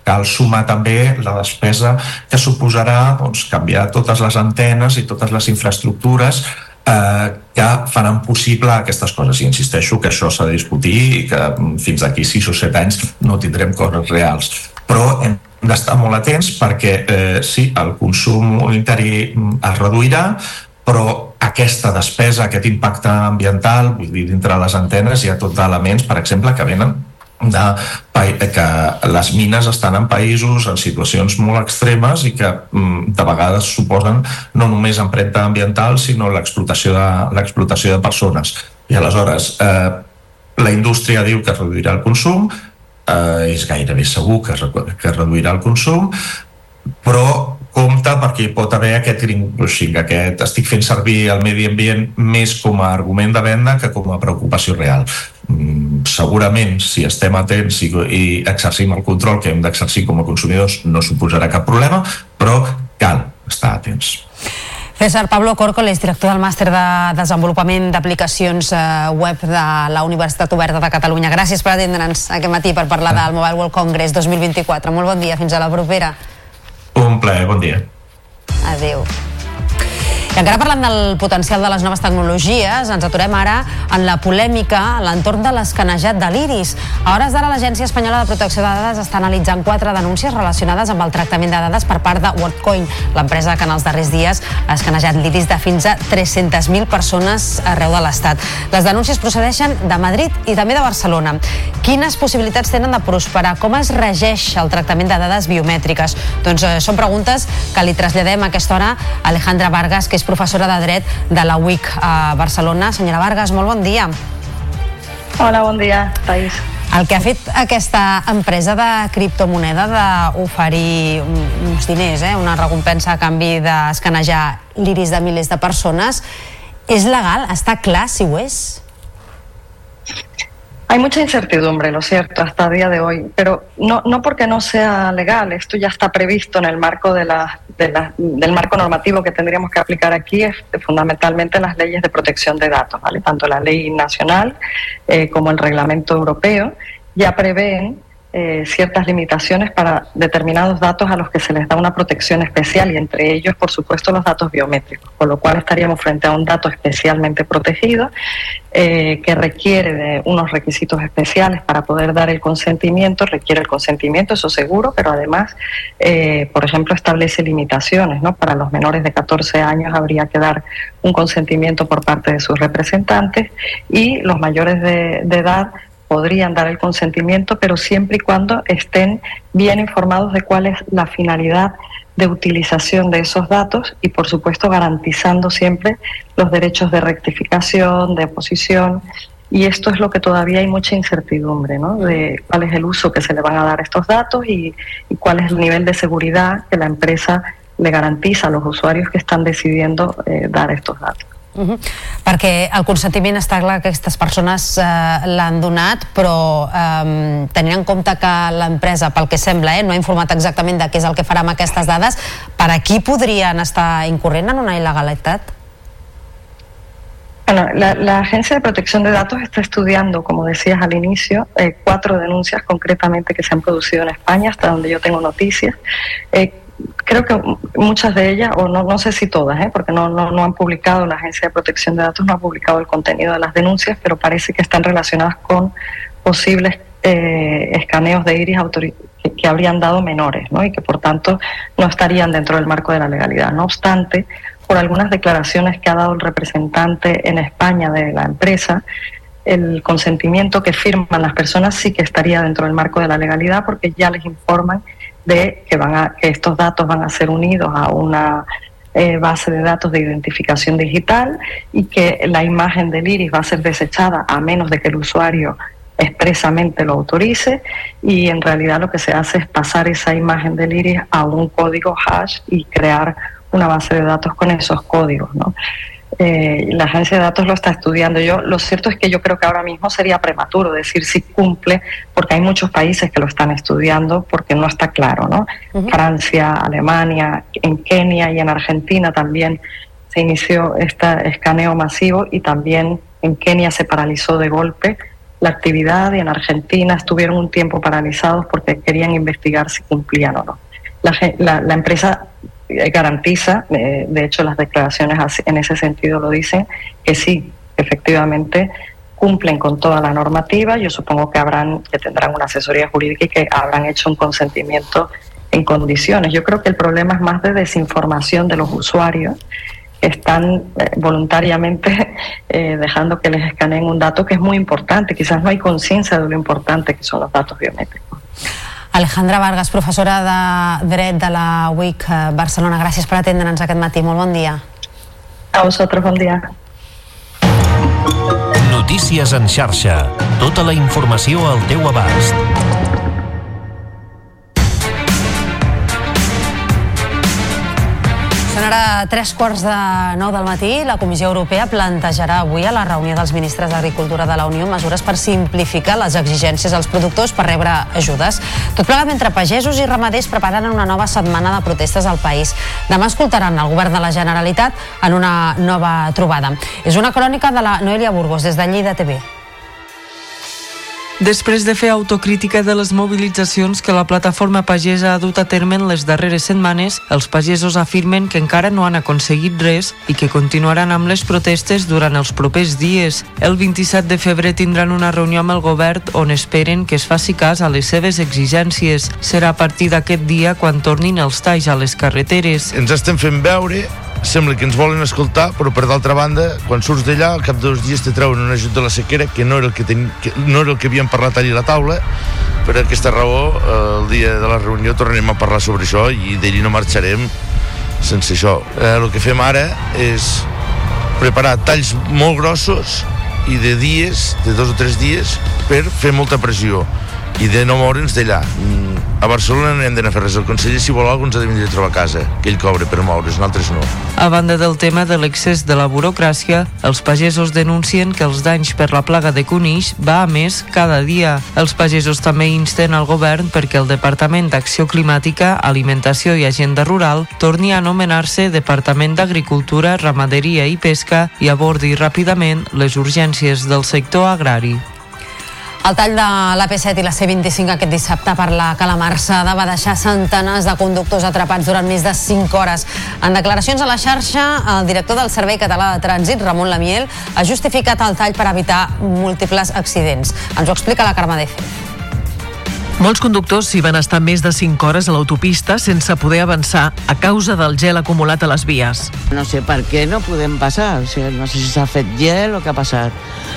cal sumar també la despesa que suposarà doncs, canviar totes les antenes i totes les infraestructures eh, que faran possible aquestes coses. I insisteixo que això s'ha de discutir i que mm, fins d'aquí 6 o 7 anys no tindrem coses reals. Però hem d'estar molt atents perquè eh, sí, el consum interí mm, es reduirà, però aquesta despesa, aquest impacte ambiental, vull dir, dintre les antenes hi ha tot d'elements, per exemple, que venen de que les mines estan en països en situacions molt extremes i que mm, de vegades suposen no només empremta ambiental sinó l'explotació de, l'explotació de persones i aleshores eh, la indústria diu que reduirà el consum eh, és gairebé segur que, que reduirà el consum però compte perquè hi pot haver aquest greenwashing, aquest estic fent servir el medi ambient més com a argument de venda que com a preocupació real. Mm, segurament, si estem atents i, i exercim el control que hem d'exercir com a consumidors, no suposarà cap problema, però cal estar atents. César Pablo Córcoles, director del màster de desenvolupament d'aplicacions eh, web de la Universitat Oberta de Catalunya. Gràcies per atendre'ns aquest matí per parlar del Mobile World Congress 2024. Molt bon dia, fins a la propera. Un plaer, bon dia. Adéu. I encara parlant del potencial de les noves tecnologies, ens aturem ara en la polèmica a l'entorn de l'escanejat de l'iris. A hores d'ara, l'Agència Espanyola de Protecció de Dades està analitzant quatre denúncies relacionades amb el tractament de dades per part de WorldCoin, l'empresa que en els darrers dies ha escanejat l'iris de fins a 300.000 persones arreu de l'Estat. Les denúncies procedeixen de Madrid i també de Barcelona. Quines possibilitats tenen de prosperar? Com es regeix el tractament de dades biomètriques? Doncs eh, són preguntes que li traslladem a aquesta hora a Alejandra Vargas, que és professora de dret de la UIC a Barcelona. Senyora Vargas, molt bon dia. Hola, bon dia, País. El que ha fet aquesta empresa de criptomoneda d'oferir uns diners, eh, una recompensa a canvi d'escanejar l'iris de milers de persones, és legal? Està clar si ho és? Hay mucha incertidumbre, lo cierto, hasta el día de hoy, pero no, no porque no sea legal, esto ya está previsto en el marco de la, de la, del marco normativo que tendríamos que aplicar aquí, es fundamentalmente las leyes de protección de datos, ¿vale? tanto la ley nacional eh, como el reglamento europeo ya prevén eh, ciertas limitaciones para determinados datos a los que se les da una protección especial y entre ellos, por supuesto, los datos biométricos, con lo cual estaríamos frente a un dato especialmente protegido eh, que requiere de unos requisitos especiales para poder dar el consentimiento, requiere el consentimiento, eso seguro, pero además, eh, por ejemplo, establece limitaciones, ¿no? Para los menores de 14 años habría que dar un consentimiento por parte de sus representantes y los mayores de, de edad podrían dar el consentimiento, pero siempre y cuando estén bien informados de cuál es la finalidad de utilización de esos datos y, por supuesto, garantizando siempre los derechos de rectificación, de oposición. Y esto es lo que todavía hay mucha incertidumbre, ¿no? De cuál es el uso que se le van a dar a estos datos y, cuál es el nivel de seguridad que la empresa le garantiza a los usuarios que están decidiendo eh, dar estos datos. Uh -huh. Perquè el consentiment està clar que aquestes persones eh, l'han donat, però eh, tenint en compte que l'empresa, pel que sembla, eh, no ha informat exactament de què és el que farà amb aquestes dades, per aquí podrien estar incorrent en una il·legalitat? Bueno, la, la, Agencia de Protección de Datos está estudiando, como decías al inicio, eh, cuatro denuncias concretamente que se han producido en España, hasta donde yo tengo noticias. Eh, creo que muchas de ellas, o no, no sé si todas, ¿eh? porque no, no, no, han publicado, la Agencia de Protección de Datos no ha publicado el contenido de las denuncias, pero parece que están relacionadas con posibles eh, escaneos de iris que, que, habrían dado menores ¿no? y que por tanto no estarían dentro del marco de la legalidad. No obstante, por algunas declaraciones que ha dado el representante en España de la empresa, el consentimiento que firman las personas sí que estaría dentro del marco de la legalidad porque ya les informan de que, van a, estos datos van a ser unidos a una eh, base de datos de identificación digital y que la imagen del iris va a ser desechada a menos de que el usuario expresamente lo autorice y en realidad lo que se hace es pasar esa imagen del iris a un código hash y crear una base de datos con esos códigos. ¿no? Eh, la agencia de datos lo está estudiando. Yo lo cierto es que yo creo que ahora mismo sería prematuro decir si cumple, porque hay muchos países que lo están estudiando porque no está claro, ¿no? Uh -huh. Francia, Alemania, en Kenia y en Argentina también se inició este escaneo masivo y también en Kenia se paralizó de golpe la actividad y en Argentina estuvieron un tiempo paralizados porque querían investigar si cumplían o no. La, la, la empresa garantiza, eh, de hecho las declaraciones en ese sentido lo dicen, que sí, efectivamente cumplen con toda la normativa, yo supongo que habrán, que tendrán una asesoría jurídica y que habrán hecho un consentimiento en condiciones. Yo creo que el problema es más de desinformación de los usuarios que están eh, voluntariamente (laughs) eh, dejando que les escaneen un dato que es muy importante, quizás no hay conciencia de lo importante que son los datos biométricos. Alejandra Vargas, professora de Dret de la UIC Barcelona. Gràcies per atendre'ns aquest matí. Molt bon dia. A vosaltres, bon dia. Notícies en xarxa. Tota la informació al teu abast. Són ara tres quarts de nou del matí. La Comissió Europea plantejarà avui a la reunió dels ministres d'Agricultura de la Unió mesures per simplificar les exigències als productors per rebre ajudes. Tot plegat mentre pagesos i ramaders preparen una nova setmana de protestes al país. Demà escoltaran el govern de la Generalitat en una nova trobada. És una crònica de la Noelia Burgos des de Lleida TV. Després de fer autocrítica de les mobilitzacions que la plataforma pagesa ha dut a terme en les darreres setmanes, els pagesos afirmen que encara no han aconseguit res i que continuaran amb les protestes durant els propers dies. El 27 de febrer tindran una reunió amb el govern on esperen que es faci cas a les seves exigències. Serà a partir d'aquest dia quan tornin els talls a les carreteres. Ens estem fent veure sembla que ens volen escoltar, però per d'altra banda, quan surts d'allà, al cap de dos dies te treuen un ajut de la sequera que no era el que, ten... que no era el que havíem parlat allà a la taula. Per aquesta raó, eh, el dia de la reunió tornarem a parlar sobre això i d'ell no marxarem sense això. Eh, el que fem ara és preparar talls molt grossos i de dies, de dos o tres dies, per fer molta pressió i de no moure'ns d'allà. A Barcelona no hem d'anar a fer res. El conseller, si vol alguna cosa, ha de venir a trobar a casa, que ell cobra per moure's, nosaltres no. A banda del tema de l'excés de la burocràcia, els pagesos denuncien que els danys per la plaga de conills va a més cada dia. Els pagesos també insten al govern perquè el Departament d'Acció Climàtica, Alimentació i Agenda Rural torni a anomenar-se Departament d'Agricultura, Ramaderia i Pesca i abordi ràpidament les urgències del sector agrari. El tall de l'AP7 i la C25 aquest dissabte per la calamarçada va deixar centenars de conductors atrapats durant més de 5 hores. En declaracions a la xarxa, el director del Servei Català de Trànsit, Ramon Lamiel, ha justificat el tall per evitar múltiples accidents. Ens ho explica la Carme de Fe. Molts conductors s'hi van estar més de 5 hores a l'autopista sense poder avançar a causa del gel acumulat a les vies. No sé per què no podem passar, o sigui, no sé si s'ha fet gel o què ha passat.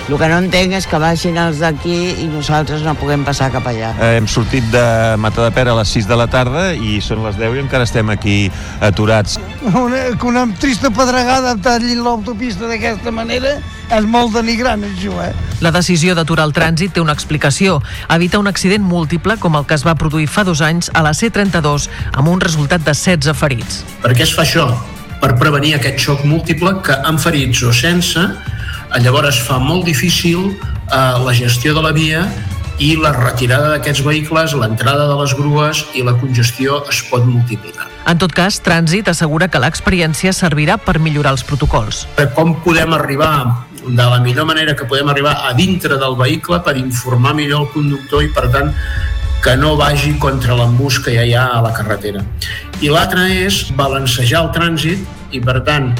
El que no entenc és que baixin els d'aquí i nosaltres no puguem passar cap allà. Eh, Hem sortit de Matadepera a les 6 de la tarda i són les 10 i encara estem aquí aturats. Una, que una trista pedregada tallin l'autopista d'aquesta manera és molt denigrant, això, eh? La decisió d'aturar el trànsit té una explicació. Evitar un accident múltiple com el que es va produir fa dos anys a la C32 amb un resultat de 16 ferits. Per què es fa això? Per prevenir aquest xoc múltiple que amb ferits o sense eh, llavors fa molt difícil eh, la gestió de la via i la retirada d'aquests vehicles, l'entrada de les grues i la congestió es pot multiplicar. En tot cas, Trànsit assegura que l'experiència servirà per millorar els protocols. Com podem arribar de la millor manera que podem arribar a dintre del vehicle per informar millor el conductor i per tant que no vagi contra l'embús que ja hi ha a la carretera. I l'altre és balancejar el trànsit i per tant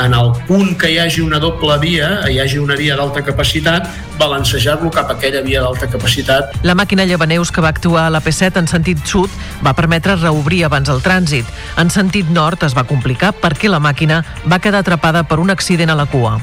en el punt que hi hagi una doble via, hi hagi una via d'alta capacitat, balancejar-lo cap a aquella via d'alta capacitat. La màquina llevaneus que va actuar a la P7 en sentit sud va permetre reobrir abans el trànsit. En sentit nord es va complicar perquè la màquina va quedar atrapada per un accident a la cua.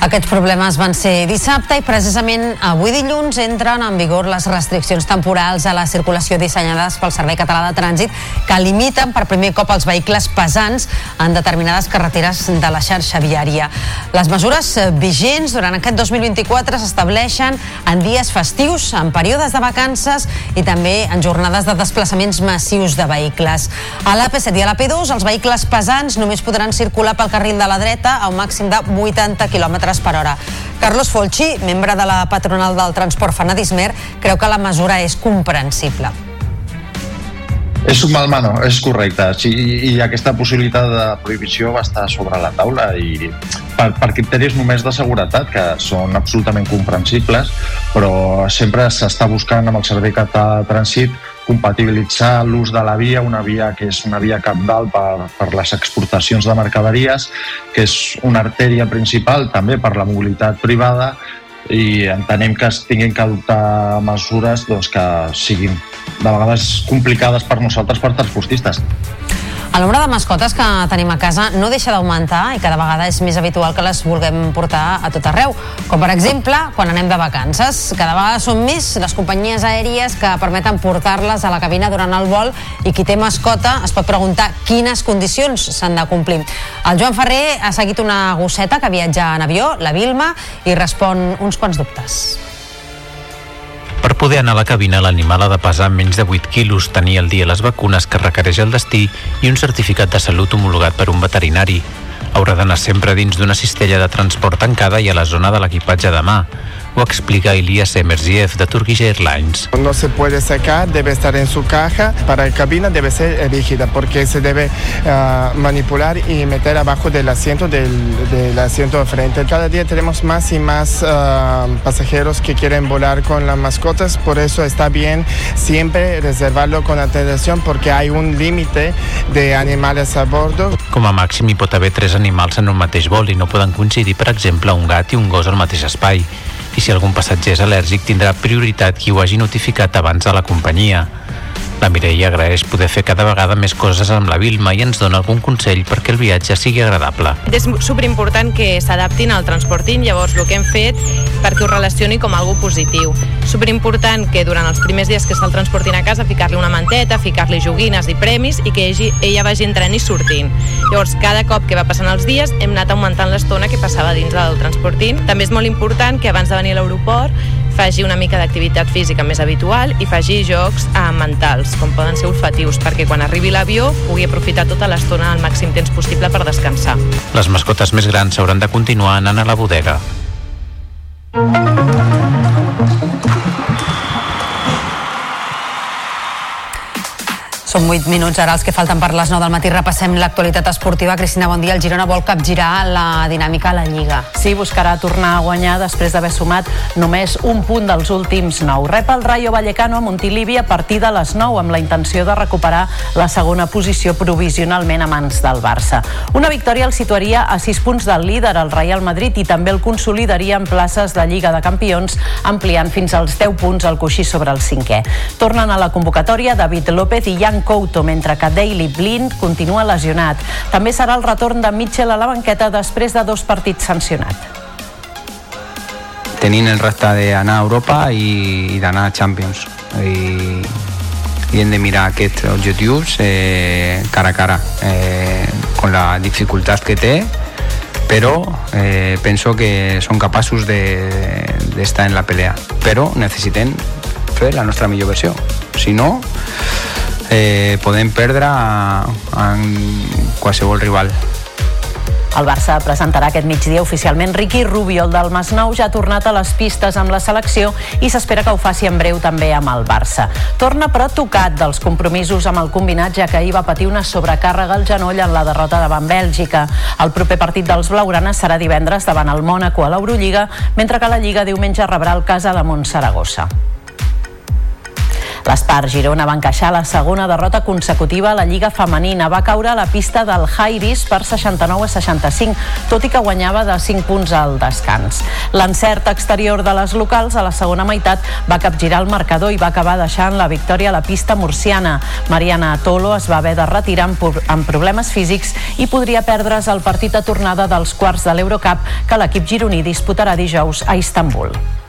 Aquests problemes van ser dissabte i precisament avui dilluns entren en vigor les restriccions temporals a la circulació dissenyades pel Servei Català de Trànsit que limiten per primer cop els vehicles pesants en determinades carreteres de la xarxa viària. Les mesures vigents durant aquest 2024 s'estableixen en dies festius, en períodes de vacances i també en jornades de desplaçaments massius de vehicles. A l'AP7 i a l'AP2 els vehicles pesants només podran circular pel carril de la dreta a un màxim de 80 km per hora. Carlos Folchi, membre de la patronal del transport Fanadismer, creu que la mesura és comprensible. És un mal mano, és correcte. Sí, I aquesta possibilitat de prohibició va estar sobre la taula i per, per criteris només de seguretat, que són absolutament comprensibles, però sempre s'està buscant amb el Servei Català de Trànsit compatibilitzar l'ús de la via, una via que és una via capdalt per, per les exportacions de mercaderies, que és una artèria principal també per la mobilitat privada i entenem que es tinguin que adoptar mesures doncs, que siguin de vegades complicades per nosaltres, per transportistes. El nombre de mascotes que tenim a casa no deixa d'augmentar i cada vegada és més habitual que les vulguem portar a tot arreu. Com per exemple, quan anem de vacances. Cada vegada són més les companyies aèries que permeten portar-les a la cabina durant el vol i qui té mascota es pot preguntar quines condicions s'han de complir. El Joan Ferrer ha seguit una gosseta que viatja en avió, la Vilma, i respon uns quants dubtes. Per poder anar a la cabina, l'animal ha de pesar menys de 8 quilos, tenir al dia les vacunes que requereix el destí i un certificat de salut homologat per un veterinari. Haurà d'anar sempre dins d'una cistella de transport tancada i a la zona de l'equipatge de mà. Ho explica Elias Emerziev de Turkish Airlines. No se puede sacar, debe estar en su caja. Para la cabina debe ser rígida porque se debe uh, manipular y meter abajo del asiento del, del, asiento de frente. Cada día tenemos más y más uh, pasajeros que quieren volar con las mascotas, por eso está bien siempre reservarlo con atención porque hay un límite de animales a bordo. Com a màxim hi pot haver tres animals en un mateix vol i no poden coincidir, per exemple, un gat i un gos al mateix espai i si algun passatger és al·lèrgic tindrà prioritat qui ho hagi notificat abans de la companyia. La Mireia agraeix poder fer cada vegada més coses amb la Vilma i ens dona algun consell perquè el viatge sigui agradable. És superimportant que s'adaptin al transportin, llavors el que hem fet perquè ho relacioni com algo positiu. Superimportant que durant els primers dies que està el transportin a casa ficar-li una manteta, ficar-li joguines i premis i que ella, ella vagi entrant i sortint. Llavors, cada cop que va passant els dies hem anat augmentant l'estona que passava dins del transportin. També és molt important que abans de venir a l'aeroport faci una mica d'activitat física més habitual i faci jocs eh, mentals, com poden ser olfatius, perquè quan arribi l'avió pugui aprofitar tota l'estona al màxim temps possible per descansar. Les mascotes més grans s'hauran de continuar anant a la bodega. Són 8 minuts ara els que falten per les 9 del matí. Repassem l'actualitat esportiva. Cristina, bon dia. El Girona vol capgirar la dinàmica a la Lliga. Sí, buscarà tornar a guanyar després d'haver sumat només un punt dels últims 9. Rep el Rayo Vallecano a Montilivi a partir de les 9 amb la intenció de recuperar la segona posició provisionalment a mans del Barça. Una victòria el situaria a 6 punts del líder, el Real Madrid, i també el consolidaria en places de Lliga de Campions, ampliant fins als 10 punts el coixí sobre el cinquè. Tornen a la convocatòria David López i Jan Couto, mentre que Daily Blind continua lesionat. També serà el retorn de Mitchell a la banqueta després de dos partits sancionat. Tenint el repte d'anar a Europa i, i d'anar a Champions. I, i hem de mirar aquests objectius eh, cara a cara, eh, con la dificultat que té, però eh, penso que són capaços d'estar de, de en la pelea. Però necessitem fer la nostra millor versió. Si no, eh, podem perdre en qualsevol rival. El Barça presentarà aquest migdia oficialment Ricky Rubio, el del Masnou, ja ha tornat a les pistes amb la selecció i s'espera que ho faci en breu també amb el Barça. Torna però tocat dels compromisos amb el combinat, ja que ahir va patir una sobrecàrrega al genoll en la derrota davant Bèlgica. El proper partit dels blaugranes serà divendres davant el Mònaco a l'Eurolliga, mentre que la Lliga diumenge rebrà el cas a la Montsaragossa. L'Espar Girona va encaixar la segona derrota consecutiva a la Lliga Femenina. Va caure a la pista del Jairis per 69 a 65, tot i que guanyava de 5 punts al descans. L'encert exterior de les locals a la segona meitat va capgirar el marcador i va acabar deixant la victòria a la pista murciana. Mariana Tolo es va haver de retirar amb problemes físics i podria perdre's el partit de tornada dels quarts de l'Eurocup que l'equip gironí disputarà dijous a Istanbul.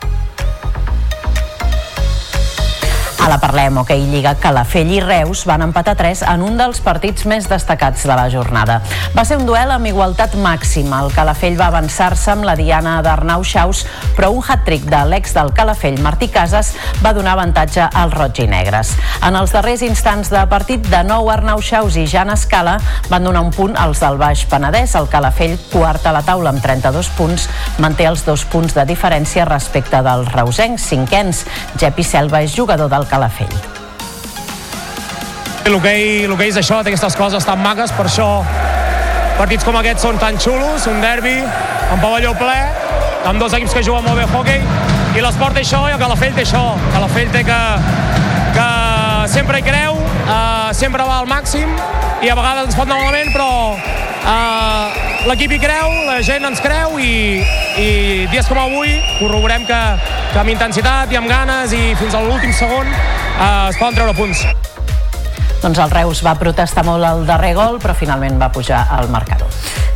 A la Parlem, Hockey Lliga, Calafell i Reus van empatar 3 en un dels partits més destacats de la jornada. Va ser un duel amb igualtat màxima. El Calafell va avançar-se amb la diana d'Arnau Xaus, però un hat-trick de l'ex del Calafell, Martí Casas, va donar avantatge als roig i negres. En els darrers instants de partit, de nou Arnau Xaus i Jan Escala van donar un punt als del Baix Penedès. El Calafell, quart a la taula amb 32 punts, manté els dos punts de diferència respecte dels reusencs cinquens. Jepi Selva és jugador del Calafell. L'hoquei és això, té aquestes coses tan magues, per això partits com aquests són tan xulos, un derbi, un pavelló ple, amb dos equips que juguen molt bé hockey, i l'esport té això i el Calafell té això. El Calafell té que, que sempre hi creu, uh, sempre va al màxim, i a vegades ens pot anar malament, però uh, l'equip hi creu, la gent ens creu, i, i dies com avui corroborem que, que amb intensitat i amb ganes i fins a l'últim segon eh, es poden treure punts. Doncs el Reus va protestar molt al darrer gol, però finalment va pujar al marcador.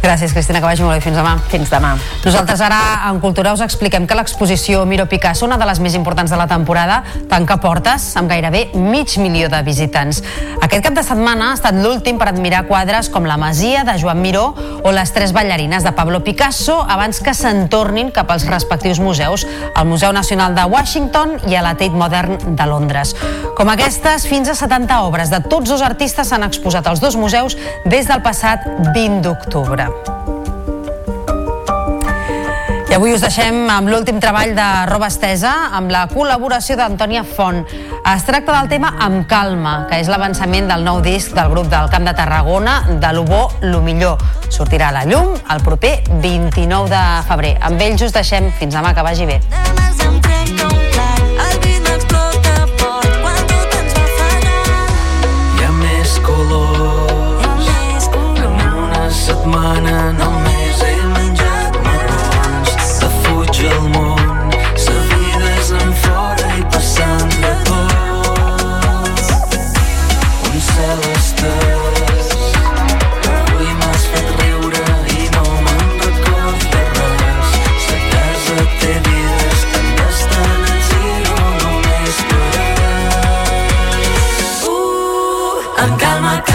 Gràcies, Cristina, que vagi molt bé. Fins demà. Fins demà. Nosaltres ara, en Cultura, us expliquem que l'exposició Miro Picasso, una de les més importants de la temporada, tanca portes amb gairebé mig milió de visitants. Aquest cap de setmana ha estat l'últim per admirar quadres com La Masia, de Joan Miró, o Les tres ballarines, de Pablo Picasso, abans que se'n tornin cap als respectius museus, al Museu Nacional de Washington i a la Tate Modern de Londres. Com aquestes, fins a 70 obres de tots dos artistes s'han exposat als dos museus des del passat 20 d'octubre. I avui us deixem amb l'últim treball de Roba Estesa, amb la col·laboració d'Antònia Font. Es tracta del tema Amb calma, que és l'avançament del nou disc del grup del Camp de Tarragona, de lo bo, lo millor. Sortirà a la llum el proper 29 de febrer. Amb ells us deixem. Fins demà, que vagi bé. Hi Uh, amb calma, calma.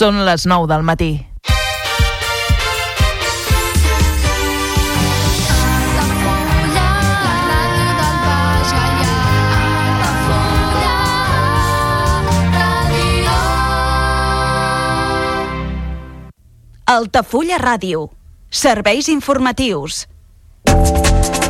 Són les 9 del matí. Altafulla Ràdio. Serveis informatius.